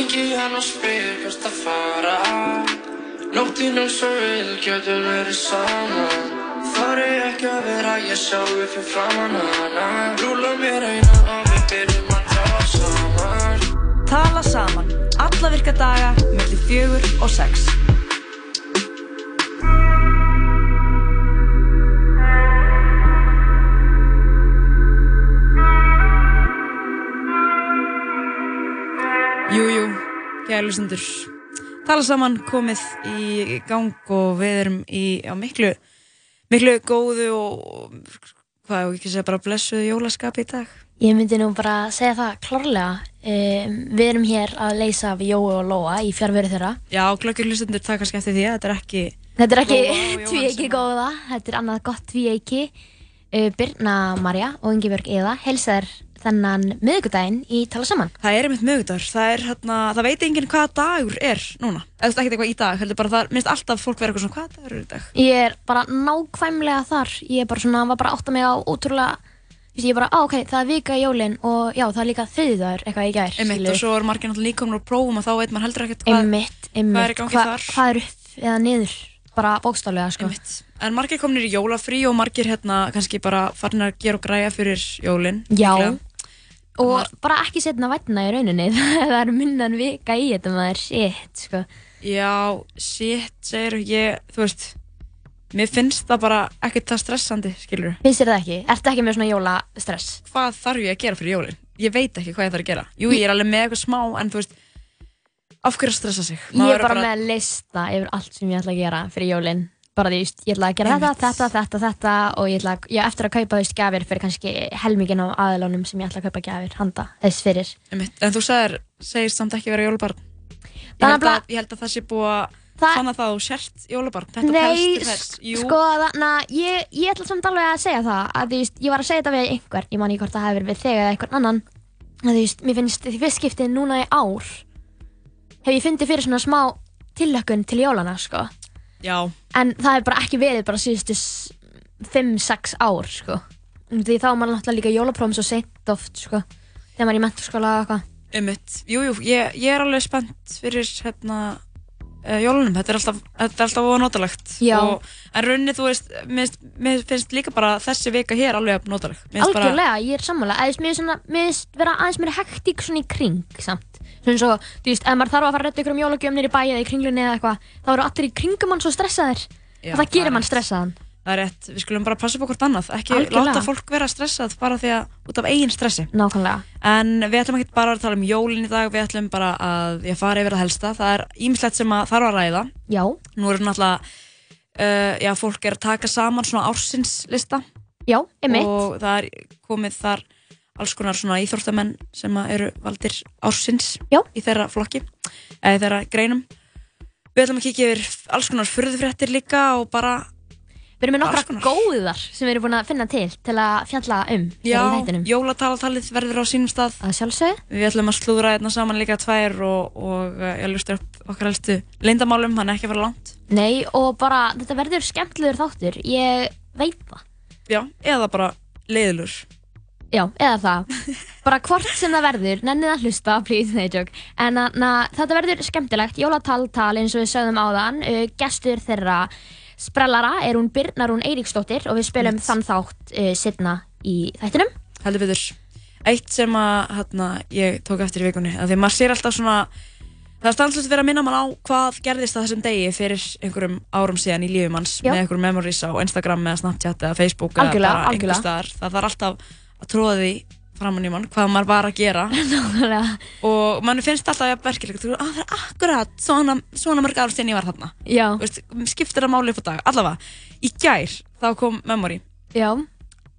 Ringi hann og spyr hvert að fara. Nóttinn eins og vil getur verið saman Þar er ekki að vera ég sjá upp fyrir framann hana. Rúla mér eina og við byrjum að tala saman. Tala saman, alla virka daga, mellir fjögur og sex. Gælustendur. Tala saman komið í gang og við erum í á miklu, miklu góðu og hvað, ég ekki segja bara blessuðu jólaskapi í dag. Ég myndi nú bara segja það klárlega. Um, við erum hér að leysa af Jói og Lóa í fjárveru þeirra. Já, glöggjulistendur það kannski eftir því að þetta er ekki Þetta er ekki sem- góða, þetta er annað gott tvíeiki. Uh, Birna Marja og Ingeborg Eða helsaðar þennan miðugudaginn í Tala Saman. Það er einmitt mögudagur, það er hérna, það veit enginn hvaða dagur er núna. Eða ekkert eitthvað í dag, heldur bara það, minnst alltaf fólk vera eitthvað svona, hvaða dagur er í dag? Ég er bara nákvæmlega þar. Ég er bara svona, var bara að átta mig á ótrúlega, ég er bara, á ok, það er vika í jólinn og já, það er líka þriðdagur eitthvað í gær. Einmitt, skilurðu. og svo er margir náttúrulega líka komin á prófum og þá veit maður heldur ekkert hvað, Einmitt, einmitt. hvað er í gangi? Bara bókstaflega, sko. einmitt. En margir kominir í jólafrí og margir hérna kannski bara farin að gera og græja fyrir jólinn. Já. Og bara ekki setna vætna í rauninni. það er minna en vika í þetta maður, shit, sko. Já, shit, segir ég, þú veist, mér finnst það bara ekkert það stressandi, skilur Finnst þér það ekki? Ertu ekki með svona jólastress? Hvað þarf ég að gera fyrir jólinn? Ég veit ekki hvað ég þarf að gera. Jú, ég er alveg með eitthvað smá, en þú veist, af hverju að stressa sig? Ég Maður er bara verður með lista yfir allt sem ég ætla að gera fyrir jólinn. Bara því, ég ætla að gera þetta, þetta, þetta, þetta og ég ætla að, ég á eftir að kaupa þú veist gafir fyrir kannski helmingin á aðalónum sem ég ætla að kaupa gafir handa þess fyrir. Einmitt. En þú sagðir, segir samt ekki vera jólabarn. Ég held, að, ég held að það sé búið að það að þú sért jólabarn. Þetta Nei, sko þannig að ég, ég ætla samt alveg að segja það að þú veist, ég var að segja þetta við einhver, ég man ekki hvort það hefur við þig eða einhvern annan að veist, mér finnst því fyrst skiptið núna í ár hef ég fundið fyrir svona smá tillökkun til jólana, sko já, en það hefur bara ekki verið bara síðustu 5-6 ár, sko því þá er maður náttúrulega líka jólaprófum svo seint oft, sko þegar maður er í menturskóla og eitthvað einmitt. Jú, jú, ég, ég er alveg spennt fyrir hérna uh, jólunum. Þetta er alltaf, þetta er alltaf ónotalegt. Og, en rauninni, þú veist, mér, finnst- mér finnst líka bara þessi vika hér alveg notaleg. Mér finnst bara- Algjörlega, ég er sammála eða mér finnst mér vera aðeins meira hektík svona í kring samt svona svo, þú veist, ef maður þarf að fara að redda ykkur um jólagjöfnir í bæi eða í kringlunni eða eitthvað þá eru allir í kringum hann svo stressaðir. Já, og það gerir er mann stressaðan Það er rétt, við skulum bara passa upp hvort annað, ekki Algjörlega. láta fólk vera stressað bara því að út af eigin stressi. Nákvæmlega. En við ætlum ekki bara að tala um jólin í dag, við ætlum bara að ég fara yfir það helsta. Það er ímislegt sem að þarf að ræða. Já, Nú er náttúrulega, uh, já, fólk er að taka saman svona ársinslista já, emitt og það er komið þar alls konar svona íþórtamenn sem eru valdir ársins Já. í þeirra flokki, eða þeirra greinum. Við ætlum að kíkja yfir alls konar furðufréttir líka og bara, Við erum með nokkra góðar sem við erum búin að finna til til að fjalla um já, jólatalatalið verður á sínum stað. Að sjálfsögðu Við ætlum að slúðra hérna saman líka tvær og, og uh, ég lustur upp okkar helstu leyndamálum, hann er ekki að fara langt. Nei, og bara, þetta verður skemmtilegur þáttur Ég veit það Já, eða bara leiðilur. Já, eða það. Bara hvort sem það verður, nennið að hlusta, please, nei, joke. En að, na, þetta verður skemmtilegt, jólatal-tal eins og við sögðum áðan. Uh, gestur þeirra sprellara er hún Birnarún Eiríksdóttir og við spilum þann þátt uh, setna í þættinum. Heldur betur. Eitt sem að hérna, ég tók eftir í vikunni, að því maður sér alltaf svona, það er stanslust vera að minna mann á hvað gerðist að þessum degi fyrir einhverjum árum síðan í lífum hans með einhverjum memories á Instagram eða Snapchat eða Facebook eða Algjörlega, bara einhver algjörlega. Að því framann í mann hvað maður var að gera. Og mann finnst alltaf að verkilegt að það er akkurat svona, svona mörg ár síðan ég var þarna. Veist, skiptir það máli upp á dag. Allavega, í gær þá kom memory. Já,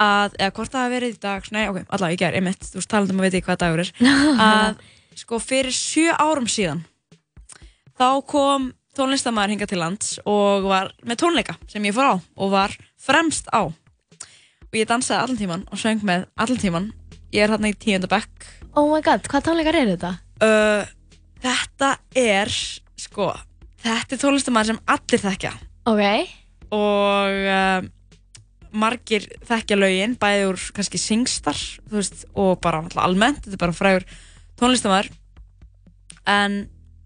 að, eða hvort það hafi verið í dag nei, ok, allavega í gær, einmitt, þú veist, talandi um að veit ekki hvað dagur er. Að, sko, fyrir sjö árum síðan þá kom tónlistamæður hinga til lands og var með tónleika sem ég fór á og var fremst á og ég dansaði allan tíman og söng með allan tíman ég er hérna í tíundabekk oh my god, hvað tónleikar eru þetta? uh, þetta er sko, þetta er tónlistamæður sem allir þekkja. Ok, og uh, margir þekkja lögin bæði úr kannski Singstar þú veist, og bara almennt. Þetta er bara frægur tónlistamæður en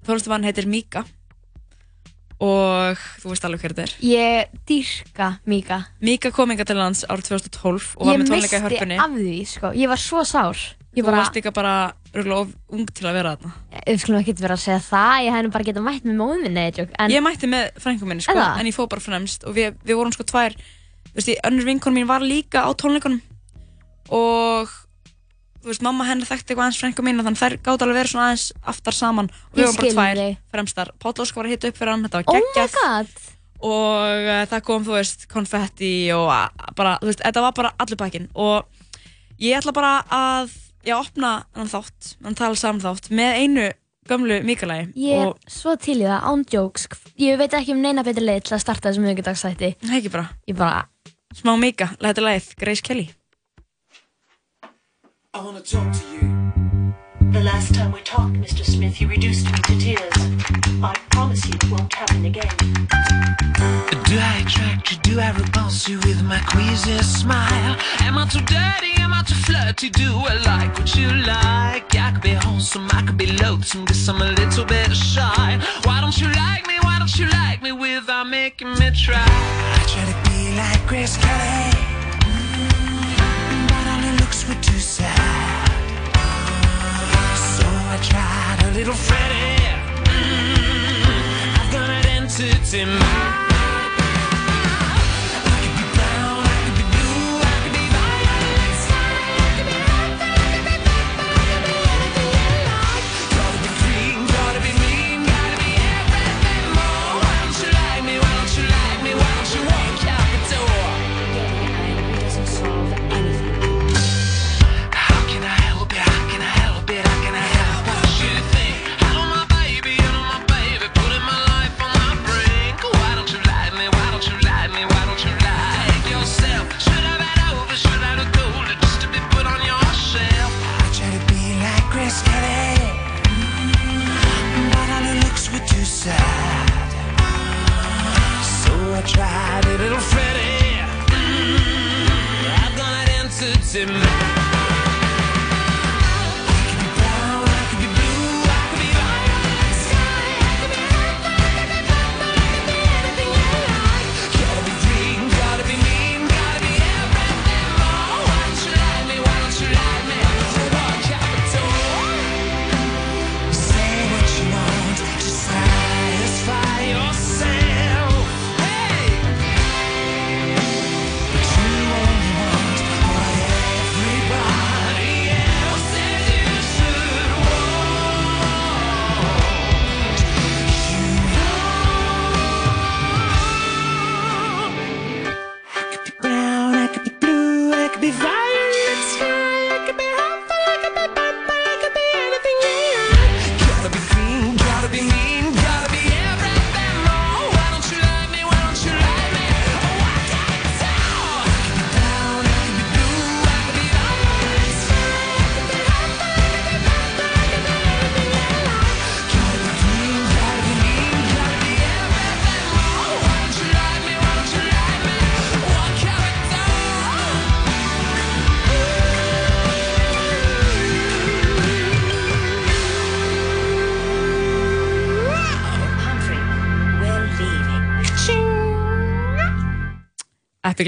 tónlistamann heitir Mika og þú veist alveg hver þetta er Ég dýrka Mika. Mika kom inga til lands árið 2012 og var Ég með tónleika í misti hörpunni af því, sko. Ég var svo sár. Ég þú bara, varst líka bara örugglega of ung til að vera þarna við skulum ekki vera að segja það, ég hef nú bara getað mætt með móðum minni, eitthvað. En ég mætti með frængu minni sko, Eða? en ég fóð bara fremst og við, við vorum sko tvær þú veist, ég, önnur vinkon mín var líka á tónleikunum og veist, mamma henni þekkti eitthvað aðeins frængu mín og þannig þær gátt alveg verið svona aðeins aftar saman og við Ég bara skil tvær þig. fremstar Páll Óskar var að hitta upp fyrir hann, þetta var oh my geggjað god. og uh, það kom, þú veist, konfetti og a, bara, þú veist, þetta var bara allir pakkin og ég ætla bara að ég opna hann þátt, hann tala saman þátt með einu gömlu Mikalægi Ég er og svo til í það, án jokes. Ég veit ekki um neina betri leið til að starta þessum miðugdagsþætti. það er ekki bara Ég bara, smá Mika, þetta er lagið Grace Kelly I wanna talk to you. The last time we talked, Mr. Smith, you reduced me to tears. I promise you it won't happen again. Do I attract you? Do I repulse you with my queasy smile? Am I too dirty? Am I too flirty? Do I like what you like? I could be wholesome, I could be loathsome, guess I'm a little bit shy. Why don't you like me? Why don't you like me without making me try? I try to be like Grace Kelly, So I tried a little Freddie. Mm, I've got an entity mind. Simba.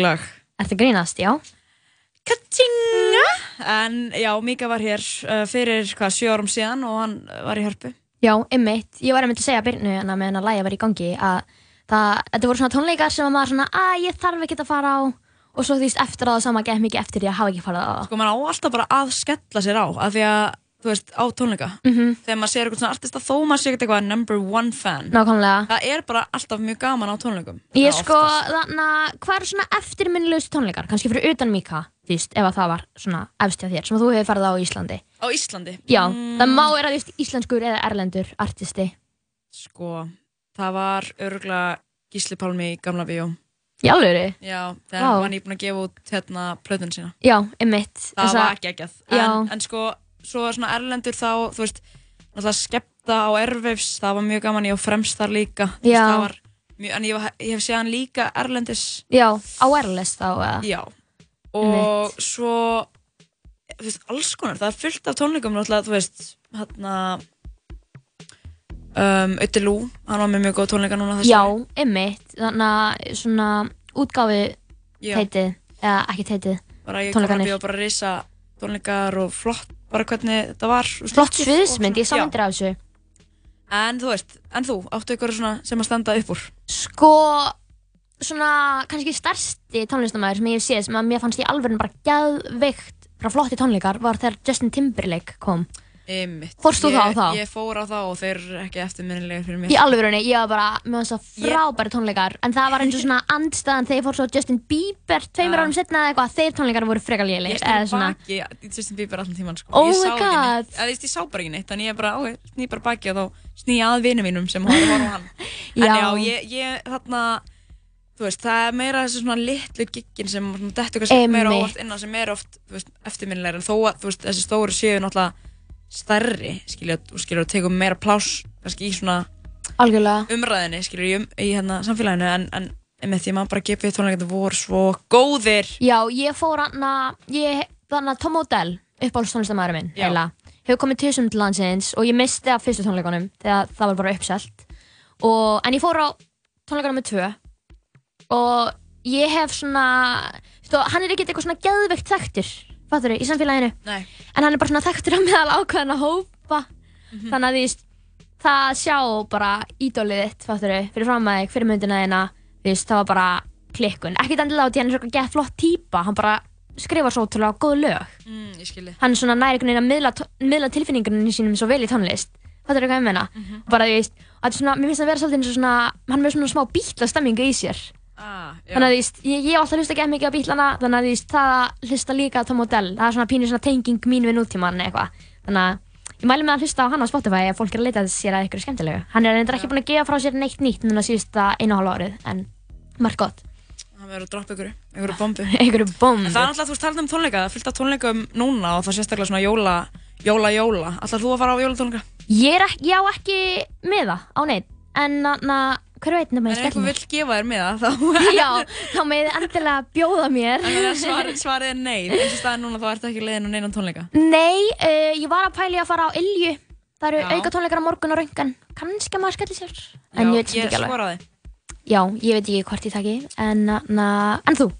Lag að grínast, já? Katsinga En já, Mika var hér uh, fyrir hvað, sjö árum síðan og hann var í hörpu Já, ymmit. Ég var einmitt að segja Byrnu hérna meðan að læja var í gangi að það, þetta voru svona tónleikar sem að maður svona, að ég þarf ekki að fara á og svo því eftir að það sama gett mikið eftir því að hafa ekki farið á það. Sko, maður á alltaf bara að skella sér á af því að, þú veist, á tónleika Mhm. þegar maður sér eitthvað svona artista þó maður sé eitthvað number one fan Nákvæmlega. Það er bara alltaf mjög gaman á tónleikum Ég sko, þannig að hvað eru svona eftirminnilegustu tónleikar? Kannski fyrir utan Mika, þú veist, ef að það var svona efst hjá þér, sem þú hefur farið á Íslandi. Á Íslandi Já, Mm, það má vera þú veist íslenskur eða erlendur artisti. Sko, það var örgulega Gísli Pálmi í Gamla Bíó Í alvöru? Já, þegar hann var nýbúin að gefa út hérna plötun sína Já, ymmit. Það var ekki Já. en, en sko, svo svona erlendur þá, þú veist náttúrulega skepta á Airwaves það var mjög gaman, ég var fremst þar líka Þú veist, Já. það var mjög, en ég, var, ég hef séð hann líka erlendis Já, á Airless þá eða? Já, og svo þú veist, alls konar, það er fullt af tónleikum náttúrulega, þú veist, hérna um, Ötti Lú, hann var með mjög góð tónleika núna þessu Já, ári. einmitt, þannig að svona útgáfi Já. heitið, eða ekki heitið, bara ég kom að bjóða bara risa tónleikar og flott bara hvernig þetta var Flott sviðsmynd, ég sá myndir af þessu. En þú veist, en þú, áttu ykkur svona sem að standa upp úr Sko, svona kannski stærsti tónlistamæður sem ég hef séð sem að mér fannst í alveg bara gæðveikt frá flotti tónleikar var þegar Justin Timberlake kom. Einmitt. Fórst þú Ég- þá á þá? Ég fór á þá og þeir eru ekki eftirminnilegir fyrir mér Í alvörunni, ég var bara, mér fannst það frábæri tónleikar en það var eins og svona andstæðan þegar ég fór svo Justin Bieber tveimur árum setna eða eitthvað, þeir tónleikar voru frekar Ég snýr eða svona, baki Justin Bieber allan tíman sko. Oh ég my sá ekki God. veist, ég sá bara ekki neitt þannig ég bara, ok, sný bara baki og þá sný ég að vinum mínum sem horfum á hann en Já. ég, ég þarna þú veist, það er meira þessi svona litlu giggin sem svona dettur kannski meira óvart inn á sem er oft, þú veist, eftirminnilegar en þó að, þú veist, þessi stóru séu náttúrulega stærri, skilja, og skilja og tegum meira pláss, kannski í svona algjörlega. umræðinni, skilja, í, um, í hérna samfélaginu en, en með því að maður bara gefi tónleikandi voru svo góðir. Já, ég fór hann að, ég, þannig að Tom Odell, uppáhaldstónlistamæður minn, Já. heila, hefur komið tvisum til landsins og ég misti af fyrstu tónleikunum þegar það var bara uppselt. Og, en ég fór á tónleikunum með tvö. Og ég hef svona, stu, hann er ekkert eitthvað svona geðveikt þekktur, fattur í samfélaginu, Nei. en hann er bara svona þekktur á meðal ákveðina hópa, þannig að því, það sjá bara ídólið þitt, fattur fyrir fram að þig, fyrir myndina þú veist, það var bara klikkun, ekkert endilega á því hann er svona gett flott típa, hann bara skrifar svo ótrúlega góð lög, mm, ég skilji hann er svona næri einhvern veginn að miðla, miðla tilfinningunum sínum svo vel í tónlist, fattur hvað ég meina, bara þú veist, og þetta er svona, mér finnst það að vera svolítið eins og svona, hann er með svona smá bítla stemmingu í sér, ah, já. þannig að þú veist, ég, ég hef alltaf hlusta ekki mikið á bítlana, þannig að þú veist, það að hlusta líka á Tom Odell, það er svona pínu svona tenging mín við nútíman eitthvað, þannig að ég mæli með að hlusta á hann á Spotify ef fólk er að leita sér að eitthvað skemmtilegu. Hann er reyndar ekki búinn að gefa frá sér neitt nýtt núna síðusta einu og hálfa árið, en margt gott. það verður að droppa ykkur, ykkur bombu Einhverju bomb. En það er alltaf, þú veist, talað um tónleika, það er fullt af tónleikum núna og það er sérstaklega svona jóla, jóla, jóla. Alltaf þú að fara á jólatónleika? Ég, er ekki, ég á ekki með það á neitt, en na, hver veit nema En ég ef skell mér. vill gefa þér með það, þá... Já, þá með endilega bjóða mér. Að svar, svarið er nei, eins og staðið núna þá ertu ekki leiðin á neinan tónleika. Nei, uh, ég var að pæli að fara á Ilju. Það eru Já. auka tónleikar á morgun og raungan. Kannski að maður skelli sér. En ég veit sem ég ekki alveg. skoraði. Já, ég veit ekki hvort ég taki. En, na, en þú?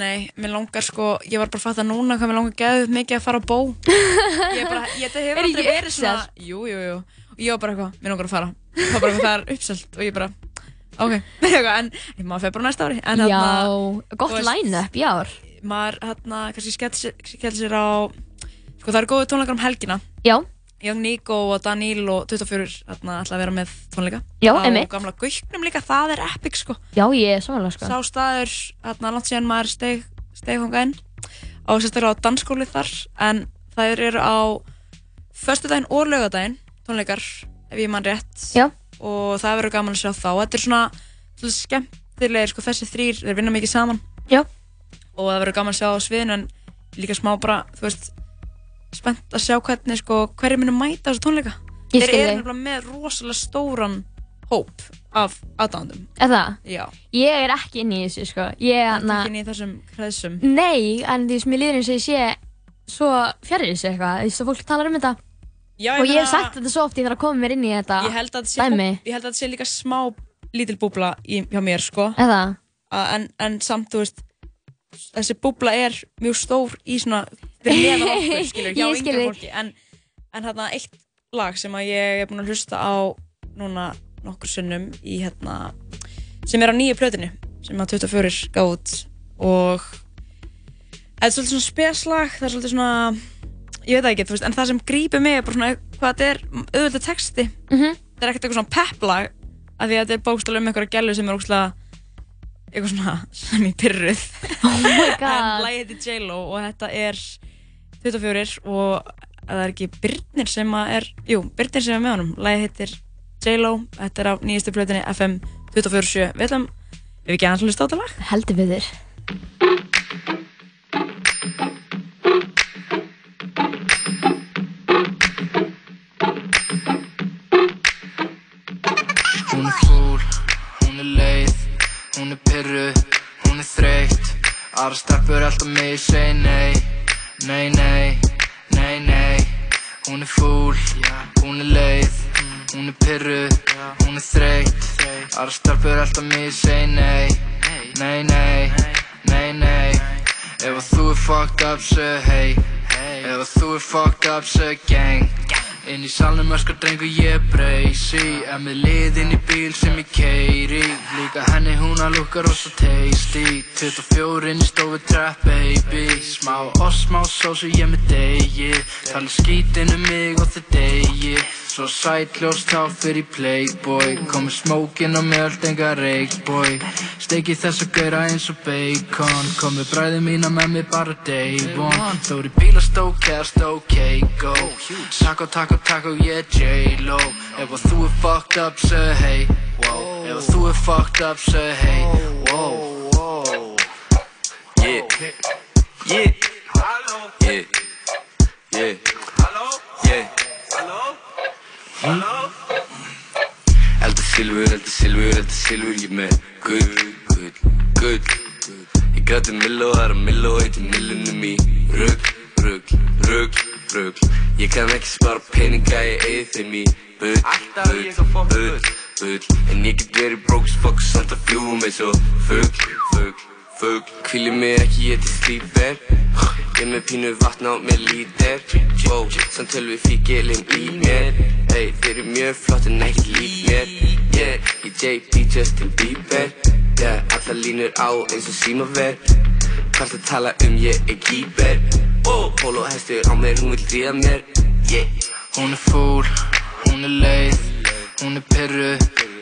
Nei, mér langar sko, ég var bara að fatta núna hvað mér langar geðið mikið að fara á bó. Ég bara, ég, þetta hefur aldrei verið svona, jú, jú, jú. Og ég var bara eitthvað, mér langar að fara. Það var bara eitthvað, það er uppselt og ég bara, ok, eitthvað, en maður fer bara næsta ári. En Já, þarna, gott line-up í ár. maður hérna kannski skellir sér á sko það eru góði tónleikar um helgina Já, Young Nico og Daníl og 24 hérna ætla að vera með tónleika Já, á einmitt. gamla gauknum líka, það er epic sko já, ég er samanlega sko. sá staður, hérna langt síðan maður steig þangað inn á sérstaklega á dansskóli þar en það eru á föstudaginn og laugadaginn tónleikar ef ég mann rétt Já. Og það verður gaman að sjá þá þetta er svona svolítið skemmtilegir sko þessi þrýr, þeir vinna mikið saman Já. og það verður gaman að sjá á sviðinu en líka smá bara, þú veist spennt að sjá hvernig sko hverju munum mæta þessu tónleika Ég þeir skil eru nefnilega með rosalega stóran hóp af aðdándum það? já, Ég er ekki inn í þessu sko. Ég, na, er ekki í þessum hreðsum nei, en því sem ég líður eins og ég sé svo fjarrir þessu eitthvað. Þú veist að fólk talar um þetta. Já, Og ég hef sagt þetta svo oft ég þarf að koma mér inn í þetta. ég held að þetta sé, sé líka smá lítil búbla í, hjá mér sko en, en samt, þú veist þessi búbla er mjög stór í svona fyrir neðan okkur, skilur, hjá þig. fólki en, en hérna eitt lag sem að ég er búin að hlusta á núna nokkur sinnum í hérna sem er á nýju plötinu sem að 24 gáð og þetta er svolítið svona speslag það er svolítið svona ég veit það ekki, þú veist, en það sem grípur mig er bara svona hvað þetta er auðvitað texti Mhm. þetta er ekkert eitthvað svona pepplag af því að þetta er bókstala um einhverja gælu sem er ógstlega eitthvað svona sem í pyrruð Oh my en god. lagið heitir J-Lo og þetta er 24 og það er ekki Byrnir sem er jú, Byrnir sem er með honum lagið heitir J-Lo, þetta er á nýjastu plötinni FM 24.7 við ætlum, við ekki aðeins að hlusta á þetta lag Heldur við þér. Hún er fúl, hún er leið, hún er pyrruð, hún er þreytt. Aðra stelpur alltaf mig segi nei, nei, nei, nei, nei. Hún er fúl, hún er leið Hún er pyrru, hún er þreytt. Aðra stelpur alltaf mig segi nei Nei, nei, nei, nei. Ef þú er fucked up, segðu hey. Ef þú er fucked up, segðu gang Inn í salnum öskar drengur ég breysi En með liðinn í bíl sem ég keiri Líka henni hún að lukka rosa tasty. 24 inn í stofu trap baby. Smá og smá sósu ég með degi. Tala skítinn um mig og þið degi Svo sætljós tá fyrir playboy Komið smókin og mjöld enga reikboy Steiki þess að gauðra eins og bacon Komið bræði mína með mig bara day one Þóri bílastók eða stók go Taco, taco, taco, er J-Lo Ef að þú er fucked up, segðu hey wow. Ef að þú er fucked up, segðu hey wow. Yeah. Yeah. Yeah. Yeah. Elda silfur, elda silfur, elda silfur Ég með gull, gull, gull Ég græti milló, það er að milló Eitir millunum í rugg, rugg, rugg, rugg Ég kann ekki spara peninga, ég eigi þeim í bull, bull, bull, bull En ég get verið bróks, fokk, samt að fljúum eins og fugg, fugg, fugg Hvíli mig ekki, ég til slíper Ég með pínu vatn á mér lítir Wow, samt tölvi fíkilinn í mér. Ey, þeir eru mjög flott en ekkert lík mér Yeah, ég JP Justin Bieber. Yeah, allar línur á eins og símaver Hvart að tala um ég er kýper Oh, polo hestur á mér, hún vil dríða mér. Yeah. Hún er fúl, hún er leið. Hún er pyrru,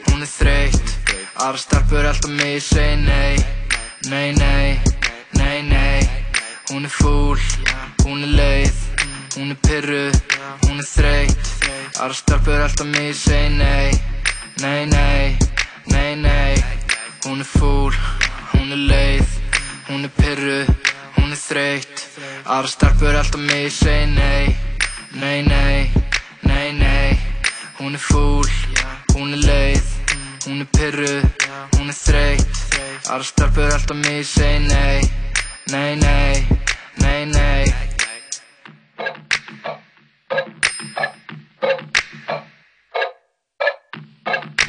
hún er þreytt. Aðra stelpur alltaf mig segi nei Nei, nei, nei, nei. Hún er fúl, hún er leið Hún er pyrru, hún er þreytt. Aðra stelpur alltaf mig segi nei. Nei, nei, nei, nei. Hún er fúl, hún er leið Hún er pyrru, hún er þreytt. Aðra stelpur alltaf mig segi nei. Nei, nei, nei, nei. Hún er fúl, hún er leið Hún er pyrru, hún er þreytt Aðra stelpur alltaf mig segi nei Nei, nei, nei, nei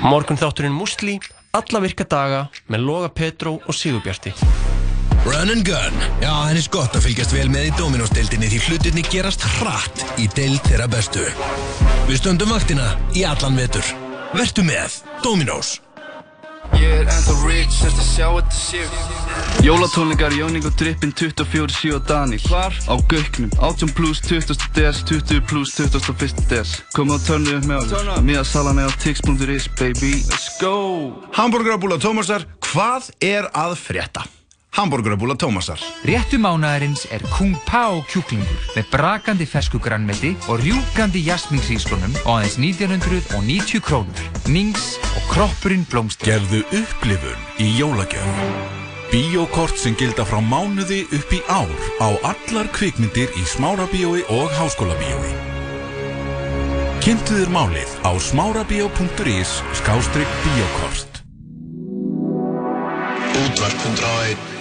Morgun þátturinn Musli, alla virka daga með Loga Petró og Sigurbjarti. Run and gun. Já, er eins gott að fylgjast vel með í Dominos-deildinni því hlutinni gerast hratt í deild þeirra bestu. Við stöndum vaktina í allan vetur. Vertu með Dominos. Ég er ennþá rich eftir að sjá þetta séu Jólatónleikar Jóník og Drippin 24-7 og Daniel Hvar? Á Gauknum 18 plus 20. des 20 plus 21. des Komið og törnu upp með okkur up. Miða salan er á tix.is baby Let's go Hamburgerabúla Tómasar, hvað er að frétta? Hamburgerabúla Tómasar Réttu mánaðarins er Kung Pao kjúklingur með brakandi fersku grannmeti og rjúkandi jasminsíslunum á aðeins 1990 krónur. Nings og kroppurinn blómst. Gefðu upplifun í jólagjöf. Bíókort sem gilda frá mánuði upp í ár á allar kvikmyndir í Smárabíói og Háskólabíói. Kynntu þér málið á smárabíó.is skástrygg bíókort. Útvarp 101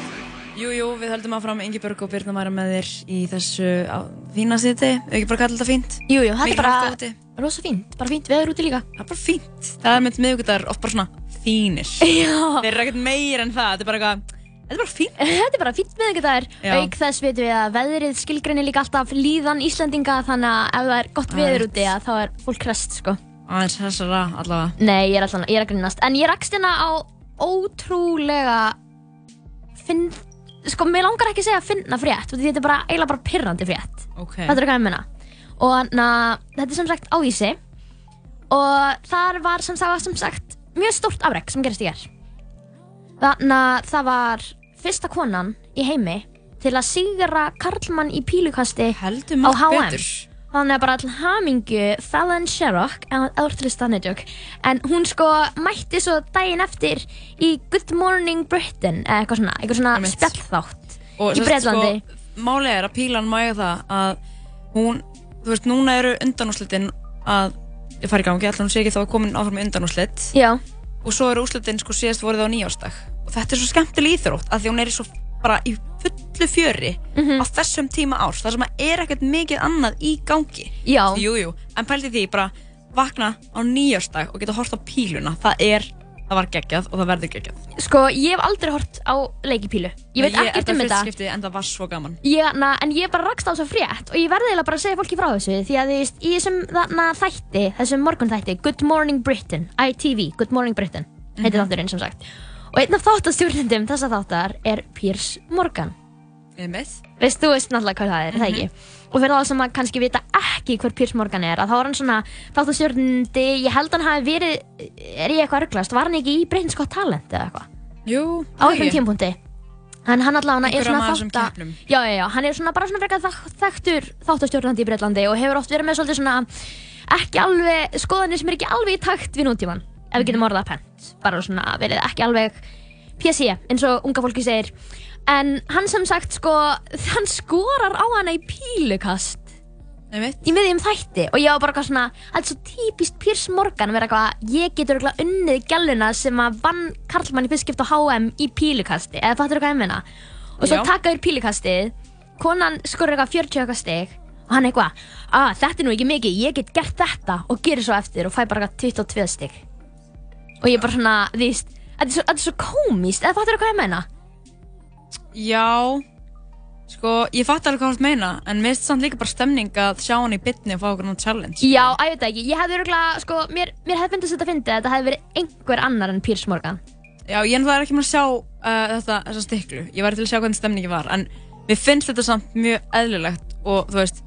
Jú, jú, við höldum áfram. Ingi Börg og Birna Mæra með þér í þessu fína sýti, ekki bara kalla þetta fínt. Jú, jú, þetta er bara rosa fínt, bara fínt veður úti líka. Það er bara fínt. Það er með miðugudagar oft bara svona fínir. Já. Þeir eru ekkert meir en það, þetta er bara eitthvað Þetta er bara fínt. Þetta er bara fínt með þetta þær Já. Auk þess veitum við að veðrið skilgreinir líka alltaf líðan Íslendinga Þannig að ef það er gott Það er veður úti þá er fólk rest sko. Aðeins þessara allavega. Nei, ég er alltaf, ég er að grínast. En ég rakst hérna á ótrúlega finn, Sko, mér langar ekki að segja finna frétt Því þetta er bara, eiginlega bara pirrandi frétt. Ok. Þetta er hvað ég menna Og na, þetta er sem sagt á Ísi. Og þar var sem sagt, sem sagt mjög stórt afrek sem gerist í hér Þannig að það var fyrsta konan í heimi til að sigra Karlmann í pílukasti á HM betur. Þannig að bara all hamingju Fallon Sherrock, En hún sko mætti svo daginn eftir í Good Morning Britain eða eitthvað svona, eitthvað svona spjallþátt Og í Breitlandi sko, Málið er að pílan mæga það að hún, þú veist, núna eru undanúslitin að fara í gangi, allan hún sé ekki þá komin áfram með undanúslit Já. og svo eru úslitin sko síðast voruð á nýjársdag og þetta er svo skemmtileg íþrótt að því hún er í svo bara í fullu fjöri Mhm. á þessum tíma árs þar sem að er ekkert mikið annað í gangi. Já. Jú, jú, en pælti því bara vakna á nýjársdag og geta hort á píluna. Það er, það var geggjað og það verður geggjað. Sko, ég hef aldrei hort á leikipílu. Ég veit ekkert um þetta. skiptið, en það var svo gaman. Ég, na, en ég bara rakst á þessu frétt og ég verði bara að segja fólki frá þessu því að veist, í þessum þarna, þætti, þessum morgunþætti Good Morning Britain, ITV, Good Morning Britain heitir Mhm. þátturinn sem sagt og einn af þáttastjórnendum þessa þáttar er Piers Morgan. Veist, þú veist náttúrulega hvað það er, mm það ekki? Og fyrir þá sem að kannski vita ekki hver Piers Morgan er að þá var hann svona þáttastjórnendi ég held hann hafi verið er ég eitthvað rugglast, var hann ekki í Got Talent eða eitthvað? Jú, á einhverjum tímpunkti en hann allavega er svona þátta keppnum. já, já, já, hann er svona bara svona frekar þek- þekktur þáttastjórnandi í Breitlandi og hefur oft verið með svolítið svona ekki alveg, skoðanir sem er ekki alveg í takt við nútíman, ef við getum orðað pent bara svona verið ekki alveg PC, eins og unga fólki segir. En hann sem sagt sko hann skorar á hana í pílukast. Einmitt. í miðjum þætti. Og ég var bara eitthvað svona er svo típist Piers Morgan vera eitthvað ég getur eitthvað unnið gæluna sem að vann Karlmann í fyrstskipt á HM í pílukasti. Eða fattur eitthvað ég meina? Og svo Já. taka þér pílukastið konan skorur eitthvað 40 eitthvað stig og hann eitthvað, að þetta er nú ekki mikið ég get gert þetta. Og gerir svo eftir og fæ bara eitthvað 22 stig og ég bara svona, þú veist þetta er svo, þetta er svo komist, eða fattur eitthvað ég meina? Já, sko, ég fatt alveg hvað þú meina en mér finnst samt líka bara stemning að sjá hann í bytni og fá okkur náttúrulega challenge. Já, að ég veit það ekki, ég hefði örgulega, sko, mér, mér hefði fyndist þetta að fyndi að þetta hefði verið einhver annar en Piers Morgan. Já, ég er náttúrulega ekki maður að sjá uh, þetta, þessa stiklu. Ég væri til að sjá hvernig stemningi var En mér finnst þetta samt mjög eðlilegt Og þú veist,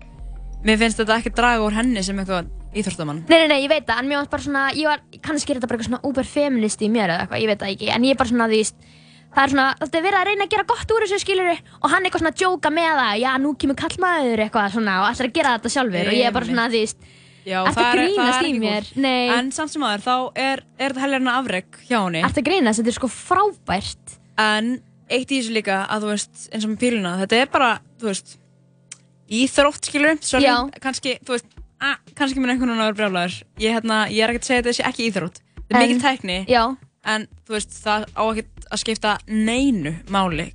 mér finnst þetta ekki draga úr henni sem eitthvað íþróttamann Nei, nei, nei, ég veit það, en mér var bara svona, ég var, kannski er þetta bara eitthvað svona uber-feminist í mér eða eitthvað, ég veit það ekki, en ég er bara svona, þú veist, það er svona, þetta er verið að reyna að gera gott úr þessu skiluru og hann eitthvað svona að djóka með það, já, nú kemur kallmaður eitthvað svona og ætlar að gera þetta sjálfur og ég er bara svona, þú veist, Já, Ertu það að er, það er ekki mér? cool. Nei. En samt sem aður, þá er, er þetta helgarna afreg hjá henni Ertu að grínast? Þetta er sko frábært En eitt í þessu líka að þú veist, eins og með píluna Þetta er bara, þú veist Íþrótt, skilur Sorry, Já. kannski, þú veist ah, Kannski minn einhvern veginn að vera brjálæður ég, hérna, ég er ekki að segja þetta sé ekki íþrótt Þetta er En- mikil tækni Já. En þú veist, það á ekki að skipta neinu máli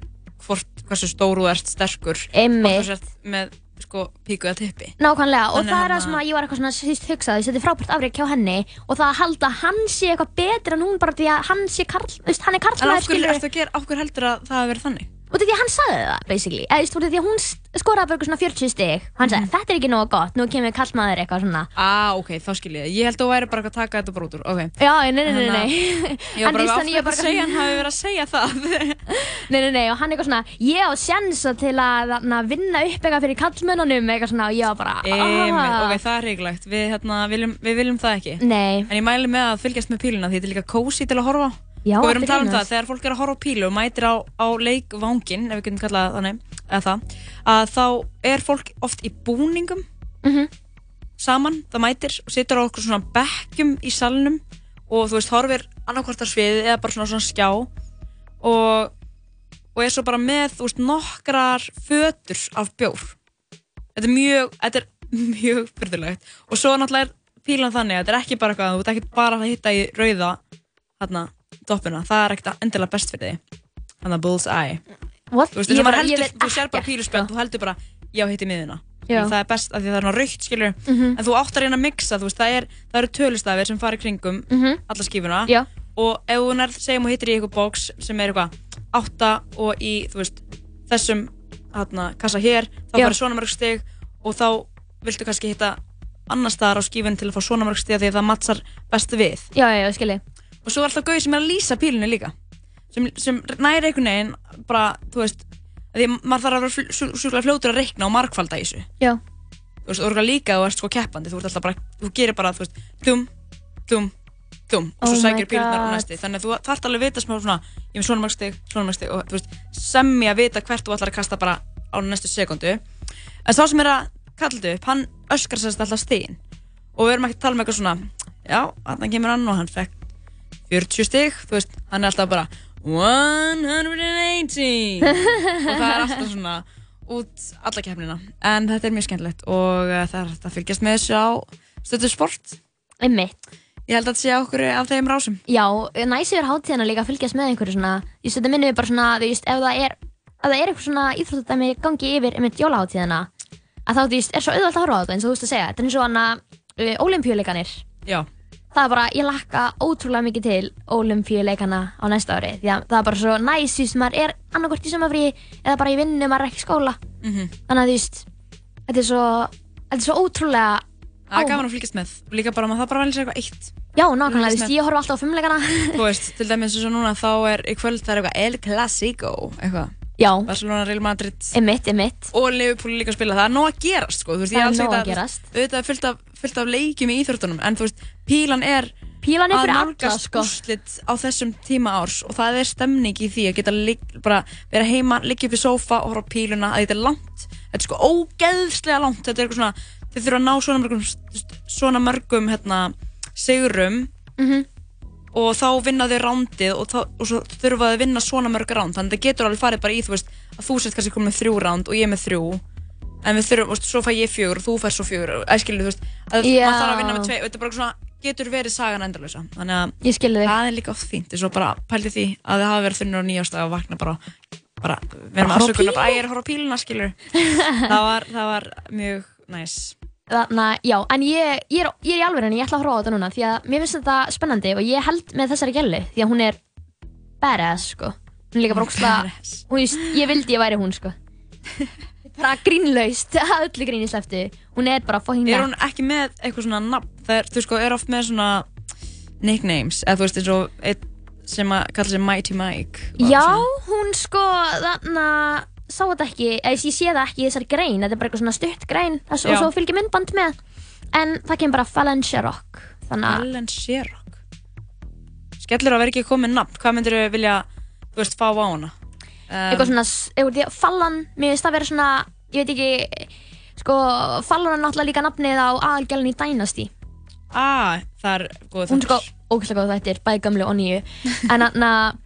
Hvort, hversu stór þú ert sterkur Einmitt. Hvort þú sért með, sko, píku eða tippi Nákvæmlega, og Þannig það er hérna- það sem að ég var eitthvað svona síst hugsað, þetta er frábært afreg hjá henni og það að halda að hann sé eitthvað betur en hún bara því að hann sé karl, þú veist, hann er En karlmaður af hverju ertu að gera, af hverju heldur að það hafi verið þannig? Og því að hann sagði það, basically. Eða, þú veist, því að hún skoraði bara svona 40 stig. Hann Mhm. sagði, þetta er ekki nógu gott, nú kemur kallmaður eitthvað svona. Ah, ok, þá skil ég Ég held að þú væri bara að taka þetta bara út úr Ok Já, nei, nei, nei, nei, nei. Ég var bara, bara- að segja hann hafi verið að segja það Nei, nei, nei, og hann eitthvað svona, ég á sjansa til að na, vinna upp eitthvað fyrir kallmönnunum, eitthvað svona, og ég var bara, ok, það er Við, hérna, við viljum það ekki Já, Og við erum að tala um það, þegar fólk er að horfa á pílu og mætir á, á leikvangin, ef við getum kallað þannig, eða það, að þá er fólk oft í búningum Mhm. saman, það mætir og situr á okkur svona bekkjum í salnum og þú veist, horfir annarkvort á sviðið eða bara svona svona skjá og, og er svo bara með, þú veist, nokkrar fötur af bjór. Þetta er mjög, þetta er mjög fyrðulegt og svo náttúrulega er pílan þannig að þetta er ekki bara eitthvað, þú ert ekki bara að hitta í rauða hérna, doppuna, það er ekkert endilega best fyrir því þannig að bullseye What? þú veist, Ég að maður bara- ég heldur, veit þú sér bara ekkert, píluspjald þú heldur bara, já, hitti miðuna Já. það er best, af því það er svona raukt, skilur Mhm. en þú átt að reyna að mixa, þú veist, það, er, það eru tölustafir sem fara í kringum Mhm. alla skífuna Já. og ef þú nær, segjum og hittir í eitthvað bóks sem er eitthvað átta og í, þú veist, þessum hérna, kassa hér, þá Já. farið svona mörg stig og þá viltu kannski hitta annar staðar á skífunni til að fá svona mörg stig af því að það mattsar best við Já, já, já, skilji. Og svo er alltaf gauð sem er að lýsa pílunni líka. Sem, sem næri einhvern veginn bara, þú veist því að maður þarf að vera fl- svo- sjúklega fljótur að reikna og markfalda í þessu. Já. þú veist, og örugglega líka þú ert sko keppandi þú ert alltaf bara, þú gerir bara, þú veist dum, dum, dum og svo Oh my sækir pílunar á God. næsti. Þannig að þú þarft alveg að vita smá svona ég er með svona mörg stig, svona mörg stig og þú veist, semmi að vita hvert þú ætlar að kasta bara á næstu sekundu en sá sem er að kalla þetta upp, hann öskar sérst alltaf stigin. Og við erum ekki að tala um eitthvað svona já, hann kemur hann og hann fekk 40 stig, þú veist, hann er alltaf bara 180 og það er alltaf svona út alla keppnina. En þetta er mjög skemmtilegt og uh, það er hægt að fylgjast með þessu á stöðu sport. Einmitt. ég held að þetta sé okkur af þeim rásum. Já, næs yfir hátíðina líka að fylgjast með einhverju svona, ég stöndi minni bara svona, þú veist, ef það er að það er eitthvað svona íþróttadæmi gangi yfir einmitt jólaháttíðina að þá þú veist, er svo auðvelt að horfa á þetta eins og þú veist að segja þetta er eins og hana uh, olimpíuleikanir Já. Það er bara, ég lakka ótrúlega mikið til olimpíuleikana á næsta ári því að það er bara svo næs, þú veist, maður er annarkvort í sumafrí eða bara í vinnu, maður er ekki í skóla. Mhm. þannig að þú veist, þetta er svo þetta er svo ótrúlega Það er gaman að fylgjast með líka bara maður það bara velja sér eitthvað eitt. Já, nákvæmlega, þú veist, ég horfa alltaf á fimmleikana Þú veist, til dæmis eins og núna þá er í kvöld það er eitthvað El Clasico eitthvað. Já. Barcelona, Real Madrid. Emitt, emitt Og Liverpool er líka að spila, það er nóg að gerast sko, veist, Það er nóg að gerast. Auðvitað er fullt af, fullt af leikjum í íþróttunum En þú veist, pílan er Pílan er að nálgast sko. úrslit á þessum tíma árs og það er stemning í því að geta lig, bara vera heima, liggja upp í sófa og horfa á píluna að þetta er langt þetta er sko ógeðslega langt þetta er eitthvað svona, þið þurfa að ná svona mörgum svona mörgum hérna sigurum Mhm. og þá vinna þau rándið og, þá, og svo þurfa þau að vinna svona mörg ránd þannig að það getur alveg farið bara í þú veist að þú sett kannski komið með þrjú ránd og ég með þrjú en við þurfum, svo fæ ég fjögur og þú fær svo fjögur. Æskilu, þú veist, að Já. maður þarf að vinna með tvei þetta er bara svona, getur verið sagan endalösa þannig að Ég skilði þig. það er líka oft fínt, þess að bara pældi því að það hafi verið þunnur á nýjástag og vakna bara bara, við erum Bara horfa á afsökunar, bara, æ, ég er að horfa á píluna, skilur það var, það var mjög næs. Þannig að, já, en ég, ég, er, ég er í alveg ég ætla að horfa á þetta núna því að mér finnst þetta spennandi og ég held með þessari gælu því að hún er badass, sko. Hún er líka bara ógstlega, hún, veist, ég vildi ég væri hún, sko bara grínlaust, öllu gríni sleftu hún er bara fucking er hún ekki með eitthvað svona nafn, það er, þú sko, er oft með svona nicknames, eða þú veist, eins og einn sem að kalla sig Mighty Mike og Já, svona. hún sko, þannig að sá þetta ekki, eða ég sé það ekki í þessari grein. Þetta er bara eitthvað svona stutt grein. Og svo, svo fylgir myndband með. En það kemur bara Valencia Rock þannig að Ellen Sherrock. Skellur að vera ekki komið nafn. Hvað myndir þú vilja, þú veist, fá á hana um, eitthvað svona, eitthvað, að Fallan mér finnst það vera svona, ég veit ekki sko, Fallan er náttúrulega líka nafnið á aðalgjálun í Dynasty. Ah, það er góð hún er sko ógæslega góð þættir, bæði gamlu og nýju. En þannig að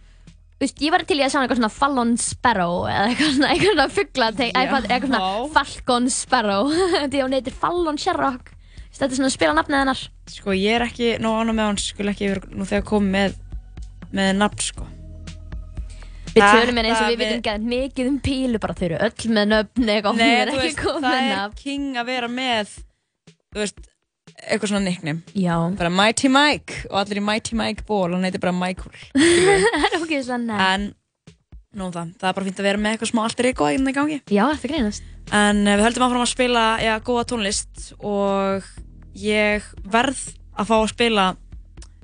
Veist, ég var til í að sjá eitthvað svona Fallon Sparrow eða eitthvað svona, eitthvað svona fuggla eitthvað, svona Falcon Sparrow. Því hún heitir Fallon Sherrock. Þetta er svona að spila nafnið hennar. Sko, ég er ekki nóg ánum með að hún skul ekki vera nú þegar komið með með nafn, sko Við tölum hérna eins og við vitum gæt mikið um pílu bara þau eru öll með nöfn eitthvað hún Nei, er ekki komið það með er nafn. king að vera með þú veist, eitthvað svona nickname. Já. Bara Mighty Mike og allir í Mighty Mike ból hann heitir bara Michael. Það er okkur svona. En nú það, það er bara fínt að vera með eitthvað smá allt er eitthvað í gangi. Já, þetta greinast en eh, við höldum áfram að spila já, góða tónlist og ég verð að fá að spila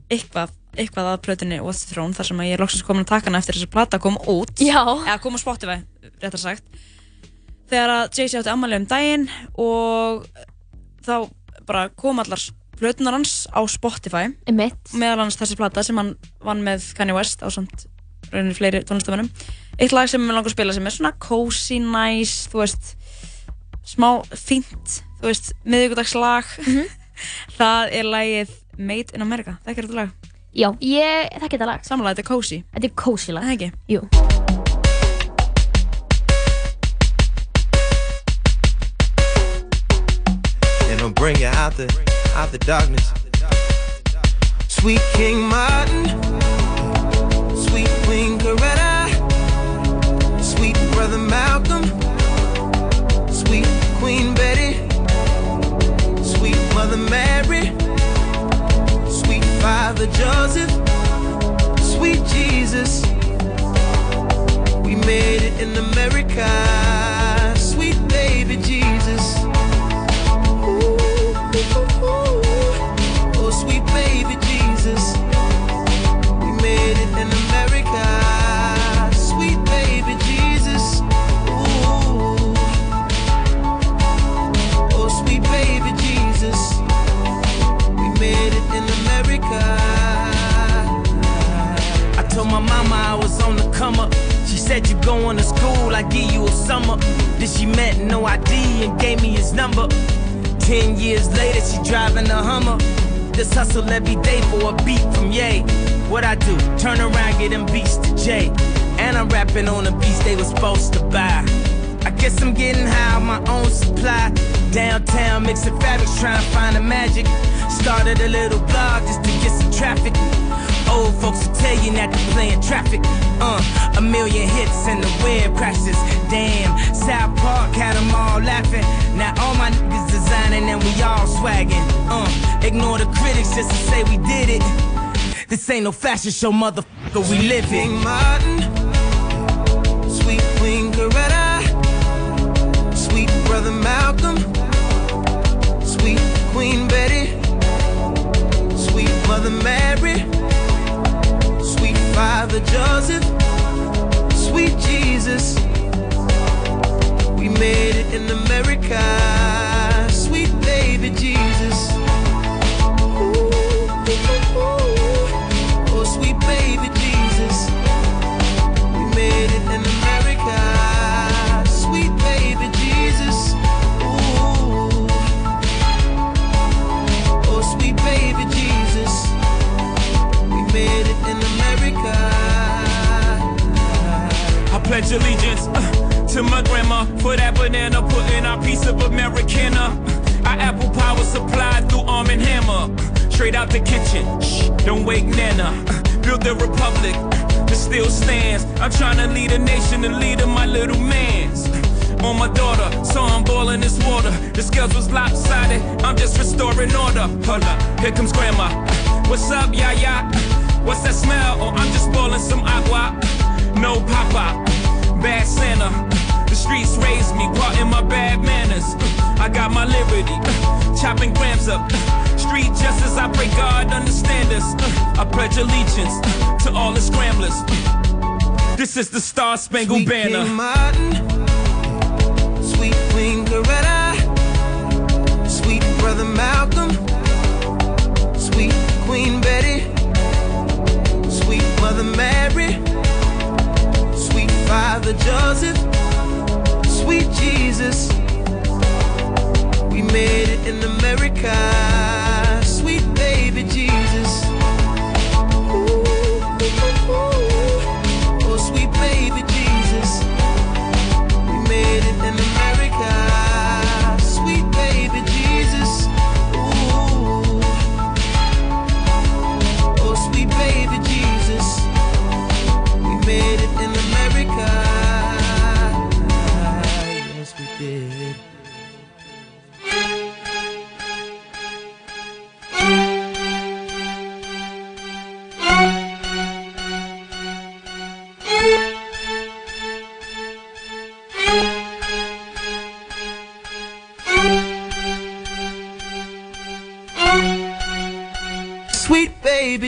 eitthvað, eitthvað að plötunni What's the Throne þar sem ég er loksins komin að taka hana eftir þess að plata kom út. Já. eða kom á Spotify, réttar sagt. Þegar að Jay-Z átti ammali um daginn og þá bara kom allar plötunar hans á Spotify. Einmitt. meðal hans þessi plata sem hann vann með Kanye West á samt rauninni fleiri tónlistamönnum. Eitt lag sem ég langar að spila sem er svona cozy, nice, þú veist smá fínt, þú veist miðvíkudagslag það er lagið Made in America. Þekkir þetta lag? Já, ég þekki þetta lag. Samanlega, þetta er cozy. Þetta er cozy lag. Það ekki? Jú. And I'll bring you out the out the darkness. Sweet King Martin, sweet Queen Coretta, sweet Brother Malcolm, sweet Queen Betty, sweet Mother Mary, sweet Father Joseph, sweet Jesus. We made it in America, said you going to school, I give you a summer. Then she met no ID and gave me his number. Ten years later, she driving a Hummer. This hustle every day for a beat from Ye. What I do? Turn around, get them beats to Jay. And I'm rapping on the beats they was supposed to buy. I guess I'm getting high on my own supply. Downtown mixing fabrics, trying to find the magic. Started a little blog just to get some traffic. Old folks will tell looking at the playing traffic. Uh, a million hits and the web crashes. Damn, South Park had them all laughing. Now all my niggas designing and we all swagging. Uh, ignore the critics just to say we did it. This ain't no fashion show, motherfucker, we live it. Martin, sweet Queen Coretta, sweet brother Malcolm, sweet Queen Betty, sweet Mother Mary, Father Joseph, sweet Jesus. We made it in America, sweet baby Jesus. Oh, sweet baby Jesus. We made it in America. Pledge allegiance uh, to my grandma for that banana, putting our piece of Americana. Our apple power supplied through Arm and Hammer. Straight out the kitchen, shh, don't wake Nana. Uh, Build the republic that still stands. I'm trying to lead a nation, the lead of my little mans. On my daughter, saw him boiling this water. The scales was lopsided, I'm just restoring order. Hold up, here comes grandma. What's up, yaya? What's that smell? Oh, I'm just boiling some agua. No papa, bad Santa. The streets raised me, caught in my bad manners. I got my liberty, chopping grams up. Street justice, I pray God understand us. I pledge allegiance to all the scramblers. This is the Star Spangled Sweet Banner. King Martin, sweet Queen Coretta, sweet brother Malcolm, sweet Queen Betty, sweet Mother Mary, Father Joseph, sweet Jesus. We made it in America,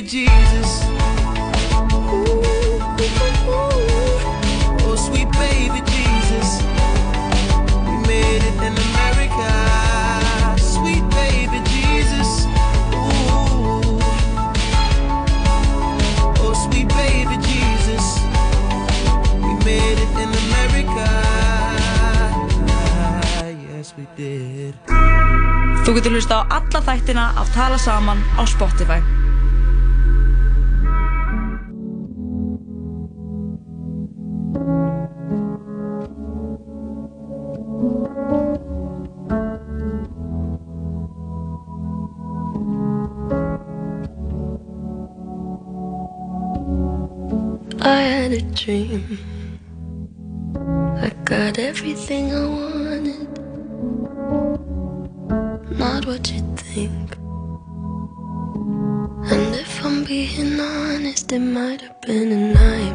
Jesus. Oh, sweet baby Jesus. We made it in America. Sweet baby Jesus. Ooh. Oh, sweet baby Jesus. We made it in America. Yes, we did. Þú getur hlusta á alla þættina af Tala Saman á Spotify. I got everything I wanted. Not what you think. And if I'm being honest, it might have been a nightmare.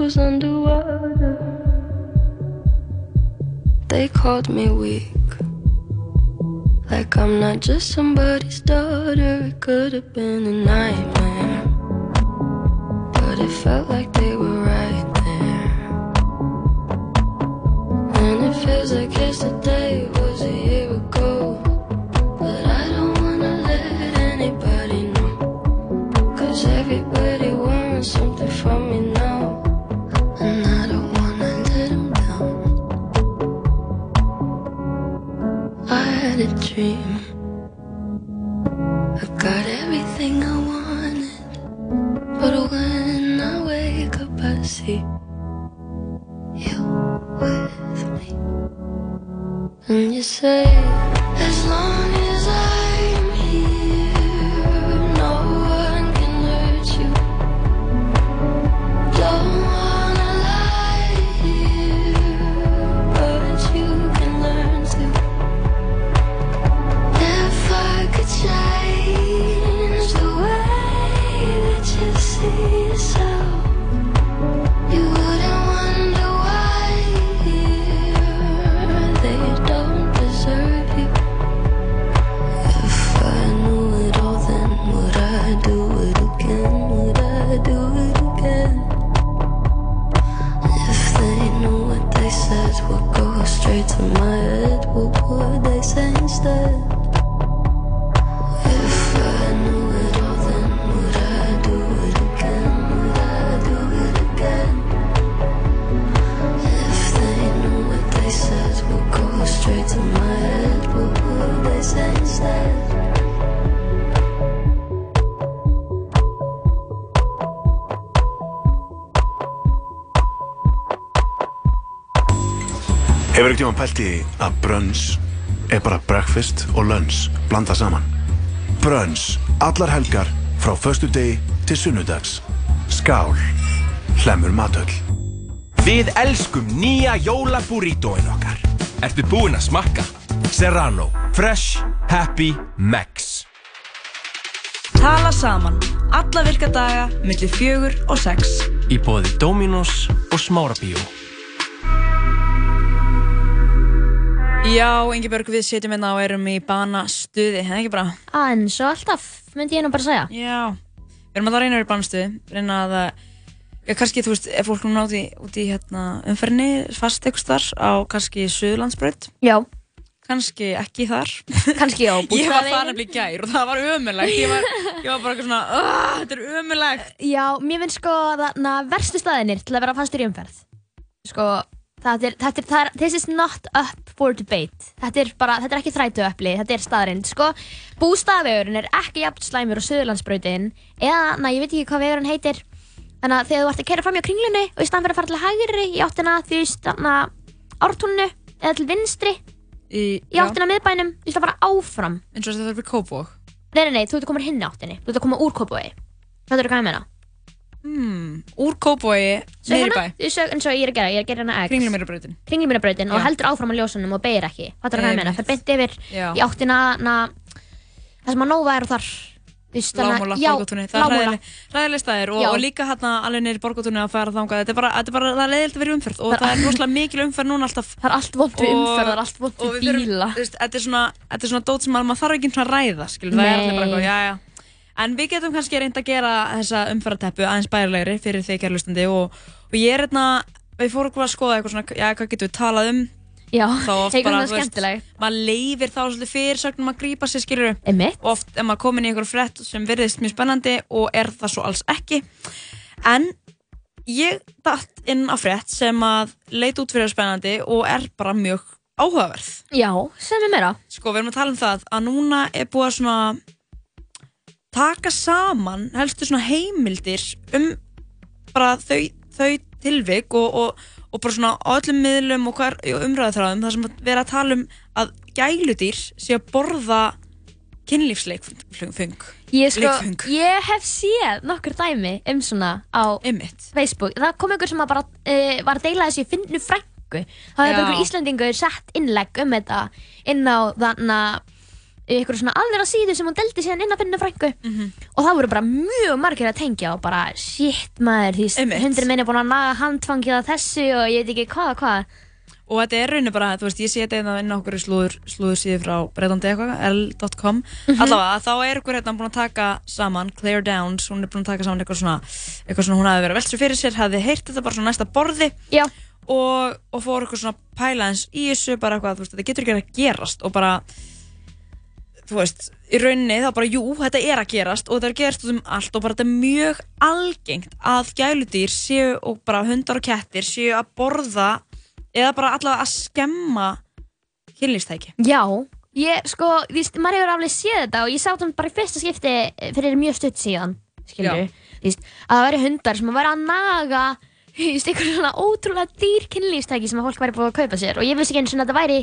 Was underwater. They called me weak, like I'm not just somebody's daughter. It could have been a nightmare, Ekkert tíma pælt í að brunch er bara breakfast og lunch blanda saman? Brunch, allar helgar frá föstu degi til sunnudags. Skál, hlemur matöll. Við elskum nýja jólaburrítóin okkar. Ertu búinn að smakka? Serrano, Fresh, Happy, Max. Tala saman. Alla virka daga, millir fjögur og sex. Í bóði Dominos og Smárabíó. Já, Ingeborg, við setjum hérna og erum í banastuði, hefði ekki bara? En svo alltaf, myndi ég nú bara segja. Já, við erum að það reyna að vera í banastuði, reyna að, já, kannski, þú veist, ef fólk núna út í, út í hérna, umferðinni, fast eitthvað þar á kannski Suðurlandsbraut. Já. Kannski ekki þar. Kannski á Ég var þar nefnilega í gær og það var ömulegt. Ég var, ég var bara eitthvað svona, "Ah, þetta er ömulegt. Já, mér finnst sko þarna verstu staðinir til að vera fastur í umferð. Sko, þetta er, þetta er, það er, this is not up for debate. Þetta er bara, þetta er ekki þrætu öppli, þetta er staðarind. Sko, bústaðavegurinn er ekki jafn slæmur á Suðurlandsbrautin eða, na, ég veit ekki hvað vegurinn heitir. Þannig að þegar þú ert að kera fram hjá kringlunni og í staðan fyrir að fara til hægri í áttina því þarna, ártúnnu eða til vinstri Í, í áttina miðbænum, þú veist að fara áfram. Eins og þetta er fyrir Kópavog. Nei, nei, nei, þú ert að koma hinn áttinni, þú ert að koma úr Kópavogi. Hvað er hvað ég meina? Hmm, úr Kópavogi, niður í bæ. Ég sög, eins og ég er að gera, ég er að gera hérna X. Kringlumýrabrautin. Kringlumýrabrautin og heldur áfram á ljósunum og beir ekki. Hvað er hvað ég meina? Það beint yfir Já. í áttina na, það sem að Nova er og þar. Lámúla, Borgotúni, það er ræðileg, staðir og, og líka hérna alveg neyri Borgotúni að fara þangað, þetta er bara, þetta er bara, það er leiðilegt að vera umferð og Það er- rosalega mikil umferð núna alltaf. Það er allt vont við umferð, það er allt vont og við bíla. Þetta er svona, þetta er svona dót sem að maður þarf ekki svona að ræða, skilur, það er allir bara eitthvað, já, já. En við getum kannski reynd að gera þessa umferðarteppu aðeins bærilegri fyrir þig kærlustandi og, og ég er hérna, við fórum að skoða eitthvað svona, já, hvað getum við talað um? Já, eitthvað skemmtilegt. maður leifir þá svolítið fyrirsögnum að grípa sér, skilur Einmitt. og oft er maður komin í einhver frétt sem virðist mjög spennandi og er það svo alls ekki en ég datt inn á frétt sem að leit út fyrir spennandi og er bara mjög áhugaverð Já, sem er meira sko, við erum að tala um það að núna er búið svona taka saman helstu svona heimildir um bara þau, þau tilvik og, og, og bara svona öllum miðlum og umræðaþráðum þar sem að vera að tala um að gæludýr sé að borða kynlífsleikfung Ég, sko, ég hef séð nokkur dæmi um svona á Einmitt. Facebook. Það kom einhver sem að bara uh, var að deila þessu í finnu frængu. Bara Já. einhver Íslandingur sett innlegg um þetta inn á þannig ykkur svona aðra síðu sem hún deldi síðan inn að finna frængu og það voru bara mjög margir að tengja og bara shit maður því hundurinn minn er búin að naga handfangið að þessu og ég veit ekki hvað hvað. Og þetta er rauninni bara, þú veist, ég sé þetta inn á okkur slúður, slúður síðu frá breytandi eitthvað, l.com Mhm. allavega, þá er ykkur hérna búin að taka saman Claire Downs, hún er búin að taka saman eitthvað svona, eitthvað svona, hún hafi verið að velta sér fyrir sér hafi heyrt þetta bara svona næsta borði. Já. og, og fór eitthvað svona pæla eins í þessu, bara eitthvað, þú veist, þetta getur ekki að gerast og bara þú veist, í rauninni þá bara, jú, þetta er að gerast og þetta er að gerast út um allt og bara þetta er mjög algengt að gæludýr séu og bara hundar og kettir séu að borða eða bara allavega að skemma kynlýfstæki. Já, ég sko, veist, maður hefur alveg séð þetta og ég sá þetta bara í fyrsta skipti fyrir mjög stutt síðan, skilur þú veist, að það væri hundar sem að væri að naga þú veist, einhver svona ótrúlega dýr kynlífstæki sem að fólk væri búið að kaupa sér og ég vissi ekki eins og þetta væri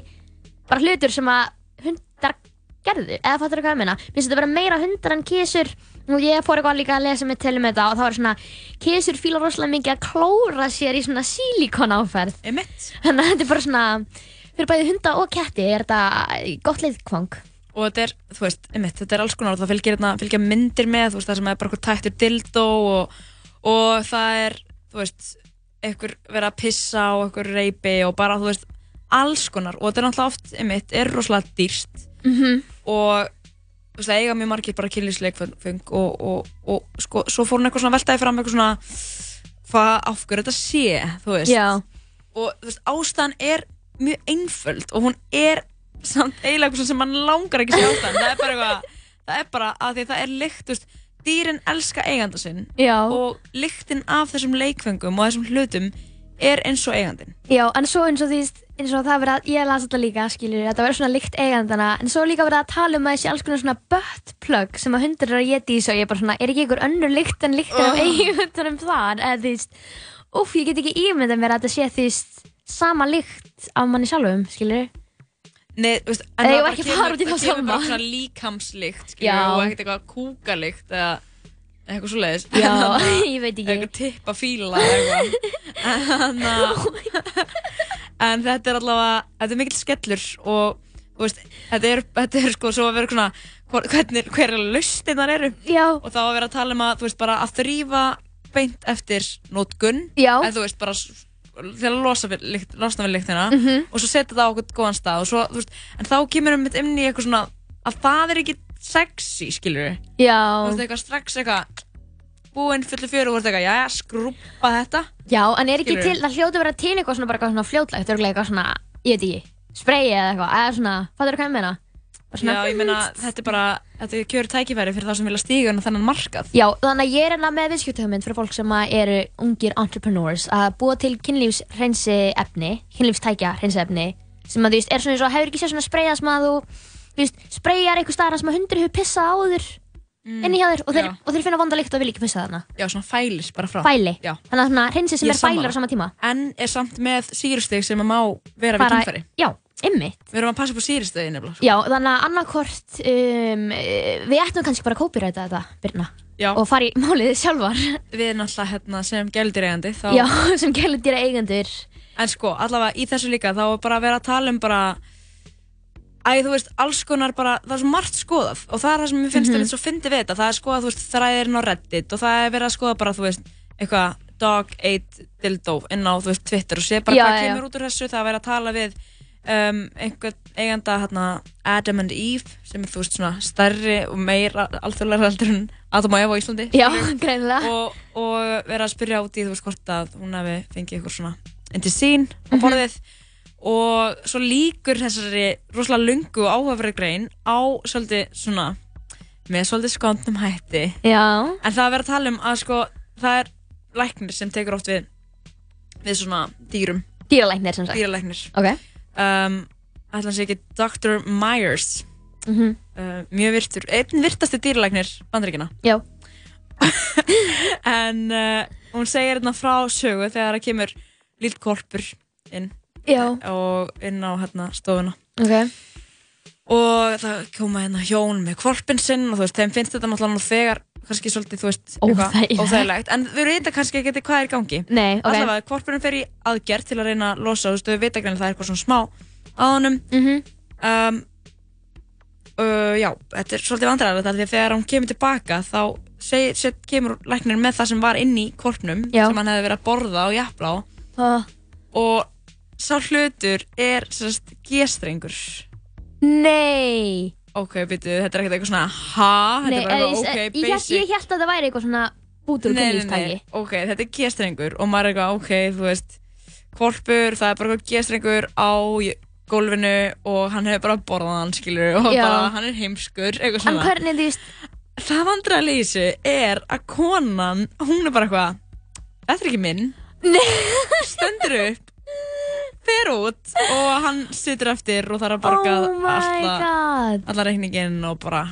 bara hlutur sem að hundar gerðu, eða fattur hvað ég meina? Mér finnst þetta vera meira hundar en kísur og ég fór eitthvað líka að lesa mig til um þetta og það var svona, kísur fíla rosalega mikið að klóra sér í svona sílíkon áferð. Emitt. þannig að þetta er bara svona fyrir bæði hunda og ketti er þetta gott leiðkvang og þetta er, þú veist, einmitt, þetta er alls konar það fylgir, hérna, fylgja myndir með, þú veist, það sem er bara eitthvað tættur dildó og, og það er, þú veist, eitthvað verið að pissa og eitthvað reypi og bara, þú veist, alls konar. Og þetta er náttúrulega oft, einmitt, er rosalega dýrst Mhm. Og þú veist, það eiga mjög margir bara kynlýsleikfeng og, og, og sko, svo fór hún eitthvað svona veltaði fram eitthvað svona hvað áfgur þetta sé, þú veist Já. og þú veist, ástæðan er mjög einföld og hún er samt eiginlega eitthvað sem mann langar ekki sé ástæðan það er bara eitthvað, það er bara að því að það er lykt, þú veist, dýrin elska eiganda sinn Já. og lyktin af þessum leikfengum og þessum hlutum er eins og eigandin Já, en svo eins og því eins og það verið að, ég las þetta líka, skilur þetta verið svona líkt eigandana, en svo líka verið að tala um að þessi alls konar svona buttplug sem að hundur eru að geta í svo ég er bara svona, er ekki einhver önnur líkt en líkt af Oh. eigendunum þar, eða veist úf, ég get ekki ímyndað mér að þetta sé því sama líkt af manni sjálfum, skilur Nei, þú veist, Eða það var bara kemur- það kemur bara svona líkamslykt, skilur, Já. og ekkert eitthvað kúkalykt eða eitthvað svo leiðis Já, ég veit ekki. Eitthvað tippa fíla eða eitthvað. En, uh, en þetta er allavega, þetta er mikill skellur og, veist, þetta er, þetta er sko svo að vera svona, hvernig, hver er laustinnar eru? Já. og þá að vera að tala um að, þú veist, bara að þrýfa beint eftir nótgun en þú veist, bara við, lykt, losna við lyktina. Mhm. og svo setja það á okkur góðan stað svo, veist, en þá kemur um inn í eitthvað svona að það er ekki sexy, skilur við Já. þú veist, eitthvað strax eitthvað búinn fullu fjöru og þú veist eitthvað, já, skrúpa þetta Já, en er ekki Skilurðu? til, það hljóti að vera til eitthvað svona bara eitthvað svona fljótlegt, örgulega eitthvað svona, ég veit ekki, spray eða eitthvað, eða svona, hvað ég meina? Bara svona- Já, ég meina, þetta er bara, þetta er kjör tækifæri fyrir það sem vilja stíga inn á þennan markað Já, þannig að ég er hérna með viðskiptahugmynd fyrir fólk sem að eru ungir entrepreneurs að búa til kynlífshreinsi efni, kynlífstækja hreinsi efni sem að þú veist, er svona eins og hefur ekki séð svona spraya sem að þú, þú veist, sprayar eitthvað staðar sem að hundur hefur pissað áður inni hjá þér og þeir, já. og þeir finna vonda lykt og vil ekki pissa þarna. Já, svona fælis bara frá Fæli. Já. Þannig að svona hreinsi sem Ég er sammála. fælir á sama tíma. En er samt með sýrustig sem að má vera við Bara- kynfæri Já, ymmit. Við erum að passa upp á sýrustigin nefnilega sko. Já, þannig að annarkort, um, eh, við ættum kannski bara að kópiræta þetta, Birna. Já. Og fara í málið sjálfar. Við erum alltaf hérna, sem gældiregandi þá... Já, sem gæludýra eigendur. En sko, allavega í þessu líka þá er bara að vera að tala um bara Æ, þú veist, alls konar bara, það er svo margt skoðað og það er það sem mér finnst mm -hmm. svo fyndi við þetta, það er skoðað, þú veist, þræðirinn á Reddit og það er verið að skoða bara, þú veist, eitthvað dog ate dildo inn á, þú veist, Twitter og sé bara Já, hvað já, kemur út úr þessu, það er verið að tala við um, einhvern eiganda, hérna, Adam and Eve, sem er, þú veist, svona stærri og meira alþjóðlega heldur en Adam og Eva á Íslandi. Já, skilurðu. greinilega. Og, og verið að spyrja út í, þú veist, hvort að hún hefði fengið eitthvað svona indi sín á borðið og svo líkur þessari rosalega lungu og áhugaverið grein á svolítið svona með svolítið skondnum hætti Já. en það er verið að tala um að sko það er læknir sem tekur oft við við svona dýrum Dýralæknir sem sagt. dýralæknir Ok. um, ætla hann sé ekki Dr. Myers Mhm. uh, mjög virtur, einn virtasti dýralæknir bandaríkina Já. en uh, hún segir hérna frá sögu þegar það kemur lill korpur inn Já. og inn á hérna stofuna Ok. og það koma hérna hjón með kvolpin sinn og þú veist, þeim finnst þetta náttúrulega þegar kannski svolítið, þú veist, Óþægilegt. en við vita kannski ekki hvað er í gangi Nei, ok. allavega, kvolpurinn fer í aðgerð til að reyna að losa, þú veist, við vita greinilega það er eitthvað svona smá á honum Mhm. um, uh, já, þetta er svolítið vandræðilegt því að þegar hann kemur tilbaka þá segir, set, kemur læknir með það sem var inn í korpnum Já. sem hann hefði verið að borða og jafla á Uh, og sá hlutur er sérst G-strengur. Nei. Ok, byrju, þetta er ekkert eitthvað svona ha, þetta Nei, er bara eitthvað, ok, ég, ég, basic. ég held að það væri eitthvað svona bútur og Nei, nei, kynlífstæki nei, ok, þetta er G-strengur og maður er eitthvað, ok, þú veist kvolpur, það er bara eitthvað G-strengur á gólfinu og hann hefur bara borðað hann, skilur og Já. bara hann er heimskur, eitthvað En svona. hvernig, þú veist það vandræðilega í þessu er að konan, hún er bara eitthvað þetta er ekki minn. Stendur upp fer út og hann situr eftir og þarf að borga Oh alla, alla reikningin og bara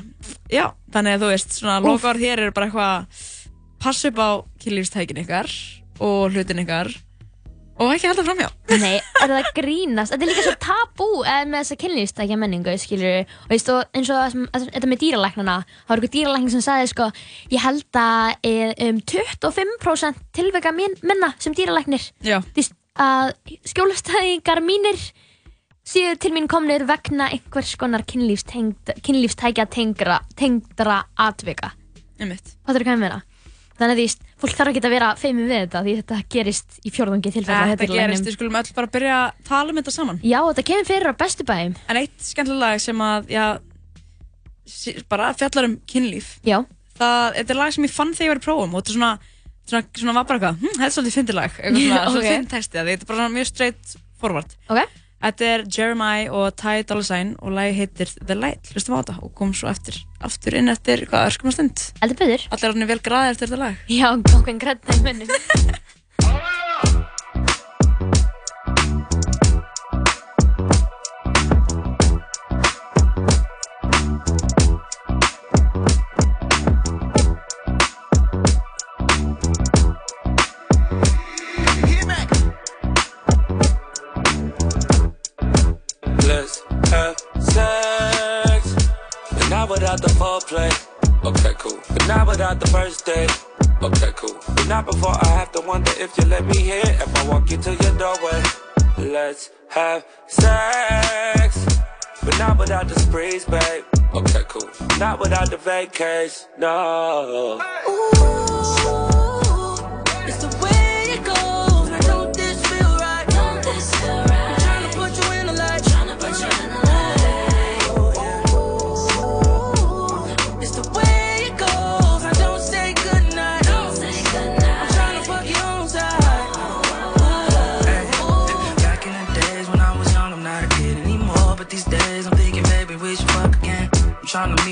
já, þannig að þú veist, svona lokaður þér eru bara eitthvað passa upp á kynlífstækin ykkar og hlutin ykkar og ekki halda framhjá. Nei, er það að grínast? Þetta er líka svo tabú eða með þessa kynlífstækja menningu, skilur og veist, og eins og þetta með dýralæknana það var eitthvað dýralækning sem sagði, sko ég held að eh, um 25% tilvika mín, minna sem dýralæknir. Já. Þú veist, að skjólastæðingar mínir séu til mín komnir vegna einhvers konar kynlífstækja tengdra, atvika. Einmitt. Hvað ég meina? Þannig að því, veist, fólk þarf ekki að vera feimið við þetta því þetta gerist í fjórðungi tilfella Þetta gerist, við skulum öll bara byrja að tala um þetta saman. Já, þetta kemur fyrir á bestu bæum En eitt skemmtilega lag sem að, já, bara fjallar um kynlíf. Já. Það, þetta er lag sem ég fann þegar ég var í prófum og þetta er svona, svona, svona var bara eitthvað, hm, þetta er svolítið fyndilag eitthvað svona, Ok. svona finn texti að þetta er bara svona mjög straight forward. Ok. Þetta er Jeremiah og Ty Dolla Sign og lagi heitir The Light, hlustum á þetta og kom svo eftir, aftur inn eftir, hvað, örskum að stund. Heldur betur. Allir orðinni vel graðir eftir þetta lag. Já, okkur grætta í munnum without the first date. Okay, cool. Not before I have to wonder if you let me hear if I walk into your doorway. Let's have sex. But not without the sprees, babe. Okay, cool. Not without the vacation. No. It's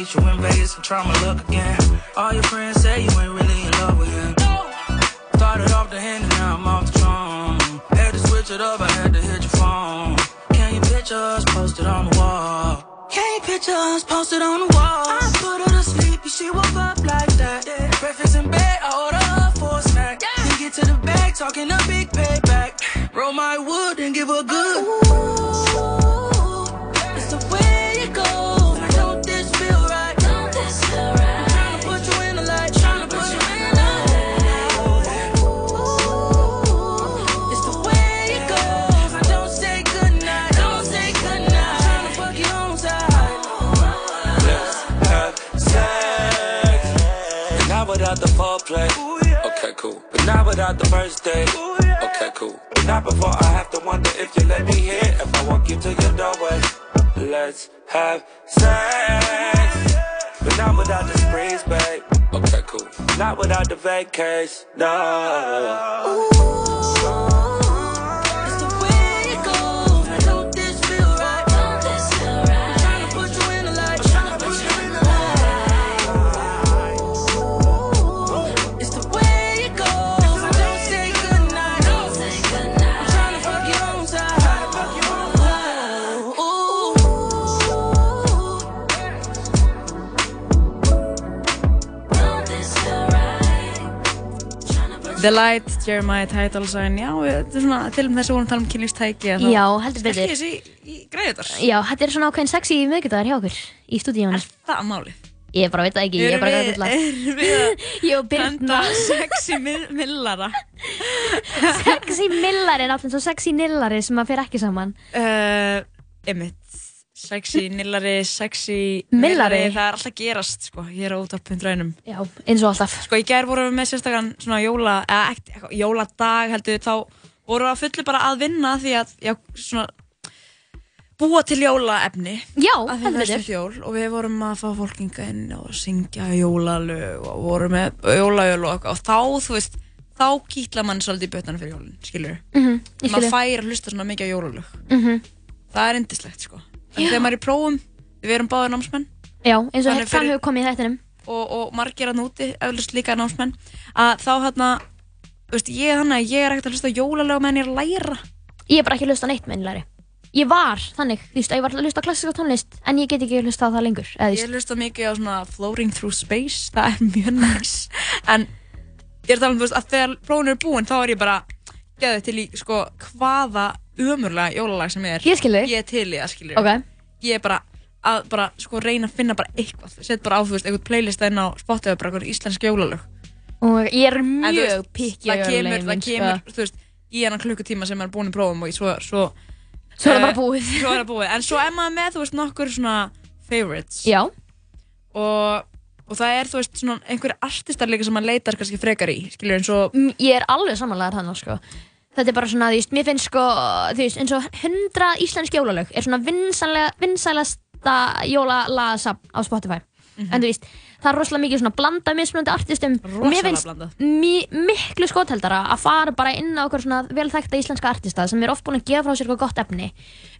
I'm trying to meet you in Vegas and try my luck again. All your friends say you ain't really in love with him. Started off the hand and now I'm off the drum. Had to switch it up, I had to hit your phone. Can you picture us posted on the wall? Can you picture us posted on the wall? I put her to sleep, and she woke up like that. Breakfast in bed, I order her for a snack. Then get to the bag, talking Not without the first date. Okay, cool. Not before I have to wonder if you let me hear if I walk you to your doorway. Let's have sex. But not without the sprees, babe. Okay, cool. Not without the vacation. No. It's The Light, Jeremiah, Sign Já, þetta er svona, til og með þess að vorum að tala um kynlífstæki Já, heldur betur. Stelki þessi í, í greiðutar Já, þetta er svona ákveðin sexy miðgudagar hjá okkur í stúdíónu Er það málið? Ég bara veit það ekki, ég er bara að við- erum við að Ég og henda sexy mil- millara? Sexy millari er alltaf svo sexy nillari sem að fer ekki saman. Uh, Einmitt Sexy, nillari, sexy Millari? Það er alltaf gerast, sko, hér á útvarp.raunum Já, eins og alltaf. Sko, í gær vorum við með sérstakann svona jóla, eða ekkert, jóladag heldur þá vorum við að fullu bara að vinna því að, já, svona búa til jólaefni. Já, heldur betur. jól og við vorum að fá fólkinga inn og syngja jólalög og vorum með jólajöl og og þá, þú veist, þá kýtla mann svolítið í bötana fyrir jólun, skilur ég skil maður fær að hlusta svona mikið á jólalög. Mhm. það er indislegt, sko en þegar maður er í prófum, við erum báðir námsmenn. Já, eins og Þannig hefur komið í þættinum. Og, og margir að núti, eflust líka námsmenn að þá hérna, veist, ég að ég er ekkert að hlusta á jólalög meðan ég er að læra. Ég er bara ekki að hlusta neitt meðinlega Ég var þannig, þú veist, að ég var að hlusta klassíska tónlist en ég get ekki að hlusta það lengur eða, Ég hlusta mikið á svona Floating Through Space, það er mjög næs. En ég er að tala um, þú veist, að þegar prófun er búin þá er ég bara geðið til í, sko, hvaða umurlega jólalag sem er Ég skil þig. Ég er til í það, skilur Ok. Ég er bara að, bara, sko, reyna að finna bara eitthvað Sett bara á, þú veist, einhvern playlist inn á Spotify, bara einhvern íslensk jólalög Og ég er En þú mjög veist, pikki það kemur, það kemur, þú veist, í hennan klukkutíma sem er búin í prófum og svo, svo Svo er það bara eh, búið. Svo er það búið, en svo er maður með, þú veist, nokkur svona favorites Já Og, og það er, þú veist, svona einhverju artistar líka sem maður leitar kannski frekar í, skilur eins og Mm, Ég er alveg samanlegaður þannig sko. Þetta er bara svona, þú veist, mér finnst sko, þú veist, eins og 100 íslensk jólalög er svona vinsælasta jólalasafn á Spotify. En þú veist, það er rosalega mikið svona blanda mismunandi artistum og mér Rosalega finnst mi miklu skotheldara að fara bara inn á okkur svona vel þekkta íslenska artista sem er oft búin að gefa frá sér eitthvað gott efni.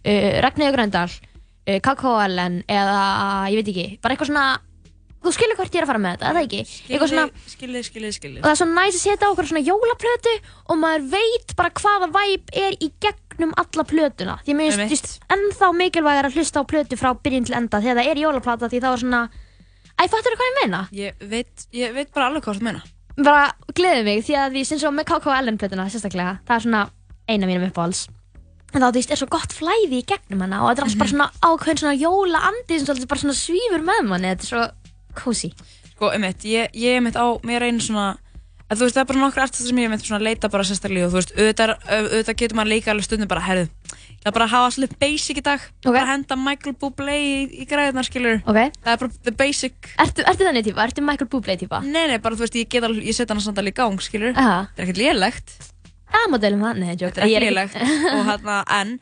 Uh, Ragnhildur Gröndal, uh, KKLN eða, ég veit ekki, bara eitthvað svona, þú skilur hvert ég er að fara með þetta, eða ekki? Eitthvað svona, skilið, skilið, skilið og það er svo næst að setja á okkur svona jólaplötu og maður veit bara hvaða væp er í gegnum alla plötuna. Því mér finnst ennþá mikilvægir að hlusta á plötu frá byrjun til enda þegar það er jólaplata því þá er svona Æ, fattur þú hvað ég meina? Ég veit, ég veit bara alveg hvað þú meina Bara gleði mig því að því sem svo með KKLN plötuna sérstaklega það er svona eina mínum uppáhalds. En þá þú veist er svo gott flæði í gegnum hana og þetta er allt bara svona ákveðin svona jóla andi sem svolítið bara svona svífur með manni þetta er svo cozy Sko, einmitt, ég, ég einmitt á mér einu svona að þú veist, það er bara nokkur artistar sem ég einmitt svona leita bara sérstaklega og þú veist, auðvitað, auðvitað getur maður líka alveg stundum bara, herðu, það er bara að hafa svolítið basic í dag, okay. bara henda Michael Bublé í, í græðunar, skilur okay. það er bara the basic Ertu, ertu þannig típa? Ertu Michael Bublé típa? Nei, nei, bara þú veist, ég get alveg, ég setja hann samt alveg í gang, skilur Aha. það er ekkert lélegt Það má deilum það, nei, joke þetta er er lélegt og hérna, en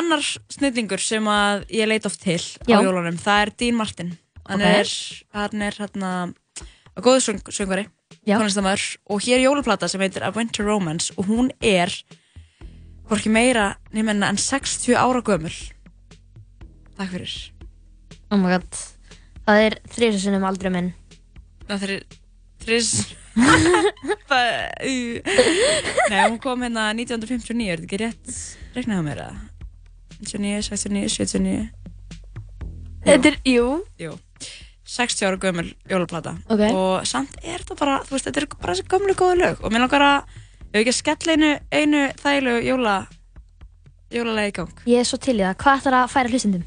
annar snillingur sem að ég leit oft til Já. á jólunum, það er Dean Martin hann Ok. er, hann er hérna góður söng, söngvari og hér er jólaplata sem heitir A Winter Romance og hún er hvorki meira nefnir en 60 ára gömul. Takk fyrir. Oh my god. Það er þrjusunum aldrei minn. Það er uh. Nei, hún kom hérna 1959, er þetta ekki rétt reiknaðu mér að 59, 69, 79 Þetta er, jú. Jú 60 ára gömul jólaplata. Ok. og samt er þetta bara, þú veist, þetta er bara þessi gömlu góðu lög. Og mér langar að, ef við ekki að skella einu, einu þægilegu jóla jólalegi í gang. Ég er svo til í það. Hvað ætlar að færa hlustendum?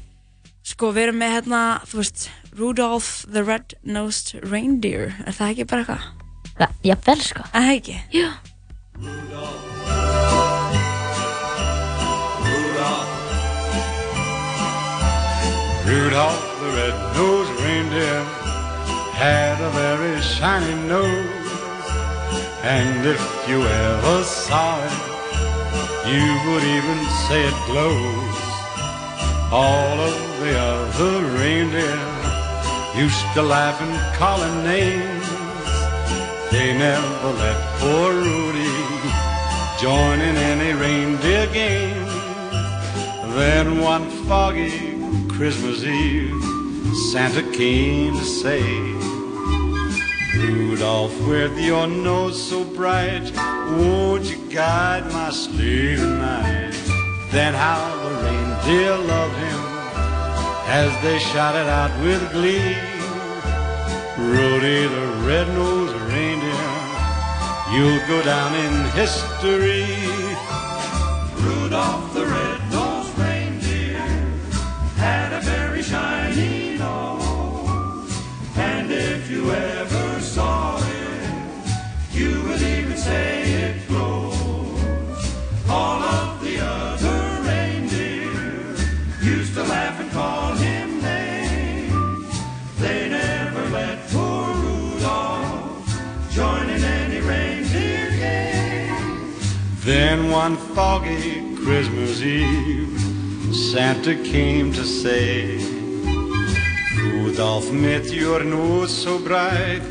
Sko, við erum með hérna, þú veist, Rudolph the Red-Nosed Reindeer. Er það ekki bara eitthvað? Ja, jafnvel, sko. Það ekki? Jú Rudolph the red-nosed had a very shiny nose. And if you ever saw it, you would even say it glows. All of the other reindeer used to laugh and call him names. They never let poor Rudy join in any reindeer game. Then one foggy Christmas Eve, Santa came to say, Rudolph, with your nose so bright, won't you guide my sleigh tonight? Then how the reindeer loved him as they shouted out with glee. Rudy the red-nosed reindeer, you'll go down in history. Rudolph the red-nosed All of the other reindeer used to laugh and call him names. They never let poor Rudolph join in any reindeer games. Then one foggy Christmas Eve, Santa came to say, Rudolph, met your nose so bright,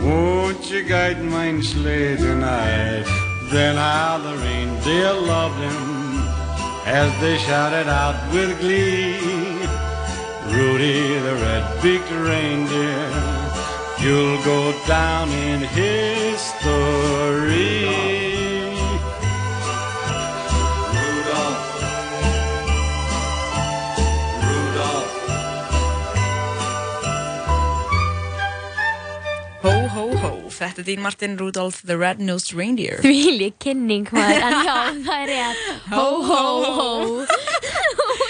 won't you guide my sleigh tonight? Then how the reindeer loved him as they shouted out with glee. Rudy the red-beaked reindeer, you'll go down in history. Þetta er Dean Martin Rudolph the Red-Nosed Reindeer. Því lík kynning maður, en já, það er rétt. Ho, ho, ho.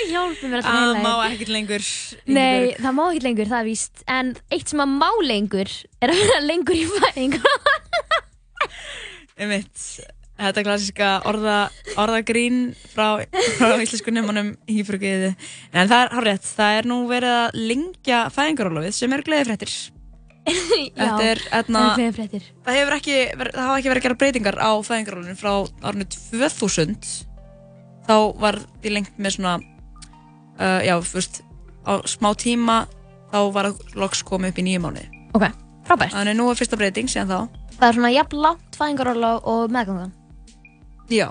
Hjálpi mér að Það spila. má ekkert lengur. Nei, það má ekki lengur, það er víst. En eitt sem að má lengur er að vera lengur í fæðingar. Einmitt, þetta klassiska orða, orðagrín frá, frá íslensku nefnunum hýfrugiði. En það er hárétt, það er nú verið að lengja fæðingarólofið sem eru gleði fréttir. Þetta er, etna, það er fréttir. það hefur ekki, ver- það hafa ekki verið að gera breytingar á fæðingarólofinu frá árinu 2000. Þá var því lengt með svona, uh, já, fyrst, á smá tíma, þá var það loks komið upp í nýju mánuði. Ok, frábært. Þannig nú er fyrsta breyting síðan þá. Það er svona jafn langt fæðingaróla og meðgangan. Já.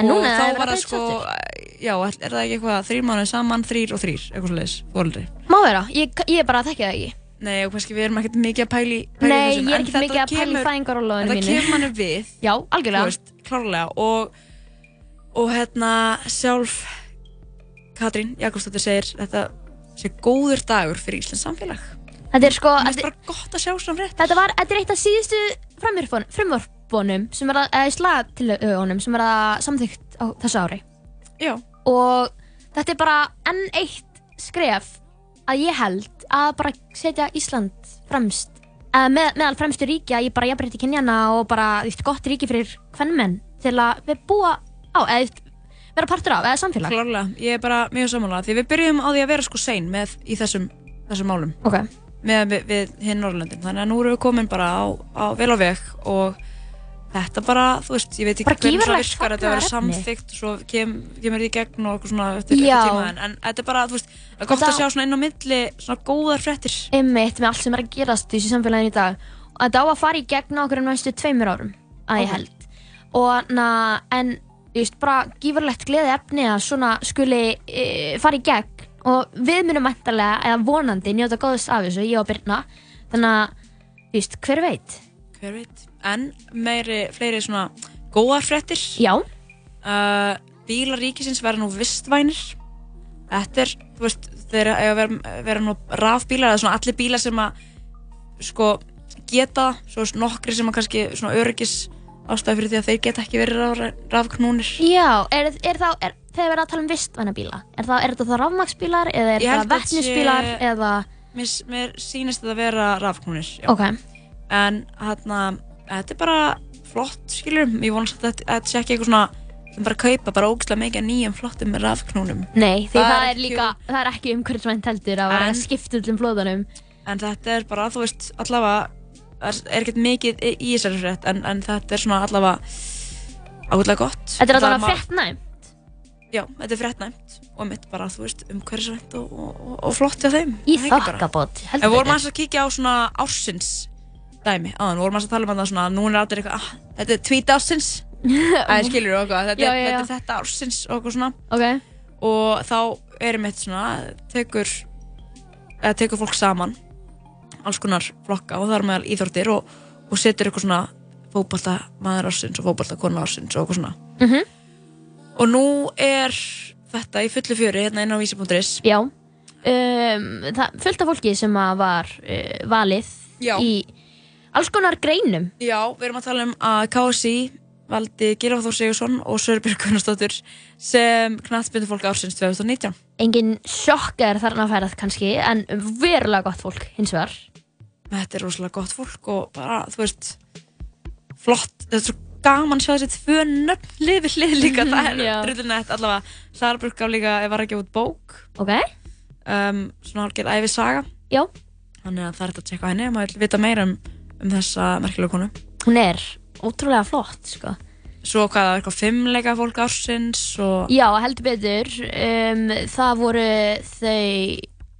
En núna er verið það breyta sko, aftur. já, er það ekki eitthvað þrýr mánuði saman, þrýr og þrýr, eitthvað leiðis, fóröldri. Má vera, ég, ég bara þekki það ekki. Nei, og kannski við erum ekkert mikið að pæli, pæli Nei, þessum, ég er en ekkert þetta mikið að kemur- fæðingarólofinu mínu. Þetta kemur manni við. Já, algjörlega. Þú veist, klárlega, og, og hérna, sjálf Katrín Jakobsdóttir segir þetta sé góður dagur fyrir Íslands samfélag. Þetta er sko... Mér finnst bara gott að sjá svona rétt. Þetta var, þetta er eitt af síðustu frumvörpunum sem er að, eða slagatilögunum sem er að samþygt á þessu ári. Já. Og þetta er bara enn eitt skref að ég held að bara setja Ísland fremst, eða með, meðal fremstu ríkja í bara jafnbreytti kynjana og bara, veist, gott ríki fyrir hvernmenn til að við búa á, eða veist, vera partur af, eða samfélag. Klárlega, ég er bara mjög sammála. Því við byrjum á því að vera sko sein með í þessum, þessum málum. Ok. með við, við hinn Norrlöndin þannig að nú erum við komin bara á, á vel á veg og þetta bara, þú veist, ég veit ekki hvernig það virkar þetta að vera fagnaðarefni. samþykkt og svo kem, kemur því í gegn og eitthvað svona eftir, tíma en, en þetta er bara, þú veist, það er gott Þetta- að sjá svona inn á milli svona góðar fréttir. Einmitt með allt sem er að gerast í samfélaginu í dag. Og þetta á að fara í gegn okkur næstu tveimur árum að ég held. Og na, en þú veist bara gífurlegt gleði efni að svona skuli e, fara í gegn. Og við munum mæntalega eða vonandi njóta góðs af þessu ég og Birna. Þannig að þú veist hver veit? Hver veit, en meiri fleiri svona góðar fréttir Já uh, Bílar ríkisins verða nú vistvænir Þetta er, þú veist, þeir eiga að vera, vera nú rafbílar eða svona allir bílar sem að sko geta, svo nokkri sem að kannski svona öryggis ástæði fyrir því að þeir geta ekki verið raf, rafknúnir Já, er, er þá, er, þegar við erum að tala um vistvæna bíla er, það, er þetta þá rafmaksbílar eða er það að vettnisbílar eða Mér, mér sýnist þetta að vera rafknúnir já. Ok. En hérna, þetta er bara flott, skilur Ég vonast að þetta, sé ekki eitthvað svona sem bara kaupa bara ógislega mikið nýjum flottum rafknúnum. Nei, því það, er ekki- líka, það er ekki umhverfisvænt heldur að vera skipta öllum flóðunum. En þetta er bara, þú veist, allavega er, er ekkert mikið í þessari frétt en, en þetta er svona allavega ágætlega gott. Þetta er Það allavega fréttnæmt Já, þetta er fréttnæmt og mitt bara, þú veist, umhverfisvænt og, og, og, flott hjá þeim. Í Er það þokkabót, En við vorum aðeins að kíkja á svona ársins dæmi, áðan, við vorum aðeins að tala um það svona nú er allir eitthvað, ah, þetta er tweet ársins Það skilur þú okkur, þetta, Já, já, já. þetta er þetta ársins og okkur svona okay. og þá erum við svona tekur, eða tekur fólk saman alls konar flokka og það er meðal íþórtir og, og setur eitthvað svona fótbolta maður ársins og fótbolta kona ársins og eitthvað svona Mhm. og nú er þetta í fullu fjöri hérna inn á vísi.is Já um, Það fullt af fólki sem að var uh, valið Já. í alls konar greinum. Já, við erum að tala um að KSI valdi Gilaf Þór Sigursson og Sörbjörg Gunnarsdóttir sem knattbyndu fólk ársins 2019 Engin sjokk er þarna að færað kannski en verulega gott fólk hins vegar. Þetta er rosalega gott fólk og bara, þú veist flott, þetta er svo gaman að sjá þessi tvö nöfn lifi hlið líka, það er Já. drullinett allavega, Brug gaf líka var að gefa út bók. Ok. Um, svona hálfgerð æfi saga Já. þannig að það er þetta að tjekka henni maður vil vita meira um, um þessa merkjulega konu Hún er ótrúlega flott sko svo hvað, það er eitthvað fimmleika fólk ársins og Já, heldur betur. Um, það voru þau,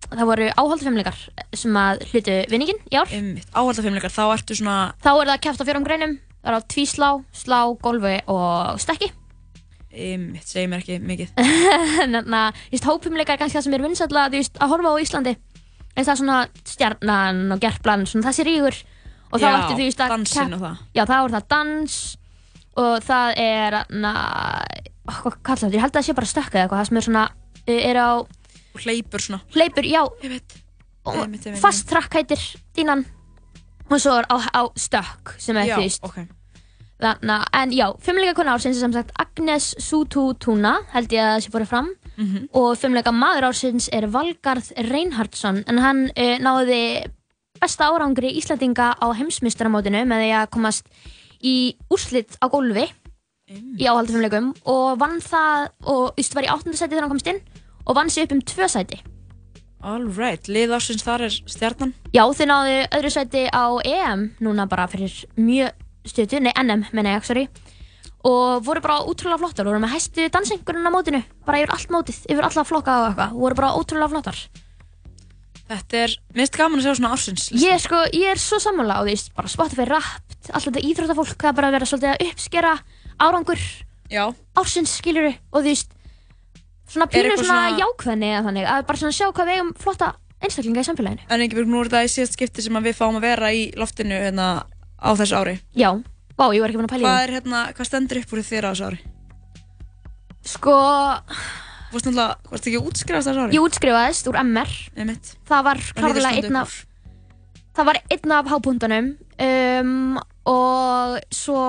það voru áhaldafimleikar sem að hlutu vinningin í ár. áhaldafimleikar, þá ertu svona... Þá er það kæft á fjórum greinum. Það er á tvíslá, slá, golfi og stekki. Einmitt, segir mér ekki mikið. Þannig að, þú veist, hópfimleikar er kannski það sem er vinsætla, þú veist, að horfa á Íslandi. En það er svona stjarnan og gerplan, svona þessi rígur. Og þá Já, ertu, þú veist, að... dansinn kepp- og það. Já, þá er það dans og það er, na, ó, hvað kallar þetta? Ég held að það sé bara stökka eða eitthvað, það sem er svona, uh, er á... Hleypur svona. Hleypur, já. Ég veit. Og Einmitt, einmitt, fast trakk heitir dínan. Og svo er á, á stökk sem er, Já, þú veist. ok. Þannig að, en já, fimmleika kona ársins er sem sagt Agnes Sutu Tuna, held ég að það sé fórið fram. Mhm. Og fimmleika maður ársins er Valgarð Reinhardsson, en hann uh, náði besta árangri Íslandinga á heimsmyndstaramótinu með því að komast í úrslit á gólfi í áhaldi fimmleikum og vann það, og þú veist, var í áttundasæti þegar hann komst inn og vann sig upp um tvö sæti. Alright, lið ársins þar er stjarnan. Já, þau náðu öðru sæti á EM núna bara fyrir mjög stötu, nei NM menna ég, sorry og voru bara útrúlega flottar, voru með hæstu dansingurinn á mótinu, bara yfir allt mótið, yfir alla flokka og eitthvað, voru bara ótrúlega flottar Þetta er, minnst gaman að sjá svona ársins. Ég er sko, ég er svo sammála á því, bara Spotify Wrapped, allt þetta íþróttafólk, það er bara að vera svolítið að uppskera árangur Já. ársins, skiluru, og veist svona pínu svona, svona- jákvæðni eða þannig, að bara svona sjá hvað við eigum flotta einstaklinga í samfélaginu. En ekki nú er þetta í síðast skipti sem við fáum að vera í loftinu hérna á þessu ári. Já, vá, ég var ekki búin að pæla í Hvað því. er hérna, hvað stendur upp úr þér á þessu ári? Sko... Þú varst ekki útskrifast þessu ári? Ég útskrifaðist úr MR. Einmitt. Það var klárlega einn af Það var einn af hábúndunum um, og svo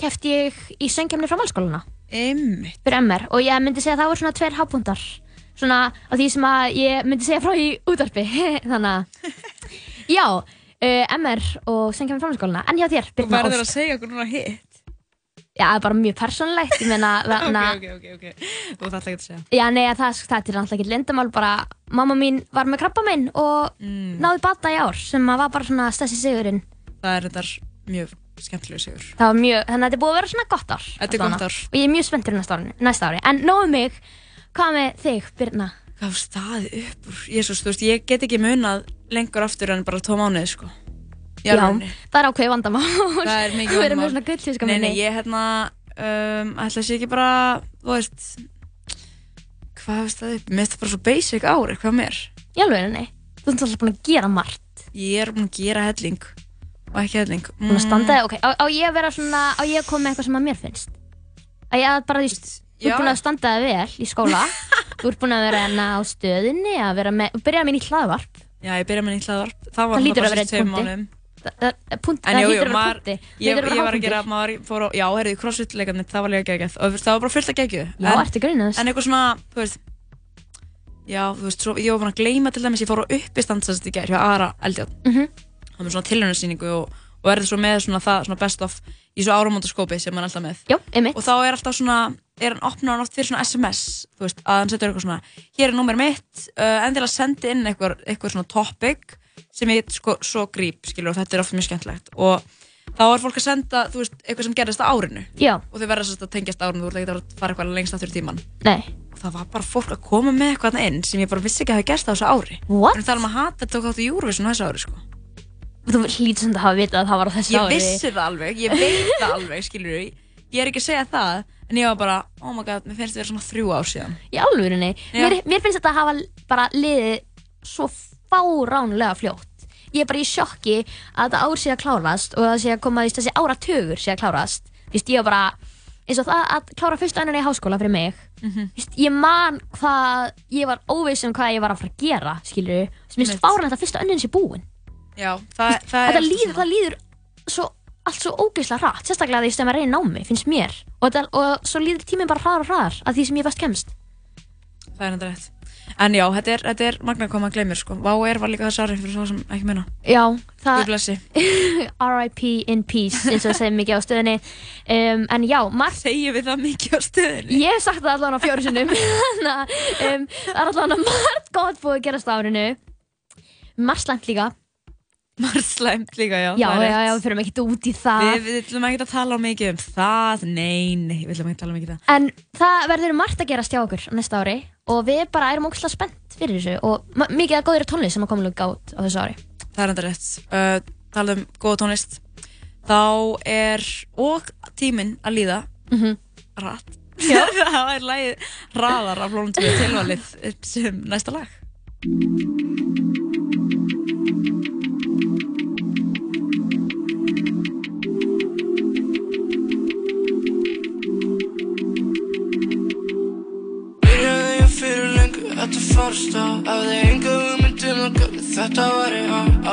kefti ég í söngjarni framhaldsskólana Einmitt. fyrir MR og ég myndi segja að það voru svona tveir hábúndar svona af því sem að ég myndi segja frá í útvarpi þannig að já, uh, MR og söngjarni framhaldsskólana en hjá þér, Þú Birna verður að Ósk segja okkur núna hitt. Já, það er bara mjög persónlegt ég meina, Ok, þarna ok, ok, ok. Þú þarft ekki að segja. Já, nei, það, það er náttúrulega ekki lindamál bara, mamma mín var með krabba minn og Mm. náði bata í ár sem var bara svona stessi sigurinn Það er þetta mjög skemmtilega sigur. það var mjög, þannig að þetta er búið að vera svona gott ár Þetta er gott ár. og ég er mjög spenntur næsta ári, næsta ári. en nóðu mig, hvað með þig, Birna? Hvað var staðið upp úr? Jésús, þú veist, ég get ekki munað lengur aftur en bara tvo mánuði, sko. Já, það er ákveðið vandamál Það er mikið Þú verður vandamál. með svona gullfiska Nei, minni. nei, ég hérna, um, ætla að sé ekki bara, þú veist, hvað var staðið upp? Mér finnst það bara svo basic ári, hvað mér? Í alveg, nei, þú ert alltaf búin að gera margt Ég er búin að gera helling og ekki helling. Búin að standa þig, ok, á, á ég að vera svona á ég að koma með eitthvað sem að mér finnst á ég að bara, þú veist, ert búin að standa þig vel í skóla þú ert búin að vera hérna á stöðinni að vera með, byrja með nýtt hlaðvarp Já, ég byrja með nýtt hlaðvarp. Það var Það bara að vera síðustu Það- það- punkt- En það jú, jú, hlýtur að vera maður, punkti. ég, ég var að gera, maður fór á, já, heyrðu, crossfit-leikarnir, það var líka geggjað. Og það var bara fullt að geggju. Já, ertu að grínast? En eitthvað svona, þú veist, já, þú veist, svo, ég var búin að gleyma til dæmis, ég fór á uppistand sem þetta í gerð hjá Ara Eldjátt. Mhm. Það var svona tilhörnarsýningu og, og verði svo með svona það, svona best of í svo áramótaskópi sem hann er alltaf með. Já. Og þá er alltaf svona, er hann hann oft fyrir svona SMS, þú veist, að hann setur eitthvað svona, er sem ég sko, svo gríp, skilur, og þetta er ofta mjög skemmtilegt. Og þá er fólk að senda, þú veist, eitthvað sem gerðist á árinu. Já. Og þau verða sérst að tengjast árinu, þú ert ekki að fara eitthvað lengst aftur í tíman. Nei. Og það var bara fólk að koma með eitthvað inn sem ég bara vissi ekki að hafa gerst á þessu ári. What? Við erum að tala um að hata tók átt í Eurovision á þessu ári, sko. Þú hlýtur sem það hafa vitað að það var á þessu Ég ári vissi það alveg, ég veit það alveg, skilur. Ég er ekki að segja það, en ég var bara, oh my god, mér finnst þetta vera svona þrjú ár síðan. Í alvörinni, Já. mér, mér finnst þetta að hafa bara liðið svo fáránlega fljótt. Ég er bara í sjokki að þetta ár sé að klárast og það sé að koma þessi áratugur sé að klárast. Þú veist, ég er bara, eins og það að klára fyrsta önnuna í háskóla fyrir mig. Mhm. Þú veist, Ég man hvað, ég var óviss um hvað ég var að fara að gera, skilur Mér finnst Einmitt. fáránlegt að fyrsta önnin sé búin. Já, það, það Þetta er líður, það líður svo, allt svo ógeðslega hratt Sérstaklega því sem að reyna námi, finnst mér. Og, þetta, og svo líður tíminn bara hraðar og hraðar að því sem ég best kemst. Það er enda rétt. En já, þetta er, þetta er magna hvað maður gleymir, sko. Vá er var líka þessu ári fyrir svo sem ekki minna. Já, það. R.I.P. in peace eins og það segir mikið á stöðinni um, en já, margt Segjum við það mikið á stöðinni? Ég hef sagt það allavega á fjóru sinnum Þannig að um, það er allavega margt gott búið að gerast á árinu margt slæmt líka Margt slæmt líka, já. Já, já, já, við fyrir ekki út í það. Við, við ætlum ekki að tala mikið um það, nei, nei, við ætlum ekki að tala mikið um það. En það verður margt að gerast hjá okkur næsta ári og við bara erum ógæslega spennt fyrir þessu og mikið að góðir tónlist sem að koma líka út á þessu ári. Það er enda rétt. Uh, talað um góða tónlist. Þá er, og tíminn að líða, mm -hmm. rætt. það er lagið Raðar af Lónum 2 tilvalið sem næsta lag. Ég hugmyndum að hvernig þetta væri á. Á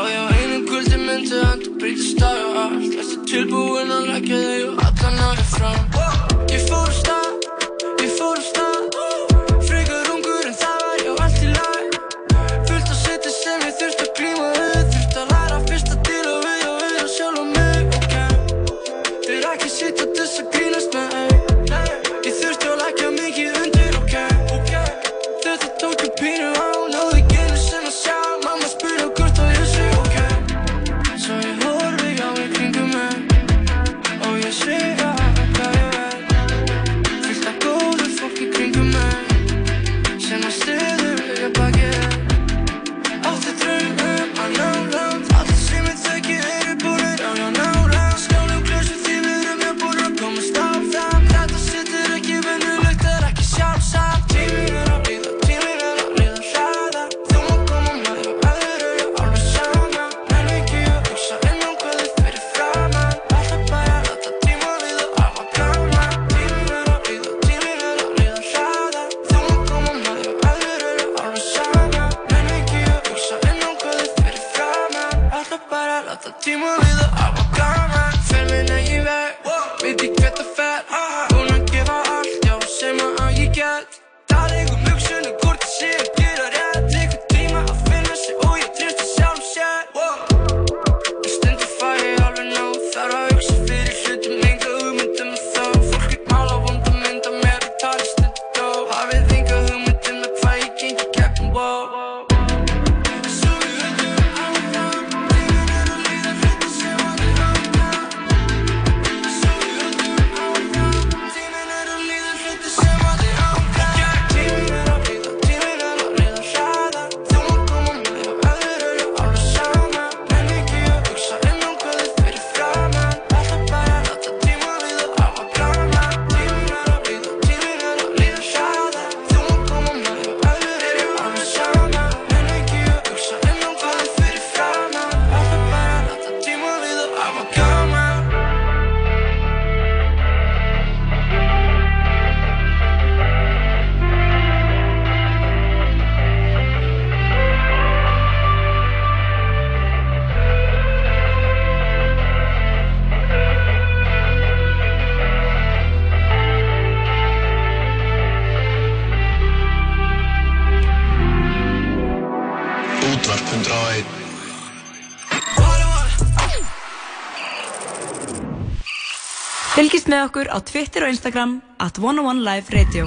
með okkur á Twitter og Instagram at 101 Live Radio.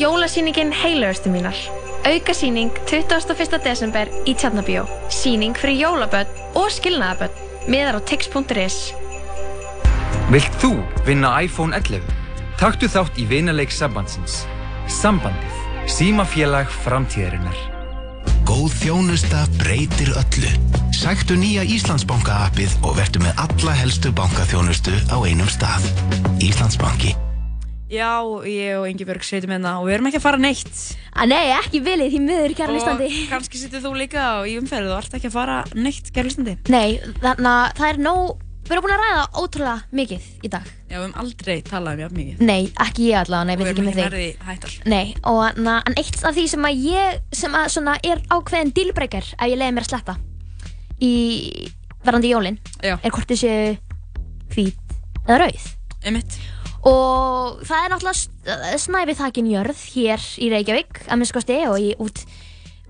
Jólasýningin Heilagustu mínar. Auka sýning 21. desember í Tjarnabíó. Sýning fyrir jólabödd og skilnaðabödd. Miðar á tix.is. Vilt þú vinna iPhone 11? Taktu þátt í vinaleik sambandsins. Sambandið. Símafélag framtíðarinnar. Góð þjónusta breytir öllu. Sæktu nýja Íslandsbanka appið og vertu með alla helstu bankaþjónustu á einum stað. Íslandsbanki. Já, ég og Ingi Björg sitjum hérna og við erum ekki að fara neitt. Að nei, ekki vilið því miður, kæra listandi. Og kannski sittir þú líka í umferðu og ert ekki að fara neitt, kæra listandi. Nei, þannig að það er nóg, við erum búin að ræða ótrúlega mikið í dag. Já, við höfum aldrei talað um jafn mikið. Nei, ekki ég allavega, nei, við ekki erum með ekki þig. Nei, og na, en eitt af því sem að ég, sem að svona er ákveðin dealbreaker ef ég leiði mér að sletta í verðandi jólin, Já. er hvort séu hvít eða rauð. Einmitt. Og það er náttúrulega snæfið þakin jörð hér í Reykjavík, að minnst kosti, og í út,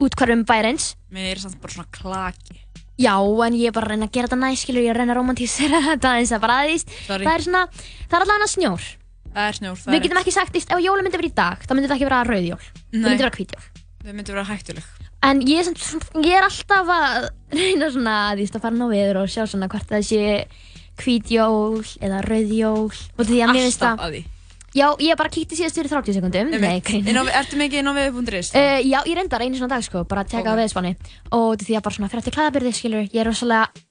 útkvarfum bæreins. Mér er samt bara svona klaki. Já, en ég er bara að reyna að gera þetta næst, skilur, ég er að reyna að romantísera þetta eins að bara aðeins. Það er svona, það er allavega snjór. Það er snjór, það Við er getum ekki sagt, ef jólum myndi vera í dag, þá myndi þetta ekki vera rauðjól. Það myndi vera hvítjól. Þau myndu vera hættuleg. En ég ég er alltaf að reyna svona að, þú veist, að fara ná viður og sjá svona hvort það sé hvítjól eða rauðjól Alltaf að því. Já, ég bara kíkti síðast fyrir 30 sekundum ertu mikið inn á við.is? Uh, já, ég reyndar einu svona dag sko, bara að teka á veðspanni og því að bara svona fyrir eftir klæðabyrði, skilur, ég er rosalega,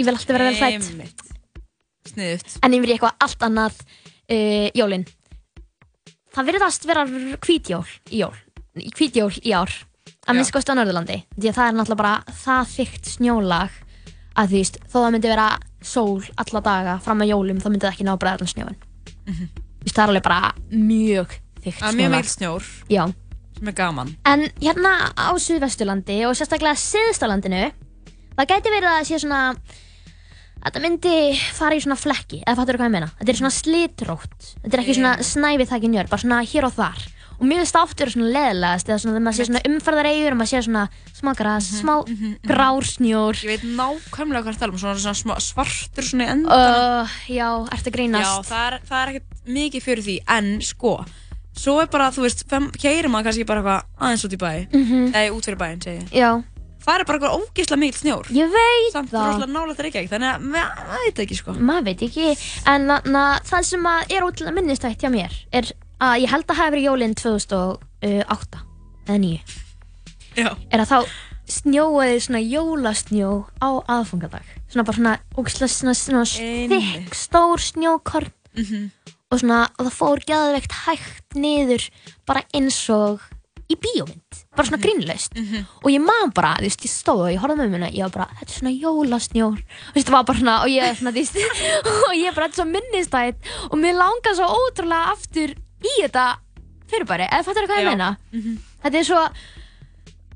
ég vil alltaf vera vel Einmitt. Sniðut. en yfir í eitthvað allt annað uh, jólin. Það virðast vera hvítjól í jól, hvítjól í ár, að minnst kosti á Norðurlandi, því að það er náttúrulega bara það þykkt snjólag að veist, þó það myndi vera sól alla daga fram að jólum, þá myndi það ekki ná bregðarinn snjóin. Mhm. Þú veist, það er alveg bara mjög Það er snjólag. mjög mikil snjór. Já. Sem er gaman. En hérna á Suðvesturlandi og sérstaklega Siðstalandinu það gæti verið að það sé svona að það myndi fara í svona flekki eða fattur þú hvað ég meina? Þetta er svona slitrótt þetta er ekki svona snæfið þakkin jörg bara svona hér og þar og mér finnst það oft vera svona leðilegast eða svona þegar maður sé svona umferðareigur og maður sé svona smá gras, smá grársnjór Ég veit nákvæmlega hvað það er um, svona, svona smá- svartur svona í endan. uh, Já, ertu að grínast? Já, það er, það er ekkert mikið fyrir því, en sko, svo er bara, þú veist, keirir maður kannski bara eitthvað aðeins út í bæ, Mhm. eða út fyrir bæinn, segi ég. Já. Það er bara eitthvað ógeðslega mikil snjór. Ég veit Samt það. rosalega nálægt Reykjavík, þannig að ma- maður veit ekki, sko. maður veit ekki en na, na, það sem að er ótrúlega minnistætt hjá mér er að ég held að hafi verið jólinn 2008 eða 9 Já. er að þá snjóaði svona jólasnjó á aðfangadag. Svona bara svona, ógeðslega svona, svona þykk stór snjókorn. Mhm. og svona og það fór gæðveikt hægt niður bara eins og í bíómynd. Bara svona grínlaust. Mhm. og ég man bara, þú veist, ég stóð og ég horfði með mér ég var bara, þetta er svona jólasnjór. Og það var bara svona, og ég svona, þú veist og ég bara, þetta er svo minnistætt og mér langar svo ótrúlega aftur í þetta fyrirbæri, eða fattur hvað ég Já. meina? Mhm. þetta er svo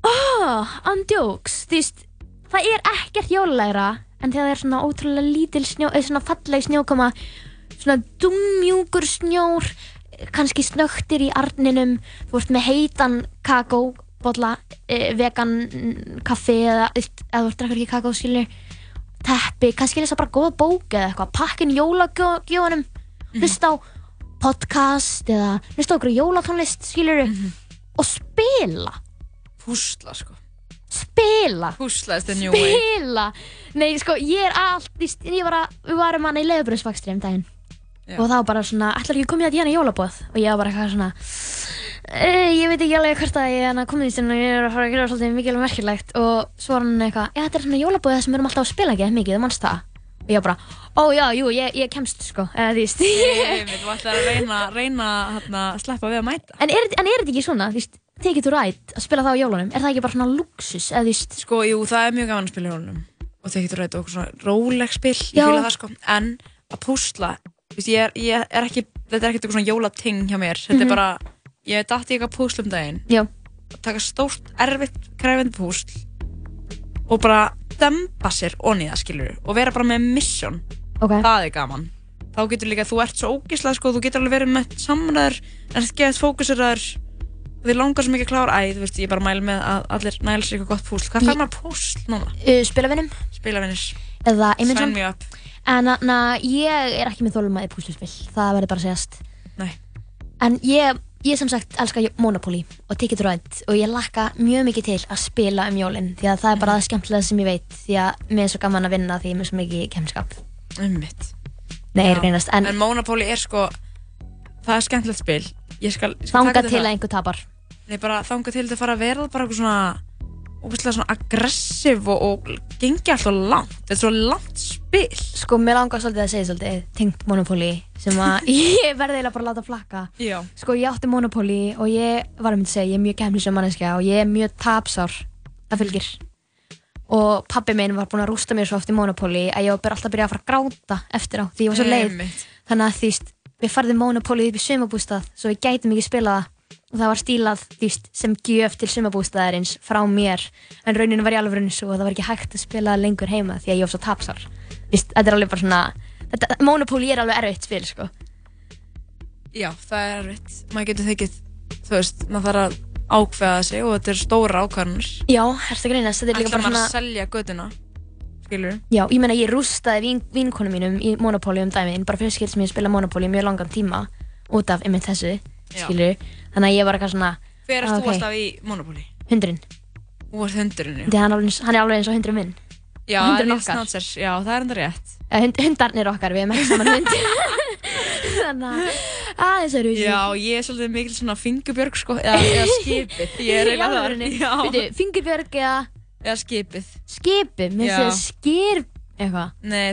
oh, andjóks, þú veist það er ekkert jólulegra en þegar það er svona ótrúlega lítil snjó eða svona falleg snjókoma svona dummjúkur snjór kannski snögtir í arninum. Þú ert með heitan kakó bolla, e, vegan mm, kaffi eða, veist, eða þú ert drekkur ekki kakó skilur teppi, kannski lesa bara góða bók eða eitthvað, pakkin jólagjóðunum hlusta á podcast eða hlusta okkur jólatónlist skilur og spila. Púsla, sko. spila. Is the new way. spila. Nei sko ég er allt ég, var að, við varum hann í leðubröðsvakstri um daginn. Já. og þá bara svona ætlar ekki að koma í að hérna jólabóð? Og ég var bara eitthvað svona e, ég veit ekki alveg hvert að ég er að koma í þessum og ég er að fara að gera svolítið mikið merkilegt. Og svo var hann eitthvað já þetta er svona jólabóð það sem við erum alltaf að spila ekki? Mikið, þú manst það og ég bara, ó já, jú, ég, ég kemst sko. Eða því st Ég veit, þú ætlar að reyna, reyna hérna, sleppa við að mæta. en er, en er þetta ekki svona, þú veist take it to right að spila það á jólunum, er það ekki bara svona luxus eða þú veist? Sko, jú, það er mjög gaman að spila jólunum. Og það getur rætt okkur svona róleg spil, ég fýla það sko, en að púsla, þú veist, ég er, ég er ekki, þetta er ekkert eitthvað svona jólating hjá mér, þetta Mhm. er bara, ég dætti ekki að púsla um daginn, Já. taka stórt, erfitt, kræfindi púsl og bara dempa sér onni það, skilur og vera bara með mission, okay. það er gaman. Þá getur líka, þú ert svo ógislega, sko, þú getur alveg verið með samræður, en þetta getur fókuseraður, og þið langar svo mikið að klára, æ, þú veist, ég bara mæl með að allir næla sér eitthvað gott púsl. Hvað fær maður púsl núna? uh, spilavinnum Spilavinnir. eða up. En na, ég er ekki með þólumæði púsluspil, það verður bara að segjast. Nei. En ég, ég sem sagt elska Monopoly og Ticket to Ride og ég lakka mjög mikið til að spila um jólinn því að það er bara það skemmtilega sem ég veit því að mér er svo gaman að vinna því ég er svo mikið kemskap. Ummitt. Nei, ég er greinast. En, En Monopoly er sko, það er skemmtilegt spil. Ég skal, skal þanga taka til það. að einhver tapar. Nei, bara þanga til þetta fara að vera bara eitthvað svona, svona aggressiv og, og gengi alltaf langt. Þetta er svo langt spil. Sko, mér langar svolítið að segja svolítið tengt Monopoly sem að ég verði eiginlega bara að láta flakka. Já. Sko, ég átti Monopoly og ég var að myndi að segja, ég er mjög kemlisum manneskja og ég er mjög tapsár. Það fylgir. Og pabbi minn var búinn að rústa mér svo oft í Monopoly að ég var alltaf að byrja að fara að gráta eftir á því ég var svo leið. Þannig að því við farðum Monopoly upp í sumabústað svo við gætum ekki spila það og það var stílað veist, sem gjöf til sumabústaðarins frá mér en rauninu var í alveg svo að það var ekki hægt að spila það lengur heima því að ég tapsár. Þú veist, Þetta er alveg bara svona, þetta, Monopoly er alveg erfitt spil sko. Já, það er erfitt. Maður getur þykist, þú veist, maður þarf að ákveða sig og þetta er stóra ákvarðanir. Já, herst að greinast, þetta er líka bara svona... að selja göduna, skilur Já, ég meina ég rústaði vín, vinkonum mínum í Monopoly um dæmin, bara fyrir skil sem ég spila Monopoly mjög langan tíma út af einmitt þessu, Já. Þannig að ég var eitthvað svona, Hver erst Ah, þú ok. alltaf í Monopoly? Hundurinn. Þú ert hundurinn, já. Hann, hann er alveg eins og hundurinn minn. Já, hundurinn okkar. Snátser, já, það er enda rétt. Ja, hund, hundarnir okkar, við erum ekki saman hund. Þannig að aðeins eru Já, ég er svolítið mikil svona fingurbjörg, sko, eða, eða skipið. Ég er eiginlega þar. Já. Veitu, fingurbjörg eða... Eða skipið. Skipið, mér finnst það skýr eitthvað. Nei,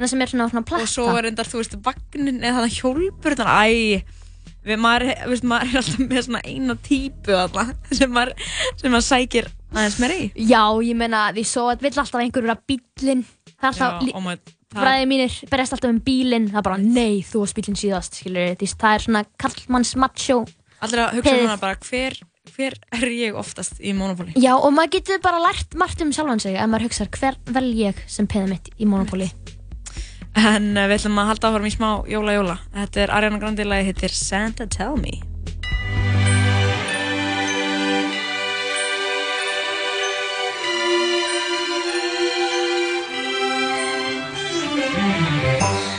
margir sem. Já, er svona, svona platta. Og svo er endar, þú veist, vagnin eða þannig hjólburðan, æ, við, maður, veist, maður er alltaf með svona eina típu þarna sem maður, sem maður sækir aðeins meira í. Já, ég meina, því svo vill alltaf einhver vera bílinn. Það er Já, alltaf, lí- oh my- það- bræðið mínir berjast alltaf um bílinn. Það er bara, nei, þú varst bílinn síðast, skilur því það er svona karlmanns macho. Allir að hugsa núna bara, hver, hver er ég oftast í Monopoly? Já, og maður getur bara lært margt um sjálfan sig ef maður hugsa hver vel ég sem peðið mitt í Monopoly. En uh, við ætlum að halda áfram í smá jóla-jóla. Þetta er Ariana Grande lagi, heitir Santa Tell Me.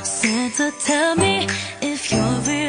Santa, tell me if you're really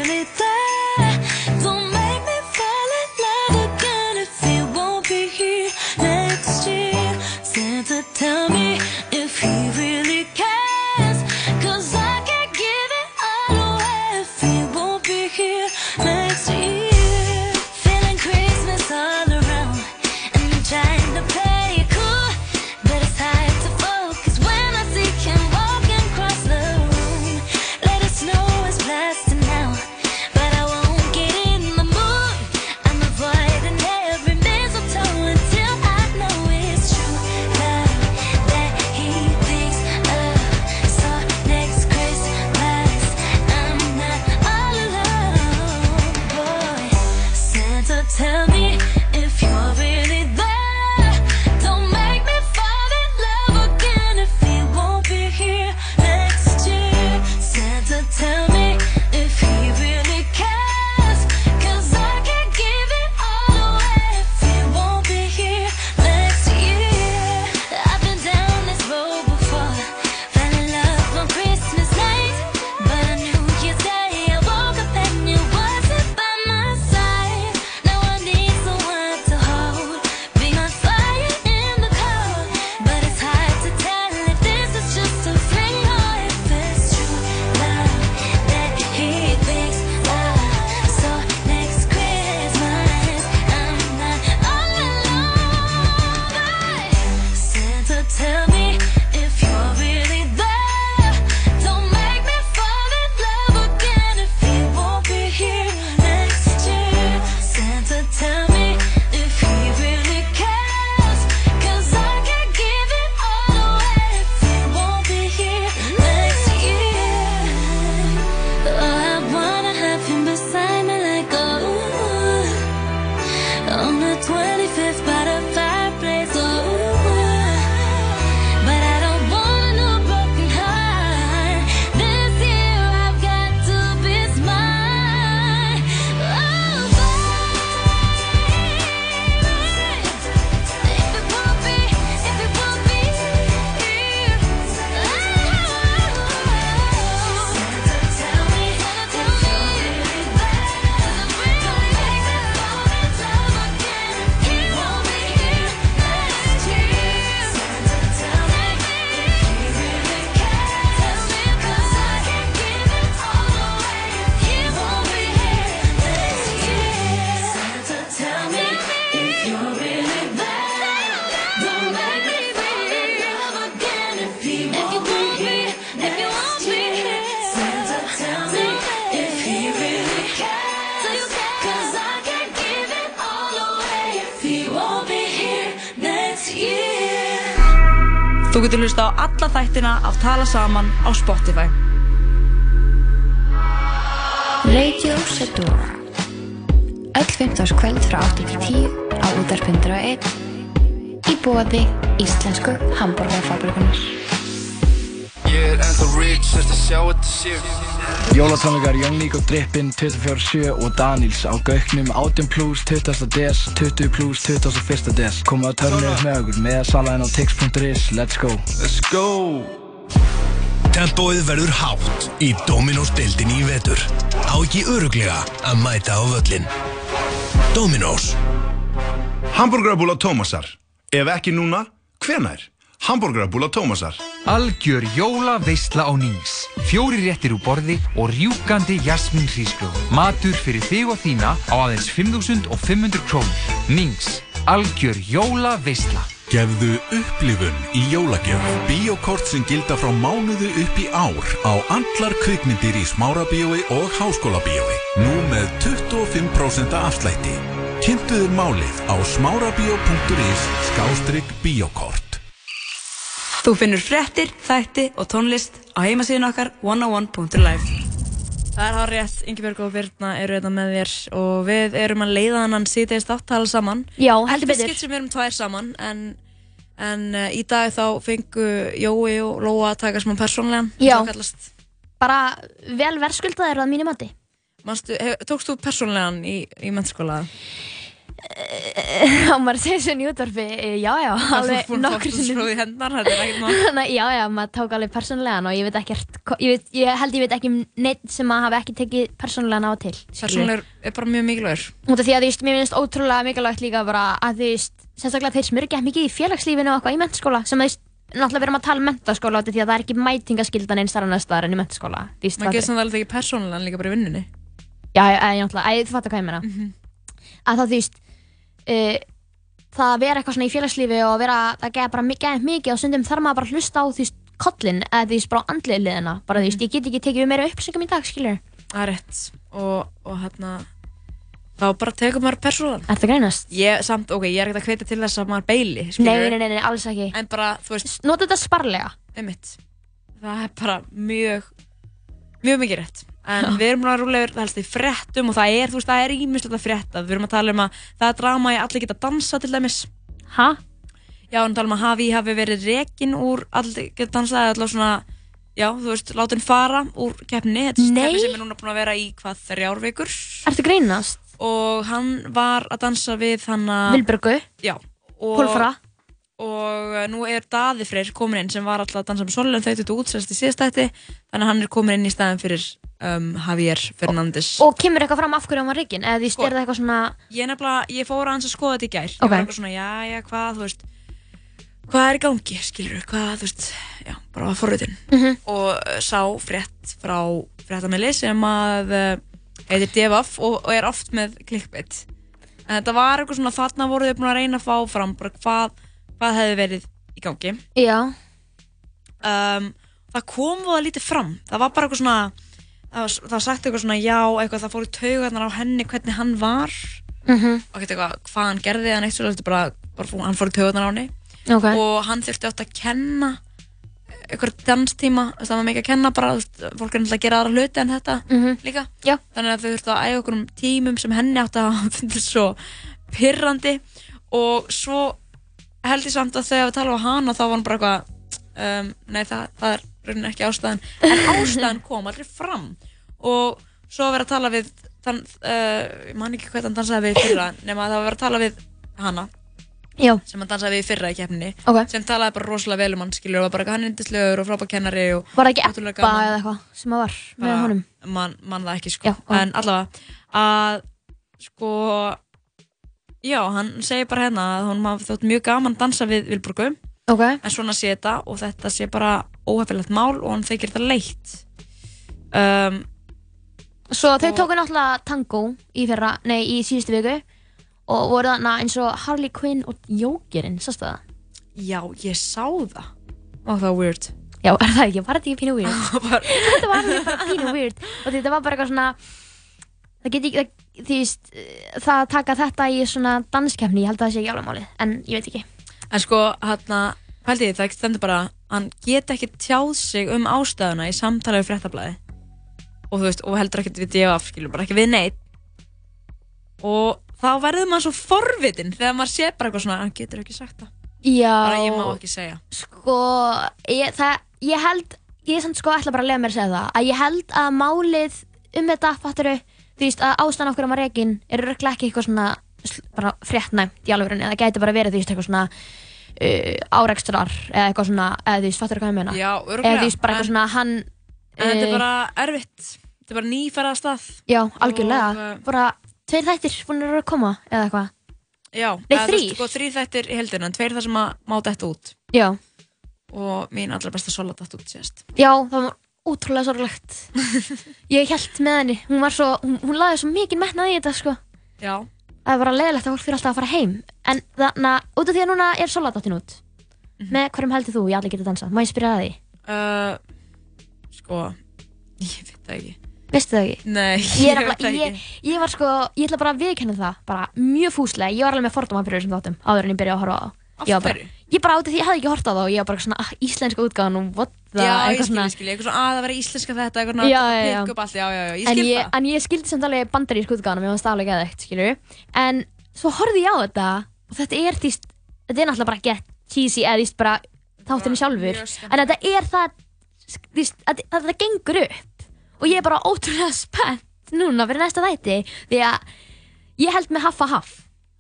Tala Saman á Spotify. Radio Sedora Öll 15. kvöld frá 8 til 10 á útarpundra 1 í bóði íslensku hambúrgarfabrikunar Ég er ennþá rich eftir að sjá þetta sér Jólatónleikar Young Nico Drippin 24-7 og Daniels á Gauknum 18 plus 20. des 20 plus 21. des Komum að upp með okkur með henn á tix.is Let's go Let's go Tempóið verður hátt í Dominos deildinni í vetur. Á ekki öruglega að mæta á völlin. Dominos. Hamburgerabúla Tómasar. Ef ekki núna, hvenær? Hamburgerabúla Tómasar. Algjör jóla veistla á Nings. Fjóri réttir úr borði og rjúkandi jasmín hrísgrjóð. Matur fyrir þig og þína á aðeins 5.500 krónur. Nings. Algjör jóla veistla. Gefðu upplifun í jólagjöf. Bíokort sem gilda frá mánuðu upp í ár á allar kvikmyndir í smárabíói og háskólabíói. Nú með 25% afslætti. Kynntuður málið á smárabíó.is skástrygg bíokort. Þú finnur fréttir, þætti og tónlist á heimasíðun okkar 101.life Það er hár rétt, Ingebjörg og Birna eru þetta með þér og við erum að leiða hann síðdeist áttala saman Já, heldur Þetta betur. er skilt sem við erum tvær saman en, en uh, í dag þá fengu Jói og Lóa að taka smá persónlegan Já. það. Bara vel verðskuldaðir að mínu mati. Manstu, hef, tókst þú persónlegan í, í mennskóla? Á maður segir svona í útvarfi, eh, já, já, alveg nokkur sinnum. Svo í hendar, þetta er ekkert mál Þannig, já, já, maður tók alveg persónulegan og ég veit ekkert, ég, veit, ég held ég veit ekki um neitt sem að hafa ekki tekið persónulegan á til. skilurðu. Persónlegur er bara mjög mikilvægur Út af því að þú veist, mér finnst ótrúlega mikilvægt líka bara að þú veist, sérstaklega þeir ekki mikið í félagslífinu og eitthvað í mentaskóla sem þú veist, náttúrulega við erum að tala um mentaskóla út af því að það er ekki þar annars staðar en í mentaskóla. Uh, það að vera eitthvað svona í félagslífi og vera, það geða bara mikið, mikið og stundum þarf maður bara að hlusta á veist kollin eða veist bara andlega liðina. Bara þú veist, ég get ekki tekið meira upplýsingum í dag, skilur Það er rétt. Og, og hérna þá bara tekur maður persónan Er það greinast? Ég, samt, ok, ég er ekkert að hveita til þess að maður beili Nei, skilurðu. nei, nei, nei, alls ekki. En bara, þú veist Nota þetta sparlega. Það er bara mjög mjög mikið rétt En við erum bara rúlegur, það helst í fréttum og það er, þú veist, það er ímislegt að frétta Við erum að tala um að það er drama í allir geta dansa til dæmis Hæ? Já, við erum að tala um að Hafi hafi verið rekin úr allir geta dansa eða allavega svona Já, þú veist, látin fara úr keppni Þetta er keppni sem er núna búin að vera í hvað þrjár vikur Ertu greinast? Og hann var að dansa við hann að Vilbergu? Já og, Pólfara? Og uh, nú er Daði Freyr komin inn sem var alltaf að dansa með Solon þau þetta útsæðast í síðastætti Þannig að hann er komin inn í staðin fyrir um, Javier Fernandes Og kemur eitthvað fram af hverju hann var reygin? Eða þú veist, Sko. eitthvað svona Ég nefnilega, ég fór aðeins að skoða þetta í gær Ég Ok. var eitthvað svona, já, já, hvað, þú veist Hvað er í gangi, skilur hvað, þú veist, já, bara var forritin Mhm. Og uh, sá frétt frá fréttamili sem að uh, heitir Devaf og, og er oft með clickbait En þetta var eitthvað svona, þarna voru þau búin að reyna að fá fram bara hvað, hvað hefði verið í gangi Já um, Það kom það lítið fram Það var bara eitthvað svona Það var, það sagt eitthvað svona já, eitthvað það fór í taugarnar á henni hvernig hann var Mhm. og ekkert eitthvað hvað hann gerði svo þetta bara, bara hann fór í taugarnar á henni Ok. og hann þurfti átt að kenna eitthvað danstíma það var mikið að kenna bara fólk er náttúrulega að gera aðra hluti en þetta Mhm. líka Já. þannig að þau þurftu að æfa okkur um tímum sem henni átti að fundið svo pyrrandi og svo held ég samt að þegar við tala um hana þá var hann bara eitthvað um, nei það, það er raunin ekki ástæðan en ástæðan kom aldrei fram og svo var verið að tala við þann, uh, ég man ekki hvað hann dansaði við fyrra nema að það var verið að tala við hana Já. sem hann dansaði við fyrra í keppninni Ok. sem talaði bara rosalega vel um hann skilur og var bara hann er yndislegur og frábær kennari og Var það ekki gaman. eða eitthvað sem að var með honum? man, man það ekki sko Já, en allavega að sko já, hann segir bara hérna að hún hafi þótt mjög gaman að dansa við Vilburgu Ok. en svona sé þetta og þetta sé bara óhefilegt mál og hann þykir þetta leitt um, Svo þau tóku náttúrulega tango í fyrra, nei í síðustu viku og voru þarna eins og Harley Quinn og Jókerinn, sástu það? já, ég sá það og það var weird Já, er það ekki? Var þetta ekki pínu weird? þetta var alveg bara pínu weird og þetta var bara eitthvað svona það get ekki, því veist það að taka þetta í svona danskefni ég held að það sé ekki alveg málið, en ég veit ekki. En sko, hann pældi ég, það stendur bara hann get ekki tjáð sig um ástæðuna í samtali við fréttablaði og þú veist, og heldur ekkert við DF skilur bara ekki við neitt. Og þá verður maður svo forvitin þegar maður sé bara eitthvað svona hann getur ekki sagt það. Já. Bara ég má ekki segja. Sko, ég, það, ég held ég er samt sko ætla bara að lega mér að segja það að ég held að málið um þetta fatturu, þú veist að ástæðan okkur á maður er rögglega ekki eitthvað svona bara fréttnæmt í alveg það gæti bara verið þú veist eitthvað svona uh, árekstrar eða eitthvað svona, eða þú veist, fattur hvað ég meina? Já, Eða örugglega, þú veist, bara eitthvað en- svona, hann... En þetta er eh, bara erfitt. Þetta er bara nýferða stað. Já, algjörlega. Og, eh, Bara tveir þættir búin að koma, eða eitthvað. Já, Nei, eða þú veist, þrír. Sko, þrýr þættir í heldina, en tveir þar sem að má detta út. Já. Og mín allra besta sola detta út síðast. Já, það var ótrúlega sorglegt. ég held með henni, hún var svo, hún, hún laði svo mikið metnað í þetta, sko. Já. Það var bara leiðilegt að fólk fyrir alltaf að fara heim. En þannig að, út af því að núna er Soladottin út, með hverjum heldur þú, ég allir geta dansað, má ég spyrja það því? Uh, sko, ég veit það ekki. Veistu það ekki? Nei, Ég, ég veit það ég, ég var sko, ég ætla bara að viðkenna það, bara mjög fúslega, ég var alveg með fordóma fyrir þessum þáttum, áður en ég byrjaði að horfa á það. Af hverju? Ég bara af því ég hafði ekki hort á það og ég var bara svona, ah, íslenska útgáðan og what the, Já, ég eitthvað skil, svona. ég skil, eitthvað svona að það vera íslenska þetta, eitthvað svona að pikka upp allt, já, já, já, ég en skil ég, það. En ég skildi samt alveg bandarísk útgáðan, mér fannst það alveg geðveikt, skilur En svo horfði ég á þetta og þetta er því, þetta er náttúrulega bara get cheesy eða því bara þátturinn sjálfur. En þetta er það, því, að þetta gengur upp og ég er bara ótrúlega spennt núna fyrir næsta þætti því að ég held með Haffa Haff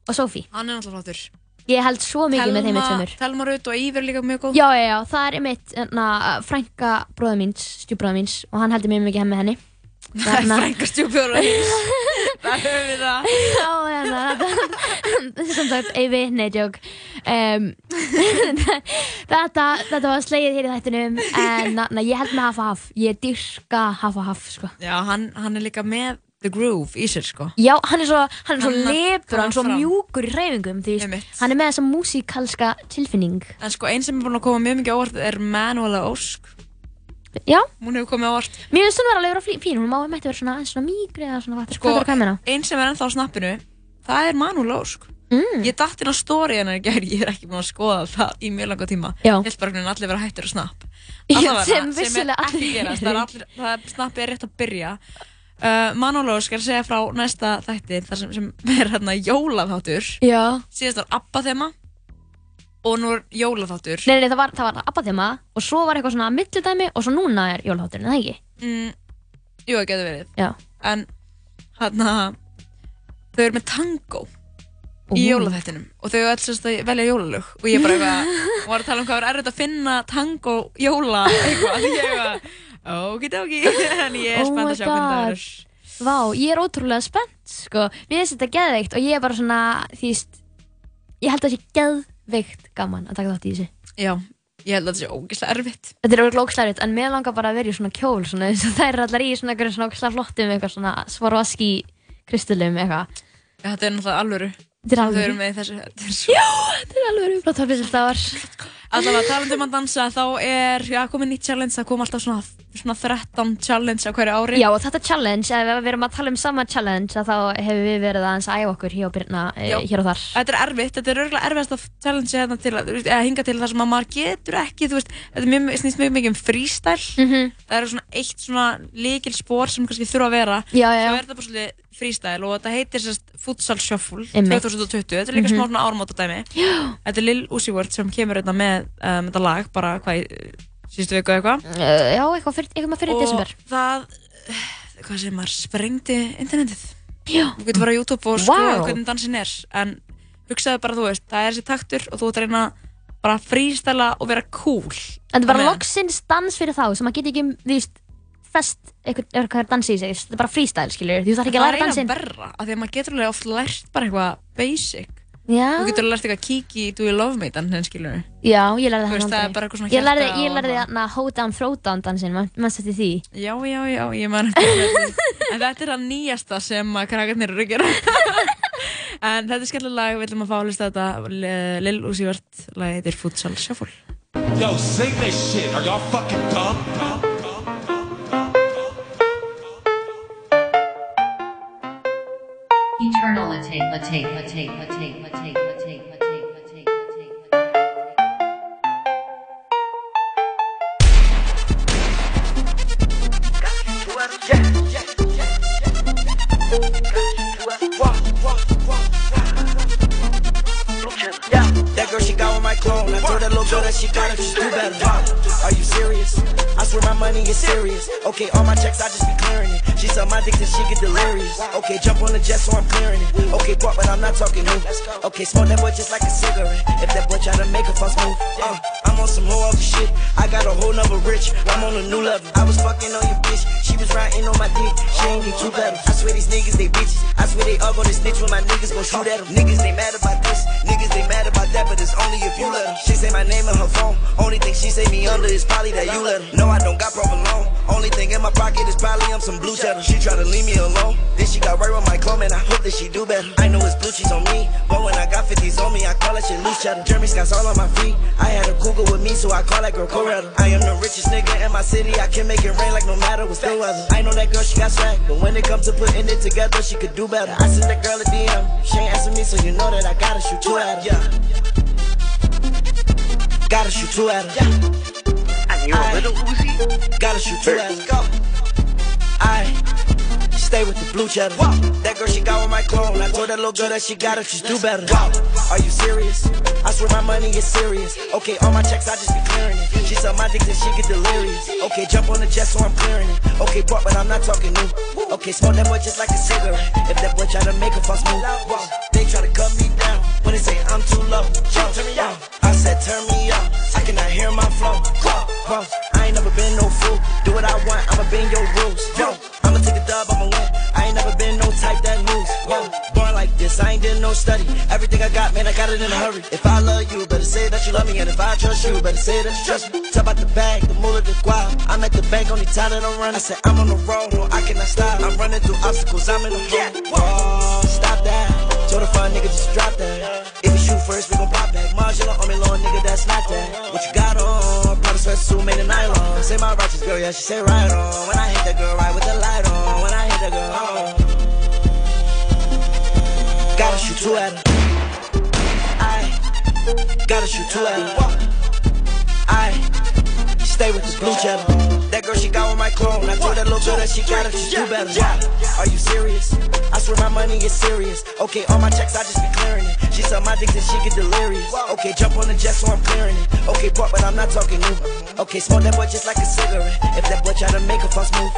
og Sophie. Hann er náttúrulega flottur. Ég held svo mikið með þeim tveimur. Telma Rut og Íver er líka mjög góð. Já, já, já, það er einmitt na, frænka bróða míns, stjúbróða míns og hann heldur mjög mikið heim með henni. Frænka stjúbróða míns. Það höfum við það. Já, þetta sem sagt, Eyvi, nei, joke um, þetta, þetta var slegið hér í þættinum en na, na, ég held með Hafa Haf ég dyrka Hafa Haf, sko Já, hann, hann er líka með the groove í sér, sko. Já, hann er svo, hann er svo Hann- lebur, hann er svo hann fram. mjúkur í hreyfingum, þú veist, hann er með þessa músikalska tilfinning. En sko, einn sem er búin að koma mjög mikið ávart er Manuela Ósk. Já. Hún hefur komið ávart. Mér finnst hún vera alveg vera flí- fín, hún má mætti vera svona, aðeins svona mýgri eða svona, hvað Sko, er hvað meina? einn sem er ennþá á snappinu, það er Manuela Ósk. Mm. Ég datt inn á story hennar í gær, ég er ekki búin að skoða það í mjög langa tíma. Já. Veginn allir vera hættir að snapp. Allavega, sem sem vissulega er ekki allir gerast, það er allir, það er snappið er rétt að byrja. Uh, Manuela Ósk er að segja frá næsta þætti, þar sem, sem er hérna jólaþáttur. Já. Síðast var Abba þema og nú er jólaþáttur. Nei, nei, það var, það var Abba þema og svo var eitthvað svona millidæmi og svo núna er jólahátturinn, eða ekki? Mm, jú, það getur verið. Já. En hérna, þau eru með tango í jólaþættinum og þau eru alls að velja jólalög og ég bara eitthvað, var að tala um hvað er erfitt að finna tango jóla eitthvað, ég eitthvað, okidoki, en ég er Oh spennt að sjá hvernig það verður. Vá, ég er ótrúlega spennt, sko. Mér finnst þetta geðveikt og ég er bara svona, því ég held að það sé geðveikt gaman að taka þátt í þessu. Já, ég held að þetta sé ógeðslega erfitt. Þetta er orðið ógislega en mér langar bara að vera í svona kjól, svona, eins og þær eru allar í svona, ógislega flottum, eitthvað svona svarvaski kristallum, eitthvað. Já, þetta er náttúrulega alvöru. Þetta er Þau alvöru. eru með þessu, þetta er svo... Já, þetta er alveg flott hálfisildafar. Allavega, talandi um að dansa, þá er, já, komið nýtt challenge, það kom alltaf svona, svona 13 challenge á hverju ári. Já, og þetta challenge, ef við erum að tala um sama challenge, að þá hefur við verið aðeins að æfa okkur hjá Birna e, Já. hér og þar. Þetta er erfitt, þetta er örgulega erfiðast að challenge hérna til að, eða hinga til þar sem að maður getur ekki, þú veist, þetta er mjög, snýst mjög mikið um freestyle. Mhm. Það eru svona eitt svona líkil spór sem kannski þurfa að vera. Já, já. Svo er þetta bara svolítið freestyle og þetta heitir sérst Futsal Shuffle Einmitt. 2020. Þetta er líka Mhm. smá svona ármóta dæmi. Já. Þetta er Lil Uzi Vert sem kemur hérna með um, þetta lag, bara hvað, í, síðustu viku eitthvað. Uh, já, eitthvað, fyrir, eitthvað fyrir desember. Og það, hvað sem maður, sprengdi internetið. Já. Þú getur bara á YouTube og skoða Vá. hvernig dansin er. En hugsaðu bara, þú veist, það er þessi taktur og þú ert að reyna bara að freestyla og vera cool. En var Á meðan. loksins dans fyrir þá sem að geta ekki, þú veist, fest eitthvað, dansi í sig, þetta er bara freestyle, skiljur, þú þarf ekki að það læra er dansinn. eiginlega verra, af því að maður getur alveg oft lært bara eitthvað basic. Já. Þú getur alveg lært eitthvað kiki, do you love me, dansinn, skilur við. Já, ég lærði Þú það veist, það er aldrei. bara eitthvað svona Ég lærði, hjarta ég og lærði eitthvað. þarna hold down, throw down dansinn, mann mann eftir því. Já, já, já, ég man eftir þetta. En þetta er það nýjasta sem að krakkarnir eru að gera. en þetta er skemmtilega lag, við ætlum að fá að hlusta þetta Lil Uzi Vert, lagið heitir Futsal Shuffle. Yo, sing this shit. Are y'all fucking dumb? take, a take, a take, a take, a take, a take, a take. Yeah girl, she got with my clone. I told that little girl that she gotta just do better. Are you serious? I swear my money is serious. Okay, all my checks, I just be clearing it. She on my dick till she get delirious. Okay, jump on the jet so I'm clearing it. Okay, pop, but I'm not talking new. Okay, smoke that boy just like a cigarette. If that boy try to make a fuss move, uh, I'm on some whole other shit. I got a whole nother rich. I'm on a new level. I was fucking on your bitch. She was riding on my dick. She ain't need two pedals. I swear these niggas, they bitches. I swear they all gonna snitch when my niggas gon' shoot at them. Niggas, they mad about this. Niggas, they mad about that, but it's only if you let them. She say my name in her phone. Only thing she say me under is probably that you let her. No, I don't got proper loan. Only thing in my pocket is probably I'm some blue cheddar. She try to leave me alone. Then she got right with my clone, and I hope that she do better. I know it's blue cheese on me, but when I got 50s on me, I call that shit loose cheddar. Jeremy Scott's all on my feet. I had a cougar with me, so I call that girl Coretta. I am the richest nigga in my city. I can make it rain like no matter what's the weather. I know that girl, she got swag, but when it comes to putting it together, she could do better. I sent that girl a DM. She ain't answer me, so you know that I gotta shoot two at her. Yeah. Gotta shoot two at her. And you a little Uzi? Gotta shoot two at her. I stay with the blue cheddar. That girl she got with my clone. I told that little girl that she got it, she's do better. Are you serious? I swear my money is serious. Okay, all my checks I just be clearing it. She suck my dick and she get delirious. Okay, jump on the jet so I'm clearing it. Okay, pop, but I'm not talking new. Okay, smoke that boy just like a cigarette. If that boy try to make a fuss move, whoa, they try to cut me they say I'm too low, yo, turn me up. I said turn me up. I cannot hear my flow. Whoa, whoa, I ain't never been no fool. Do what I want, I'ma bend your rules. Yo, I'ma take a dub, I'ma win. I ain't never been no type that lose. Yo, born like this, I ain't did no study. Everything I got, man, I got it in a hurry. If I love you, better say that you love me. And if I trust you, better say that you trust me. Talk about the bag, the moolah, the guap. I'm at the bank, only time that I'm running. I said I'm on the road, no, I cannot stop. I'm running through obstacles, I'm in the hole. Whoa, oh, stop that. Told fun nigga just drop that. If we shoot first, we gon' pop back. Marginal on me, long nigga, that's not that. What you got on? Prada sweatsuit made of nylon. Say my righteous girl, yeah, she say right on. When I hit that girl, right with the light on. When I hit that girl, on. Gotta shoot two at her. I gotta shoot two at her. I stay with this blue cheddar. That girl, she got with my clone. I told that little girl that she got it, she do better. Are you serious? I swear my money is serious. Okay, all my checks, I just be clearing it. She suck my dick and she get delirious. Okay, jump on the jet so I'm clearing it. Okay, pop, but I'm not talking new. Okay, smoke that boy just like a cigarette. If that boy try to make a fuss move.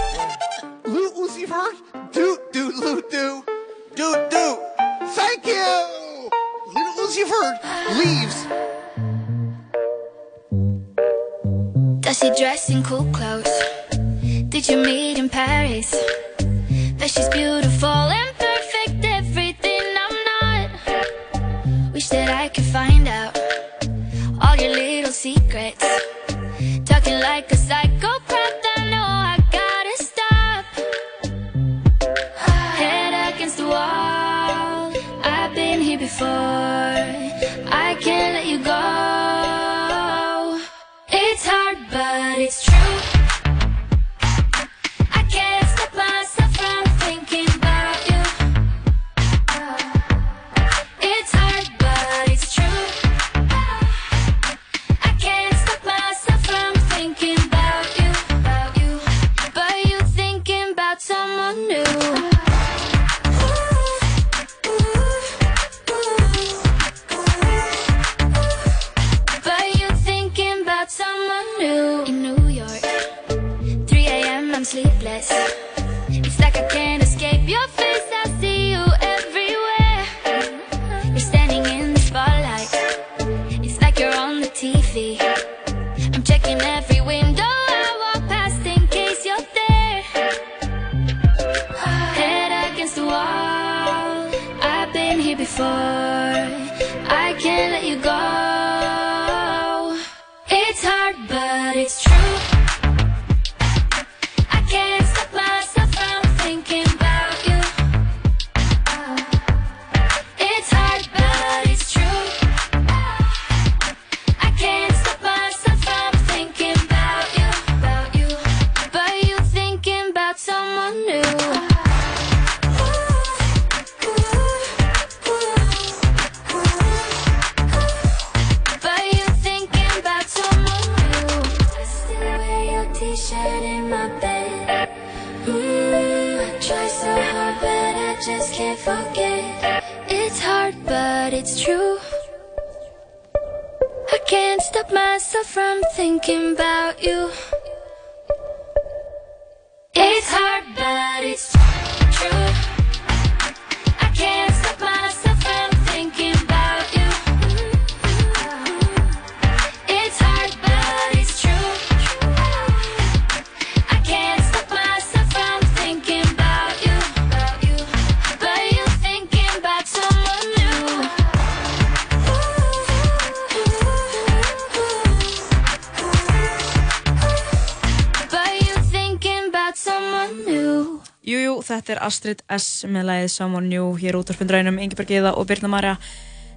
Astrid S. með lagið Someone New hér út á spundræðinum, Ingeborg Iða og Birna Marja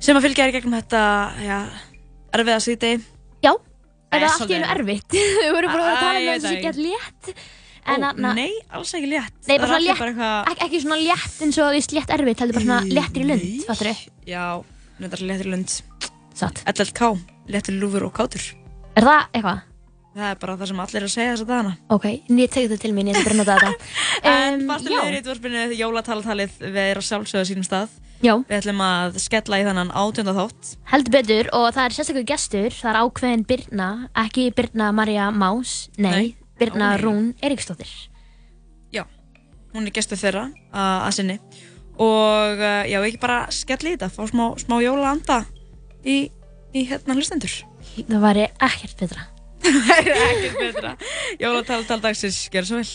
sem að fylgja í gegnum þetta, já, erfiða síti. Já, er það allt í einu erfitt? Við vorum bara að tala um sem það gett létt. Ó, nei, alls ekki létt. Nei, bara er svona létt, ekki, ekki svona létt eins og því slétt erfitt, heldur bara svona léttir í lund, fattur þau? Já, nefndar léttir í lund. Satt. LLK, léttir lúfur og kátur. Er það eitthvað? Það er bara það sem allir er að segja þess að dana. Ok, ég teki þetta til mín, ég ætla bara að nota þetta. En fastur já. liður í dvorfinu jólatalatalið við erum sjálfsögðu sínum stað. Já. Við ætlum að skella í þannan átjönda þátt. Heldur betur og það er sérstaklega gestur, það er ákveðin Birna, ekki Birna Marja Más, nei, Nei. Birna Ó, nei. Rún Eriksdóttir. Já, hún er gestur þeirra að, að sinni. Og uh, já, ekki bara skella í þetta, fá smá, smá jólaanda í, í hérna hlustendur. Það væri ekkert betra. Það er ekkert betra. Jólatalatal dagsins, gjör svo vel.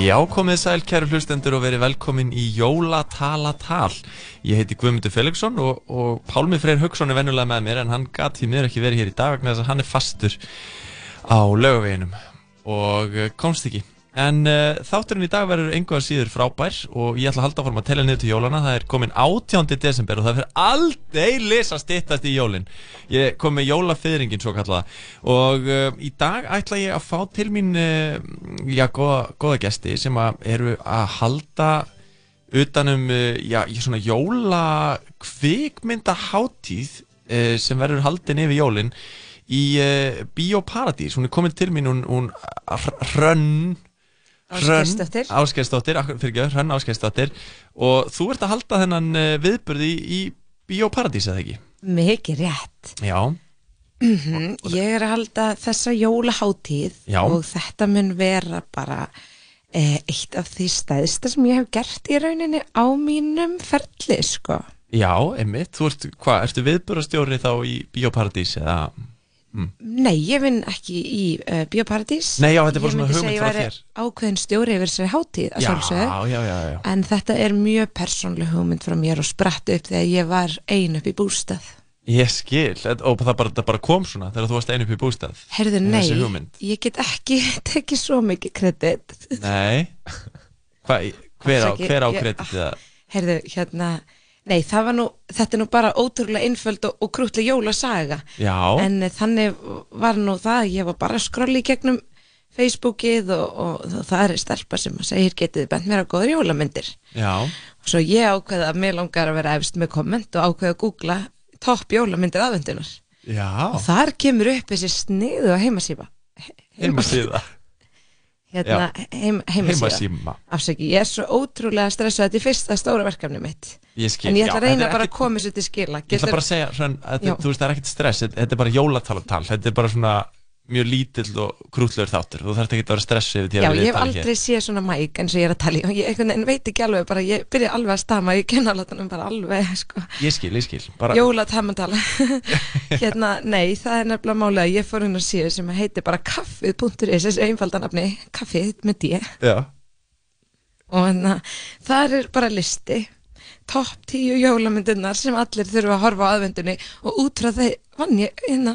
Já, komið sæl kæru hlustendur og verið velkomin í Jólatalatal. Ég heiti Guðmundur Felixson og, og Pálmi Freyr Hauksson er venjulega með mér en hann gat því mér ekki verið hér í dag vegna þess að hann er fastur á lögaveginum og eh, komst ekki. En uh, þátturinn í dag verður einhverja síður frábær og ég ætla að halda fórum að tella niður til jólana. Það er komin 18. desember og það fyrir aldeilis að styttast í jólin. Ég kom með jólafyðringin svo kallaða og uh, í dag ætla ég að fá til mín uh, já, góða, góða gesti sem að eru að halda utanum já, svona jóla kvikmyndaháttíð uh, sem verður haldin yfir jólin í Bíóparadís. Hún er komin til mín, hún, hún Hrönn Áskersdóttir, fyrir ekki, Hrönn Áskersdóttir og þú ert að halda þennan uh, viðburði í, Bíóparadís eða ekki? Mikið rétt. Já, Mm Ég er að halda þessa jólaháttíð Já. og þetta mun vera bara eh, eitt af því stæðsta sem ég hef gert í rauninni á mínum ferli, sko. já, einmitt Þú ert, hvað, ertu viðburðastjóri þá í Bíóparadís eða Nei, ég vinn ekki í uh, Bíóparadís. Nei, já, þetta er bara Ég svona myndi hugmynd segja frá ég væri þér. ákveðin stjóri yfir háttíð, að Já, já, já, já. En þetta er mjög persónleg hugmynd frá mér og spratt upp þegar ég var ein upp í bústað. Ég skil, og það bara, það bara kom svona þegar þú varst einu upp í bústað Herðu, nei, ég get ekki tekið svo mikið kredit. Nei Hva, hver, á, hver á ég- kreditið það? Herðu, hérna, nei, nú, þetta er nú bara ótrúlega einföld og, og krútlega jólasaga. Já. En eh, þannig var nú það, að ég var bara að skrolli gegnum Facebookið og, og, og það er stelpa sem að segir getið þið bent mér á góður jólamyndir. Já, Svo ég ákveði að mér langar að vera efst með komment og ákveði að googla topp jólamyndir aðvendunar. já Og þar kemur upp þessi sniðu á heimasíma. Heimasíða Hérna, heim. Heimasíma. Afsaki, ég er svo ótrúlega stressað, þetta er fyrsta stóra verkefni mitt. Ég skil, En ég ætla já, að reyna þetta bara ekkert- að koma þessu til skila. Ég ætla bara að segja, svona, Já. þú veist, það er ekkert stress Þetta þetta er bara jólatalatal Þetta er bara svona mjög lítill og krútlegur þáttur. Þú þarft ekki að vera stressi yfir því að Já, ég hef aldrei séð svona mæk eins og ég er að tala ég veginn veit ekki alveg bara, ég byrja alveg að stama ég kenna alveg bara alveg, sko. Ég skil, ég skil bara, Jólatamandala Hérna, nei, það er nefnilega málega að ég fór hún að síðu sem heitir bara kaffið.is þessi einfaldanafni, kaffið með D. Já, og hérna, það er bara listi topp tíu jólamyndunar sem allir þurfa að horfa á aðvendunni og út frá þeir vann ég hérna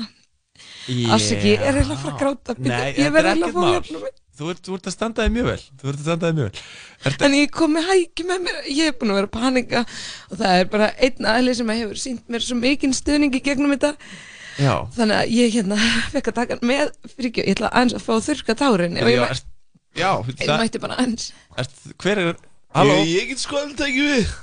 yeah. afsaki, ég er eiginlega að fara að gráta Nei, ég verði eiginlega að fá að jöfnum Þú ert, þú ert að standaði mjög vel, þú ert að standaði mjög vel Ertu... En ég komi hækki með mér, ég hef búin að vera að panika og það er bara einn aðli sem að hefur sínt mér svo mikinn stuðningi gegnum þetta já. Þannig að ég hérna fekk að taka með, fyrir ekki, ég ætla aðeins að fá þurka tárin Ég, já, mæ... erst... já, ég það... mætti bara aðeins erst... Hver er, halló? Ég, ég get sko alltaf ekki við,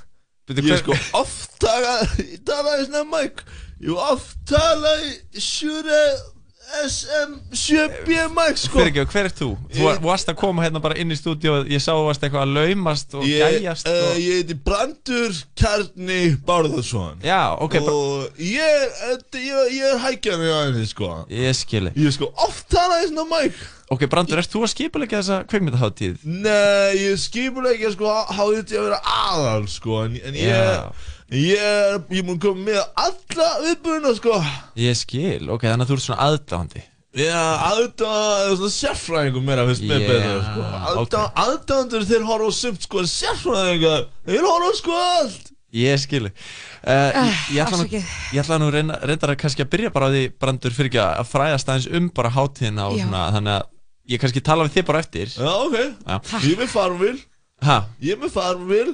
Beti, hver... Sko ég sko oftaga, ég talaði svona mæk, ég oftaga sjúrið SM7BMX sko. Fyrir ekki, hver er þú? Þú ég... varst að koma hérna bara inn í stúdíu og ég sá að þú varst eitthvað að laumast og ég, gæjast eh, og... Uh, ég heiti Brandur Kjarni Bárðarsson Já, ok Og ég, eh, ég er hækjan í aðeins sko Ég skilji Ég sko oft hana í svona mæk Ok, Brandur, erst þú að skipulegja þessa kveimitahátíð? Nei, ég skipulegja sko hátíð til að vera aðal sko En, en ég... Yeah ég er Ég mun koma með alla viðbúðina sko. Ég skil, ok, þannig að þú ert svona aðdáðandi Já, aðdáðan, eða svona sérfræðingum meira finnst mér Já, betur sko. Aðdáðan, Aðdáðandur þeir horfa á sumt sko en Sérfræðingar, þeir horfa á sko allt. Ég skili uh, ég, ég, ætla nú, afsakið. ég ætla nú reyna, reyndar að kannski að byrja bara á því Brandur fyrir ekki að fræðast aðeins um bara hátíðina og Já. svona Þannig að ég kannski tala við þig bara eftir. Já, ok, Já. ég er með farmvil Ha, Ég er með farmvil,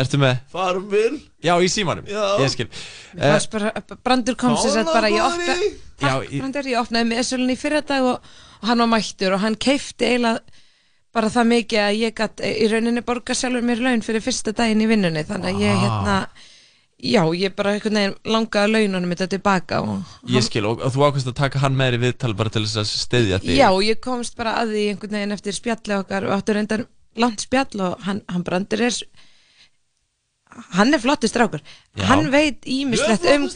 ertu með? farmvil Já, í símanum. Já. Ég skil. Var bara, Brandur kom sér sett bara, ég opna, Já, takk ég- Brandur, ég opnaði með Essulun í fyrra dag og, og hann var mættur og hann keifti eiginlega bara það mikið að ég gætt í rauninni borga sjálfur mér laun fyrir fyrsta daginn í vinnunni. Þannig að ég hérna já, ég bara einhvern veginn langaði laununum þetta tilbaka og Ég skil, og, og þú ákvæmst að taka hann með í viðtal bara til þess að steyðja þig. Já, ég komst bara að því einhvern veginn eftir spjalli okkar og áttu reyndar langt spjall og hann, hann Brandur er s- hann er flottur strákur. Já. hann veit ímislegt um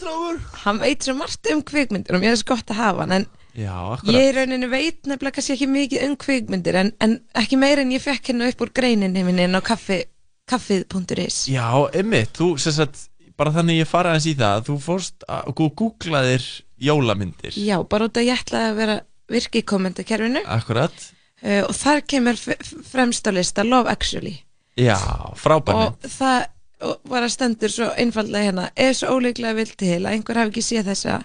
hann veit svo margt um kvikmyndir og mér er svo gott að hafa hann en Já, Ég í rauninni veit nefnilega kannski ekki mikið um kvikmyndir en, en ekki meir en ég fekk hérna upp úr greininni minni inn á kaffi, kaffið.is Já, einmitt, þú, sem sagt, bara þannig ég fara aðeins í það Þú fórst að, og googlaðir jólamyndir. Já, bara út að ég ætlaði að vera virki í kommentakerfinu. Akkurat. Uh, og þar kemur fremst á lista Love Actually. Já, frábær mynd. Og það var að stendur svo einfallega hérna er svo ólíklega vilt til að einhver hafi ekki séð þessa?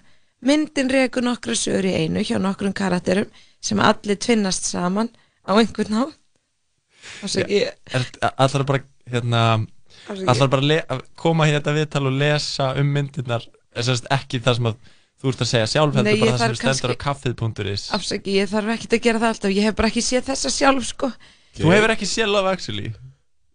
Myndin rekur nokkra sögur í einu hjá nokkrum karakterum sem allir tvinnast saman á einhvern Er, allar bara, hérna. Allar bara að koma hérna þetta viðtal og lesa um myndirnar? Ekki það sem að þú ert að segja sjálf Nei, heldur bara það sem stendur á kaffið.is afsaki, ég þarf ekki að gera það alltaf. Ég hef bara ekki séð þessa sjálf sko. Þú hefur ekki séð Love Actually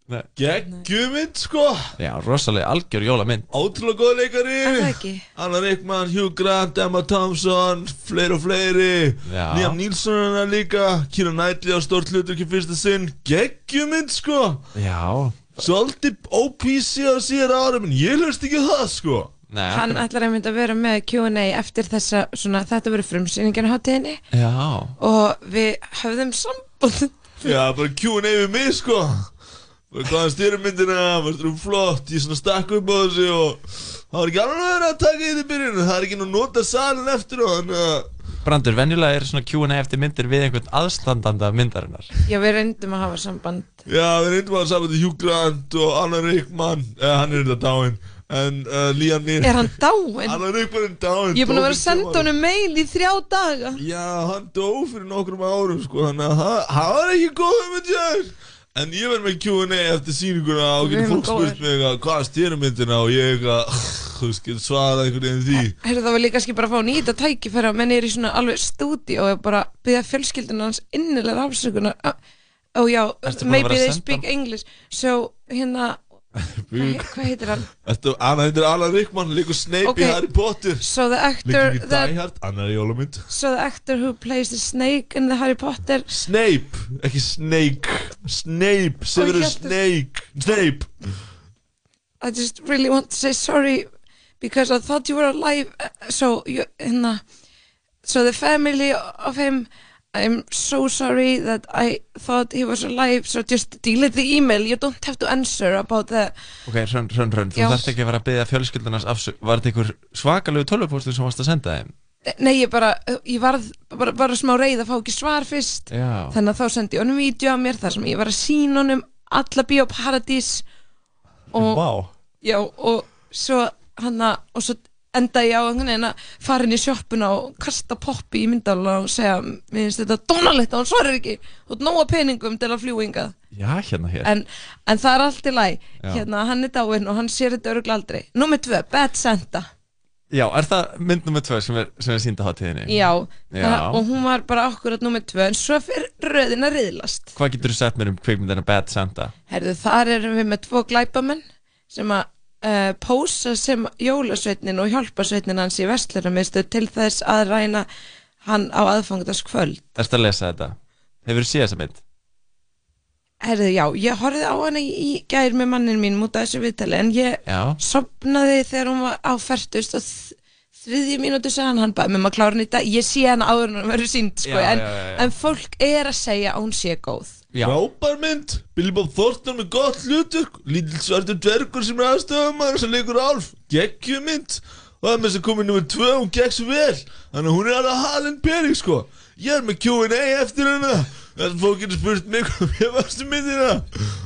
Nei. Geggjumynd sko. Já, rosalega algjör jólamynd. Ótrúlega góð leikari. Er? Anna Rickman, Hugh Grant, Emma Thompson Fleiri og fleiri. Já. Liam Neeson er líka. Kira Knightley á stórt hlutur ekki fyrsta sinn. Geggjumynd sko. Já. Svolítið OPC á síðar árum En ég hlust ekki það sko. Nei, hann ætlar einmitt að vera með Q&A eftir þessa, svona, þetta verður frumsýningin á hátíðinni. Já. Og við höfðum samband. Já, bara Q&A við mig sko hvaðan styrmyndina, varst þú flott? Ég svona stakk upp á þessu og Það var ekki alveg að vera að taka í því byrjun. Það er ekki nú að nota salin eftir og þannig að Brandur, venjulega er svona Q&A eftir myndir við einhvern aðstandanda myndarinnar. Já, við reyndum að hafa samband. Já, við reyndum að saman til Hugh Grant og Anna Rickman. Eh, Hann er þetta dáinn. En uh, Liam Neeson. Er hann dáinn? Anna Rickman er dáinn. Ég er búin að vera að senda honum mail í þrjá daga. Já, hann dó fyrir nokkrum árum sko, þannig að það- það var ekki góð með þér En ég verð með Q&A eftir sýninguna og getur fólk spurt mig eitthvað, hvað er styrmyndina og ég eitthvað, þú veist, getur svarað einhvern veginn því. Heyrðu, það var líka kannski bara að fá nýta tækifæra menn er í svona alveg stúdíu og bara byggja fjölskyldunum hans innilega afsökunar. Og já, að maybe að they speak English. So hérna hvað, heitir hann? Ertu, Anna heitir Alan Rickman, líkur Snape Ok. í Harry Potter. So the actor Líkur í that- Die Hard, annar í jólumynd So the actor who plays the snake in the Harry Potter Snape, ekki Snake Snape, Severus hélt- Snake Snape. I just really want to say sorry because I thought you were alive. Uh, so you hérna so the family of him I'm so sorry that I thought he was alive. So just delete the email. You don't have to answer about the Ok, hrönn, hrönn, hrönn, þú þarft ekki að vera að byggja fjölskyldunars afsök Var þetta einhver svakalegu tölvupóstur sem varst að senda þeim? Nei, ég bara, ég varð bara, bara smá reið að fá ekki svar fyrst. Já. þannig að þá sendi ég honum vídeo af mér þar sem ég var að sína honum alla bioparadís og, Vá. Já, og svo hann að, og svo enda ég á einhvern veginn að fara inn í sjoppuna og kasta poppi í myndalina og segja, mér finnst þetta dónalegt og hann svarar ekki, og nóga peningum til að fljúa hingað. Já, hérna hér. En, en það er allt í læg Já. hérna, hann er dáinn og hann sér þetta öruglega aldrei. Númer tvö, Bad Santa Já, er það mynd nummer tvö sem er, sem er sínda hátíðinni? Já, Já. Það, og hún var bara akkurat nummer tvö en svo fyrir röðin að riðlast Hvað getur þú sett mér um kvikmyndina Bad Santa? Herðu, þar erum við með tvo glæpamenn sem að uh, pósa sem jólasveitnin og hjálpasveitnin hans í Vestlunarmiðstöð til þess að ræna hann á aðfangdaskvöld Erstu að lesa þetta? Hefur þú séð þessa mynd? Herðu, já, ég horfði á hana í gær með mannin mín mútið þessu viðtali en ég Já. sopnaði þegar hún var á færtust og þ- þriðju mínútu sagði hann hann bara með maður klára hann í dag. Ég sé hann áður en hann verður sínt sko, Já, en, já, já, já. en fólk er að segja að hún sé góð. Frábær mynd Billy Bob Thornton með gott hlutverk. Lítill svartur dvergur sem er aðstöðumæður sem leikur Alf. Gekkju mynd. Og það er með þess að komið nummer 2 hún gekk svo vel. Þannig að hún er alveg halinn pening sko. Ég er með Q&A eftir hennar Þess að fólk getur spurt mig hvað mér varstu myndina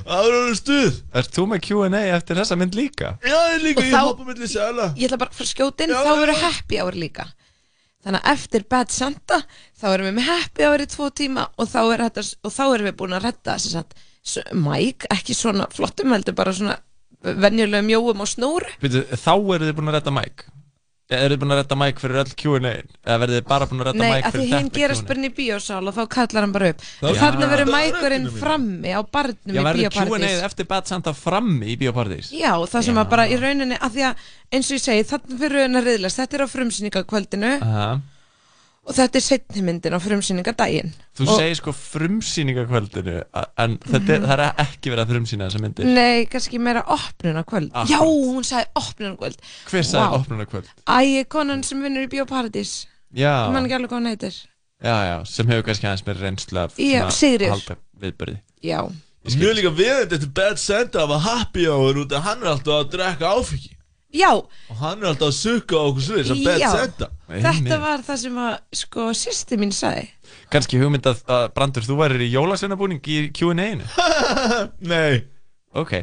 Áður hann stuð. Ert þú með Q&A eftir þessa mynd líka? Já, ég líka, Og ég hoppa milli sæla ég ætla bara að fara að skjóta inn, þá verður happy hour líka. Þannig að eftir Bad Santa þá erum við með happy hour í tvo tíma og þá, er þetta, og þá erum við búin að redda þess að Mike, ekki svona flottum heldur bara svona venjulega mjóum og snúru Býtu, þá eru þið búin að redda Mike Eru þið búin að redda Mike fyrir öll Q&A Eða verðið þið bara búin að redda Nei, Mike að því fyrir hinn þetta gerast Q&A? bara inn í bíósál og þá kallar hann bara upp Já. og þarna verður Já. mækurinn frammi á barnum Já, í verður Q&A bíópartís eftir Bad Santa frammi í Bíópartís? Já, það sem að bara í rauninni að því að eins og ég segi, þarna fyrir rauninni að riðlast þetta er á frumsýningakvöldinu Aha. Og þetta er setni myndin á frumsýningadaginn Þú og, segir sko frumsýningakvöldinu En þetta, Mhm. það er ekki verið að frumsýna þessa myndir Nei, kannski meira opnunarkvöld Akkurat. Já, hún sagði opnunarkvöld Hver sagði Vá. opnunarkvöld? Æ, konan sem vinnur í Bíóparadís Já. Ég man ekki alveg hvað hún heitir Já, já, sem hefur kannski aðeins með reynslu af Já, halda viðbörði Já Mjög líka veðið eftir Bad Santa að hafa happy hour út að hann er alltaf að drekka áfengi Já, Og hann er alltaf að sukka á okkur sviðis að Já. Santa. Þetta var það sem að sko, sýsti mín sagði. Kannski hugmynd að, að Brandur, þú værir í jólasveinabúning í Q&A-inu Nei. Ok.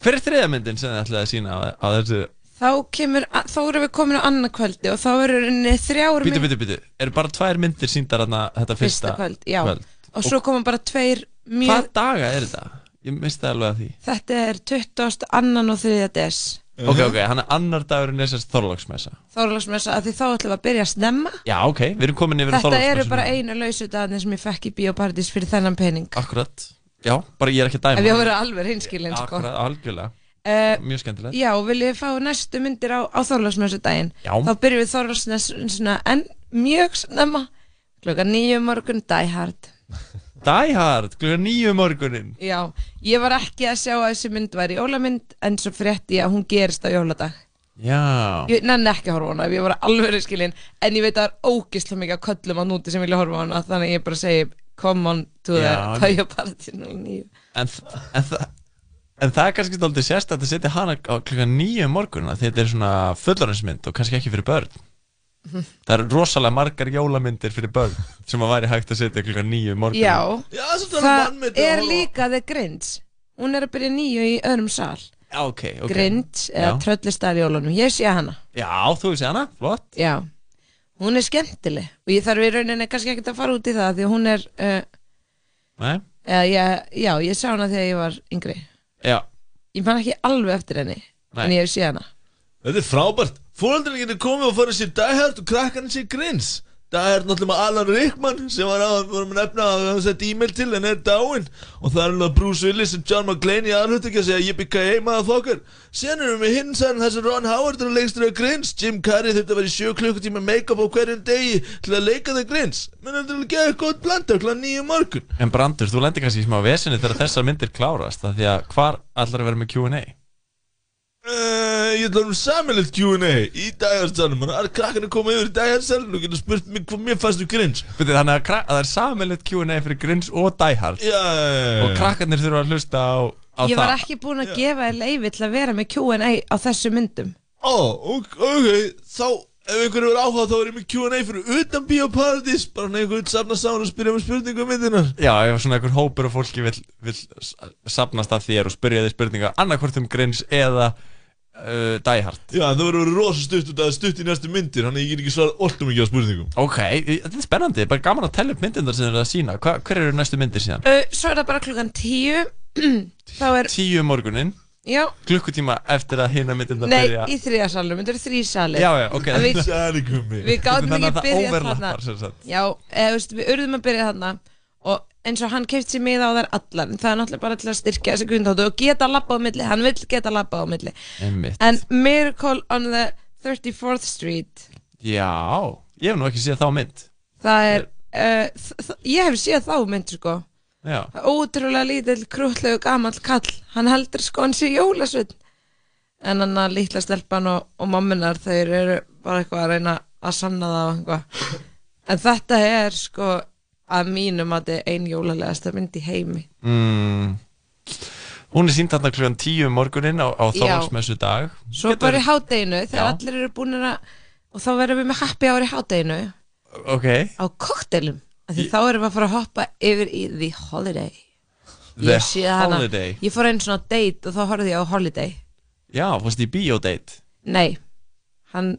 Hver er þriða myndin sem þið ætlaði að sína á, á þessu? Þá kemur, þá erum við komin á annað kvöldi og þá eru Býtu, mynd- býtu, býtu, eru bara tvær myndir síndar þarna þetta fyrsta, fyrsta kvöld, já. og svo koma bara tveir mjög Hvað daga er þetta? Ég misti alveg að því. Þetta er 20. annan og 3. des Ok, ok, hann er annar dagurinn er sérst Þorlóksmessa Þorlagsmessa að því þá ætlum við að byrja að snemma. Já, ok, við erum komin yfir Þetta eru bara einu lausu dagarnir sem ég fekk í Bíóparadís fyrir þennan pening. Akkurat, já, bara ég er ekki að dæma Ef ég verið alveg hinskilin sko. Akkurat, algjörlega. Eh, Mjög skemmtilegt. Já, vil ég fá næstu myndir á, á Þorlagsmessu daginn? Já. Þá byrjum við Þorlagsmessuna en mjög snemma klukka nýju morgun Die Hard Die Hard, klukka nýju um morgunin Já, ég var ekki að sjá að þessi mynd væri jólamynd en svo frétti ég að hún gerist á jóladag. Já. Ég nenni ekki að horfa á hana ég var alveg skilin en ég veit að það er ógislega mikið að köllum á núti sem vilja horfa á hana þannig að ég bara segi come on to the og nýju En, en, þa- en það er kannski stoltið sérst að setja hana á klukka nýju um morgunina því þetta er svona fullorinsmynd og kannski ekki fyrir börn Það eru rosalega margar jólamyndir fyrir börn sem að væri hægt að setja klukka nýju um morgunina Já, Já, það er líka The Grinch. Hún er að byrja nýju í öðrum sal. Já, ok, ok. Grinch eða Já. Tröllistar í jólunum, ég sé hana. Já, þú veist hana, flott. Já, hún er skemmtileg. Og ég þarf í rauninni kannski ekkert að fara út í það því hún er uh, Nei, eða, ég, já, ég sá hana þegar ég var yngri. Já. Ég man ekki alveg eftir henni Nei. en ég séð hana. Þetta er frábært Fóröldurinn getur komið og fara sér Hard og krakkarinn sér Grins. Die Hard náttúrulega með Alan Rickman sem var á, vorum að nefna að hann sett e-mail til en er dáinn. Og það er náttúrulega Bruce Willis og John McClane í aðhlut ekki að segja yippee-ki-yay motherfucker Sen erum við hinn sann þessi Ron Howard er að leikstur af Grins Jim Carrey þurfti að vera í sjö klukkutíma make-up á hverjum degi til að leika það Grins menn þetta er alveg geða gott blanda kláð nýju morgun. En Brandur, þú lendir kannski í smá vesinni þegar þessar myndir klárast af því að hvar allar að vera með Q&A Uh, ég ætla um samilegt Q&A í dæjarsalunum Það er krakkarnir koma yfir í dæjarsalunum og geta spurt mig hvað mér fannst um Grins Byrju, Þannig að, að það er samilegt Q&A fyrir Grins og Die Hard. Já, já, já. Og krakkarnir þurfa að hlusta á, á ég það. var ekki búin að gefa þér leifi til að vera með Q&A á þessu myndum. Ó, ok, ok, þá ef einhverju er áhuga þá er ég með Q&A fyrir utan Bíóparadís. Bara hann einhvern safna saman og spyrja með spurningum um myndinar Já, ef svona einhver hópur og fólki vil, vil sapnast að þér og spyrja þig spurninga annarkvort um Grins eða uh, Die Hard. Já, það verður verið rosa stutt út að það er stutt í næstu myndir Þannig að ég get ekki svarað alltum mikið á spurningum. Ok, þetta er spennandi, bara gaman að tella upp myndindar sem þið eru að sína Hva, Hver eru næstu myndir síðan? uh, svo er það bara klukkan tíu. Þá er, Tíu um morgunin já, Klukkutíma eftir að hina myndindar nei, byrja. í þriðasalum þetta eru þrý salir Já, já, ok. En við, Sæligummi við gátum Þannig að ekki það byrjað overlappar, þarna. sem sagt. já, eða, þú veist, við urðum að byrja þarna og eins og hann keift sér miða á þær allar en það er náttúrulega bara til að styrkja þessi grundáttu og geta labbað á milli, hann vill geta labbað á milli. Einmitt. en Miracle on the 34th Street. Já, ég hef nú ekki séð þá mynd. Það er uh, þ- ég hef séð þá mynd sko. Já, Það er ótrúlega lítill krútlegu gamall kall. Hann heldur sko hann sé jólasvinn en hann að lítla stelpan og, og mamminar þeir eru bara eitthvað að reyna að sanna það og eitthvað. En þetta er sko að mínum að þetta er ein jólalegasta mynd í heimi. Mm. Hún er sínt þarna klukkan 10 um morgunin á, á Já. þálagsmessu dag. Svo bara í hádeginu þegar Já. allir eru búin að og þá verðum við með happy hour í hádeginu. Ok, á koktelum því þá erum við að fara að hoppa yfir í The Holiday. The Ég sé hana- Holiday. ég fór einn svona date og þá horfði ég á Holiday. Já, fórst í biodate nei, hann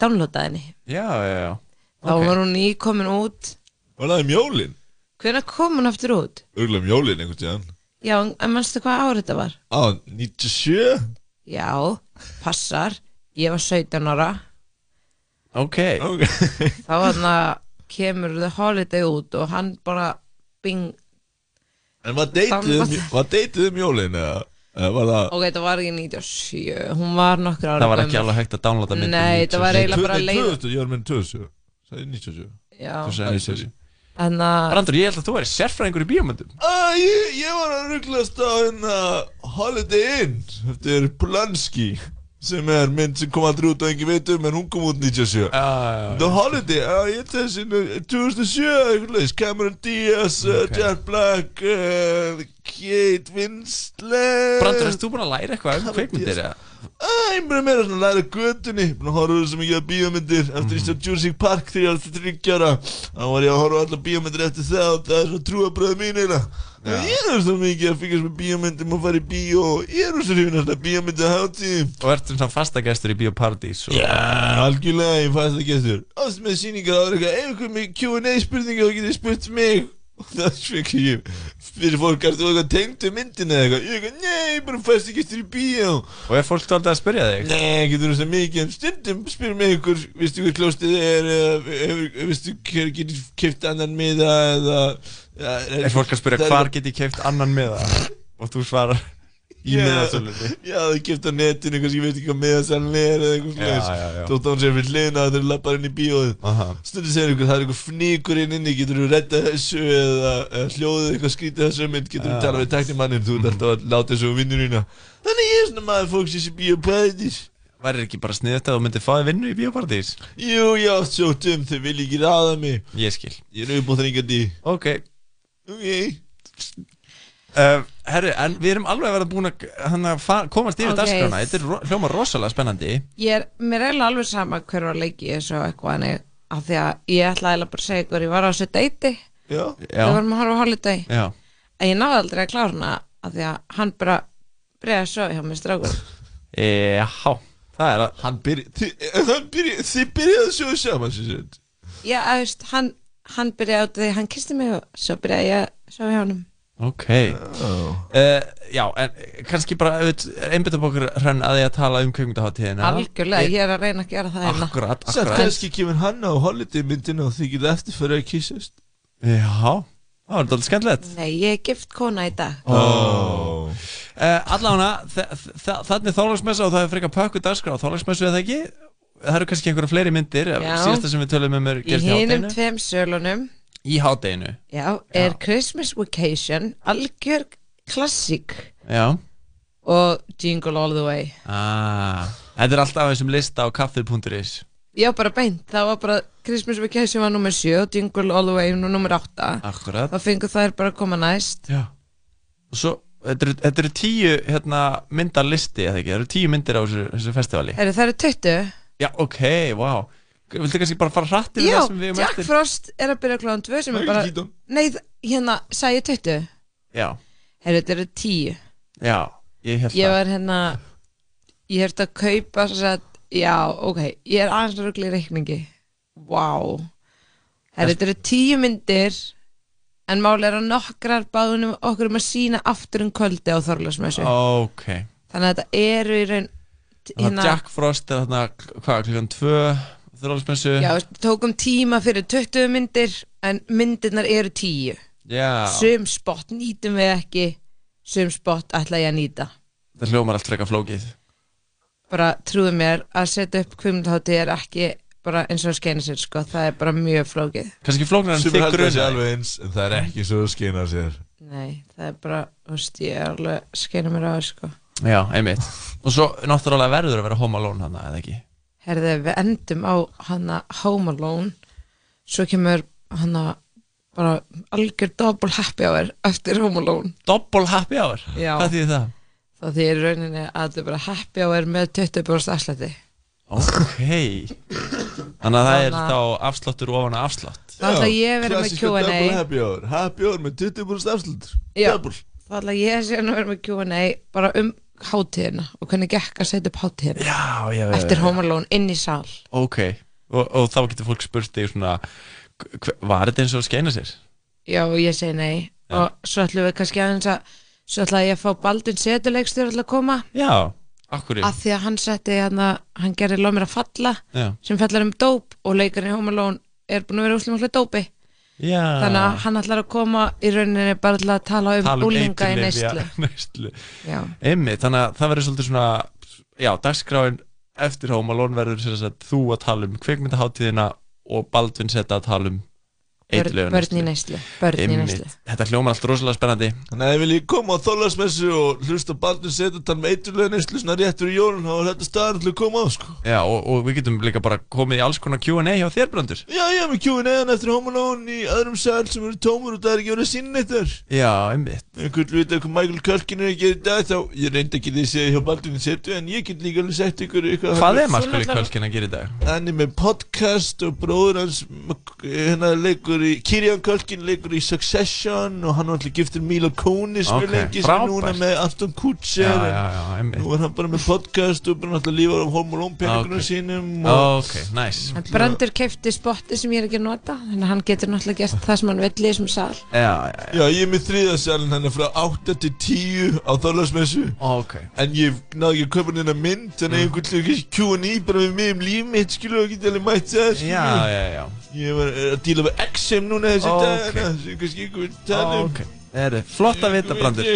downloadaði henni. Já, já, já. Þá var hún nýkomin út Var það um jólin? hvenær kom hún aftur út? Örgulega um jólin einhvern tíðan já, en mannstu hvað árið þetta var? Á, 97 já, passar ég var 17 ára Ok, þá hann að kemur The Holiday út og hann bara bing En var deytið um, var deytið um jólin eða? Eða var það ok, þetta var ekki 97, hún var nokkur ára það var ekki alveg hægt að downloada myndin Nei, þetta var eiginlega bara leið 2000, ég var með 2000 Sæði 97 Já. Þú sagði 97 en að Brandur, ég held að þú væri sérfræðingur í bíómyndum. Æ, ég, ég var að rugglast á hérna Holiday Inn. Eftir Polanski sem er mynd sem kom aldrei út og engin veit um en hún kom út 97 The Holiday, já ég þessi 2007, eitthvað leis Cameron Diaz, uh, Jack Black uh, Kate Winslet. Brandur, erst þú búin að læra eitthvað um kveikmyndir eða? Ég bara meira svona að læra Búin að horfa svo mikið á bíómyndir. Eftir ég sá Jurassic Park þegar ég var alltaf þryggjára Þá var ég að horfa á allar bíómyndir eftir það og Það er svo trúabröð mín eiginlega. Já. Ég er svo mikið að fylgjast með bíómyndum og fara í bíó. Ég er svo hrifin alltaf bíómyndu hátíð Og ertu svona fastagestur í Bíóparadís og... Já, algjörlega, ég fæst það gestur Ást með síningar áður eitthvað Ef ykkur með Q&A spurningar þá getið spurt mig Og það fikk ég Fyrir fólk, ertu eitthvað tengt um myndina eða eitthvað Ég eitthvað, nei, er bara fæst gestur í bíó Og er fólk stoltið að spyrja þig? Nei, getur þú svo mikið en stundum spyr mig ykkur, veistu hver klóstið er eða veistu hver getur keft annan miða eða ja, Er fólk að spyrja hvar get ég keift annan miða? Og þú svarar í Já, miðasölunni. Já, það keft á netinu, kannski ég veit ekki hvað miðasalinn er eða eitthvað Já, já, já. slags Þótt að hún sér fyrir hliðina þegar þú lappar inn í bíóið. Aha. Stundum segir ykkur, það er ykkur fníkur inn inni, getur þú rettað þessu eða, eða hljóðið eitthvað skrítið þessu mynd, getur þú Já. talað við teknimannin, þú ert alltaf að láta þessu á vinnunina Þannig ég er svona maður fólksins í bíóparadís. Væri ekki bara sniðut að þú myndir fáið vinnu í Bíóparadís? Jú, átt svo dum, þau vil ekki ráða mig. Ég skil. Ég er uppbúþringandi Ok. Ok. Uh, Herru, en við erum alveg að vera búin að hana, komast yfir Ok. okay. dagskrána. Þetta er ro hljóma rosalega spennandi. Ég er, mér er alveg sama hver var að leiki þessu eitthvað hannig af því að ég ætla eiginlega bara að segja ykkur ég var á þessu deiti. Já, við varum að horfa á holiday. Já. en ég náði aldrei að klára hana af því að hann bara bregði að svo hjá mér strákur. Já, það er að Hann byrja, þið, hann byrja, þið byrjaði að sjóðu saman sem sagt. Já, að veist, hann, hann byrjaði á því hann kisti mig og svo byrjaði ég að svo hjá hann Ok. Uh, Já, en kannski bara einbyttum okkur hrann að ég að tala um kveikmyndaháttíðina algjörlega, ég er að reyna að gera það hérna. Akkurat, akkurat. kannski kemur hann á holiday myndina og þið getið eftir fyrir að kýsast Já, það var þetta skemmtilegt. Nei, ég er gift kona í dag. Oh. uh, Allána, þannig þálagsmessa og það er frekar pökku dagskrá. Þálagsmessu eða ekki? Það eru kannski einhverja fleiri myndir Já. Síðasta sem við tölum um er í hátteginu tveim sölunum Í hátteginu já, er Christmas Vacation algjör klassík. Já. Og Jingle All The Way. Ah, Þetta er alltaf þessum lista á kaffið.is já, bara beint, það var bara Christmas Vacation var nummer 7 og Jingle All The Way var nummer 8 Akkurat. Þá fengur þær bara að koma næst. Já. Og svo, þetta eru, þetta eru tíu hérna, myndar listi, eða ekki? Það eru tíu myndir á þessu, þessu festivali. Heru, það eru 20 Já, ok, wow Viltu kannski bara fara hratt yfir Já, það sem við erum Jack eftir? Já, Jack Frost er að byrja kláðan 2 sem er bara... Nei, hérna, sæði töttu. Já. Herru, þetta eru 10. Já, ég held það. Ég var hérna, ég held að kaupa svo að, já, ok, ég er aðeins röglega í reikningi. Wow. Herru, þetta eru 10 myndir, en málega er að nokkrar báðunum okkur um að sína aftur um kvöldi á Þorlasmössu. Ok. Þannig að þetta eru í raun... Hérna, Jack Frost er hérna, hvað, klíkan 2 þrólsmessu Já, tókum tíma fyrir 20 myndir en myndirnar eru 10 Já. Sum spott nýtum við ekki sum spott ætla ég að nýta. Það hljómar allt freka flókið. Bara trúðu mér að setja upp kvimlhátti er ekki bara eins og að skeina sér sko, það er bara mjög flókið. Kanski flóknar en Sumir þig heldur þessi grunna alveg eins en það er ekki svo að skina sér. Nei, það er bara, þú veist, ég er alveg að skeina mér á það sko. Já, einmitt. Og svo náttúrulega verður að vera home alone hann, eða ekki? Herði við endum á hana Home Alone. Svo kemur hana bara algjör double happy hour eftir Home Alone. Double happy hour? Já. Hvað þýðir það? Það þýðir í rauninni að þetta er bara happy hour með 20% afslætti. Ok. Þannig að það er Þannig þá afsláttur ofan að afslátt. Það ætla ég að vera með klassíska Q&A. double happy hour. Happy hour með 20% afslutur Já, Double. Það ætla ég að segja að vera með Q&A bara um hátíðina og hvernig gekk að setja upp hátíðina Já, já, já, eftir. Home Alone inn í sal Ok, og, og þá getur fólk spurt þig svona hver- Var þetta eins og skeina sér? Já, og ég segi nei og svo ætlum við kannski aðeins að svo ætla ég að fá Baldun setuleikstur að koma Já, akkur að því að hann setti hérna, hann gerði Lóð mér að falla Já. sem fellar um dóp og leikarinn í Home Alone er búin að vera úslega mjög dópi Já. Þannig að hann ætlar að koma í rauninni bara til að tala um, Tala um úlinga í neyslu. neyslu. Einmitt, þannig að það verður svolítið svona Já, dagskráin eftir Home Alone verður þú að tala um kvikmyndaháttíðina og Baldvin setja að tala um Börn- börn í neyslu, börn í Einmitt. neyslu. Þetta hljómar allt rosalega spennandi. Þannig að ef vil ég koma á þólasmessu og hlusta Baldur setja tala með eiturlega neyslu svona rétt fyrir jólun þá er þetta staðar til að koma á sko. Já, og, og við getum líka bara komið í alls konar Q&A hjá þér, Brandur. Já, ég hef með Q&A-an eftir Home Alone í öðrum sal sem eru tómur og það er ekki verið að sinna þetta Já, einmitt. Einhvern veit hvað Michael Culkin er að gera í dag þá ég reyndi ekki því að segja hjá Baldurinn setu en ég get líka alveg sett ykkur Hvað er Maskali Kölkin að gera í dag? Hann er með podcast og bróður hans hérna leikur í Kirjan Kölkin leikur í Succession og hann var alltaf giftur Mila Kunis Ok, mjög lengi sem er núna með Anton Kutcher Já, en já, já, nú er hann bara með podcast og bara alltaf lífar á Home Alone peningunum Ok. sínum og Ok, nice. En Brandur keipti spotti sem ég er ekki að nota þannig að hann getur náttúrulega gert það sem hann í þessum sal. Já, Já, ég er með þriðasalinn hann er frá 8 til 10 á Þorlarsmessu Ok. En ég náði ekki að kaupa hennar mynd Þannig að einhvern veginn Q&A bara með mig um líf mitt Skilu og geta alveg mætt það skilu. Já, já, já. Ég var að díla við XM núna þessi Ok. dagana Sem kannski ykkur tala um Ok, það er flott að vita, Brandur?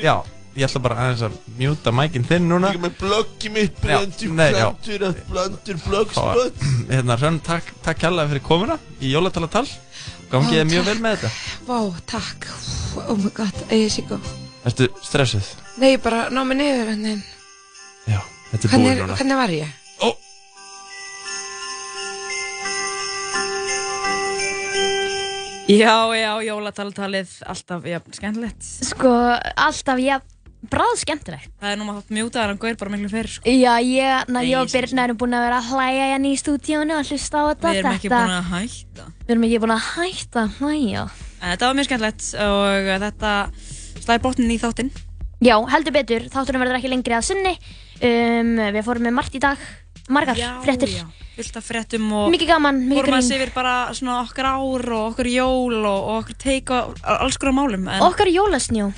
Já, ég ætla bara aðeins að mjúta mækinn þinn núna. Ég er með bloggi mitt Já, Brandur. Brandur, Brandur blogspot Hérna, Hrönn, takk, takk kærlega fyrir komuna í jólatalatal. Gangið þið mjög vel með þetta. Vá, takk. Oh my god, ég sé góð Ertu stressuð? Nei, bara ná mig niður en Já, þetta er hvernig, búið núna. hvernig var ég? Já, já, jólataltalið, alltaf, já, skemmtilegt. Sko, alltaf, já, bráð skemmtilegt. Það er nú maður þátt mjútaðar en gauðir bara miklu fyrir sko. Já, ég, na, ég og Birna erum búin að vera að hlæja hérna í stúdíónu og hlusta á þetta Við erum ekki búin að hætta. Við erum ekki búin að hætta hlæja. En þetta var mjög skemmtilegt og þetta slæði botnin í þáttinn. Já, heldur betur, þátturinn verður ekki lengri að sinni um, Við fórum með margt í dag Margar Já, fréttir. já, fullt af fréttum og Mikið gaman, mikið Fórum að grín. yfir bara svona okkar ár og okkar jól og, okkar teik og alls konar málum en Okkar jólasnjó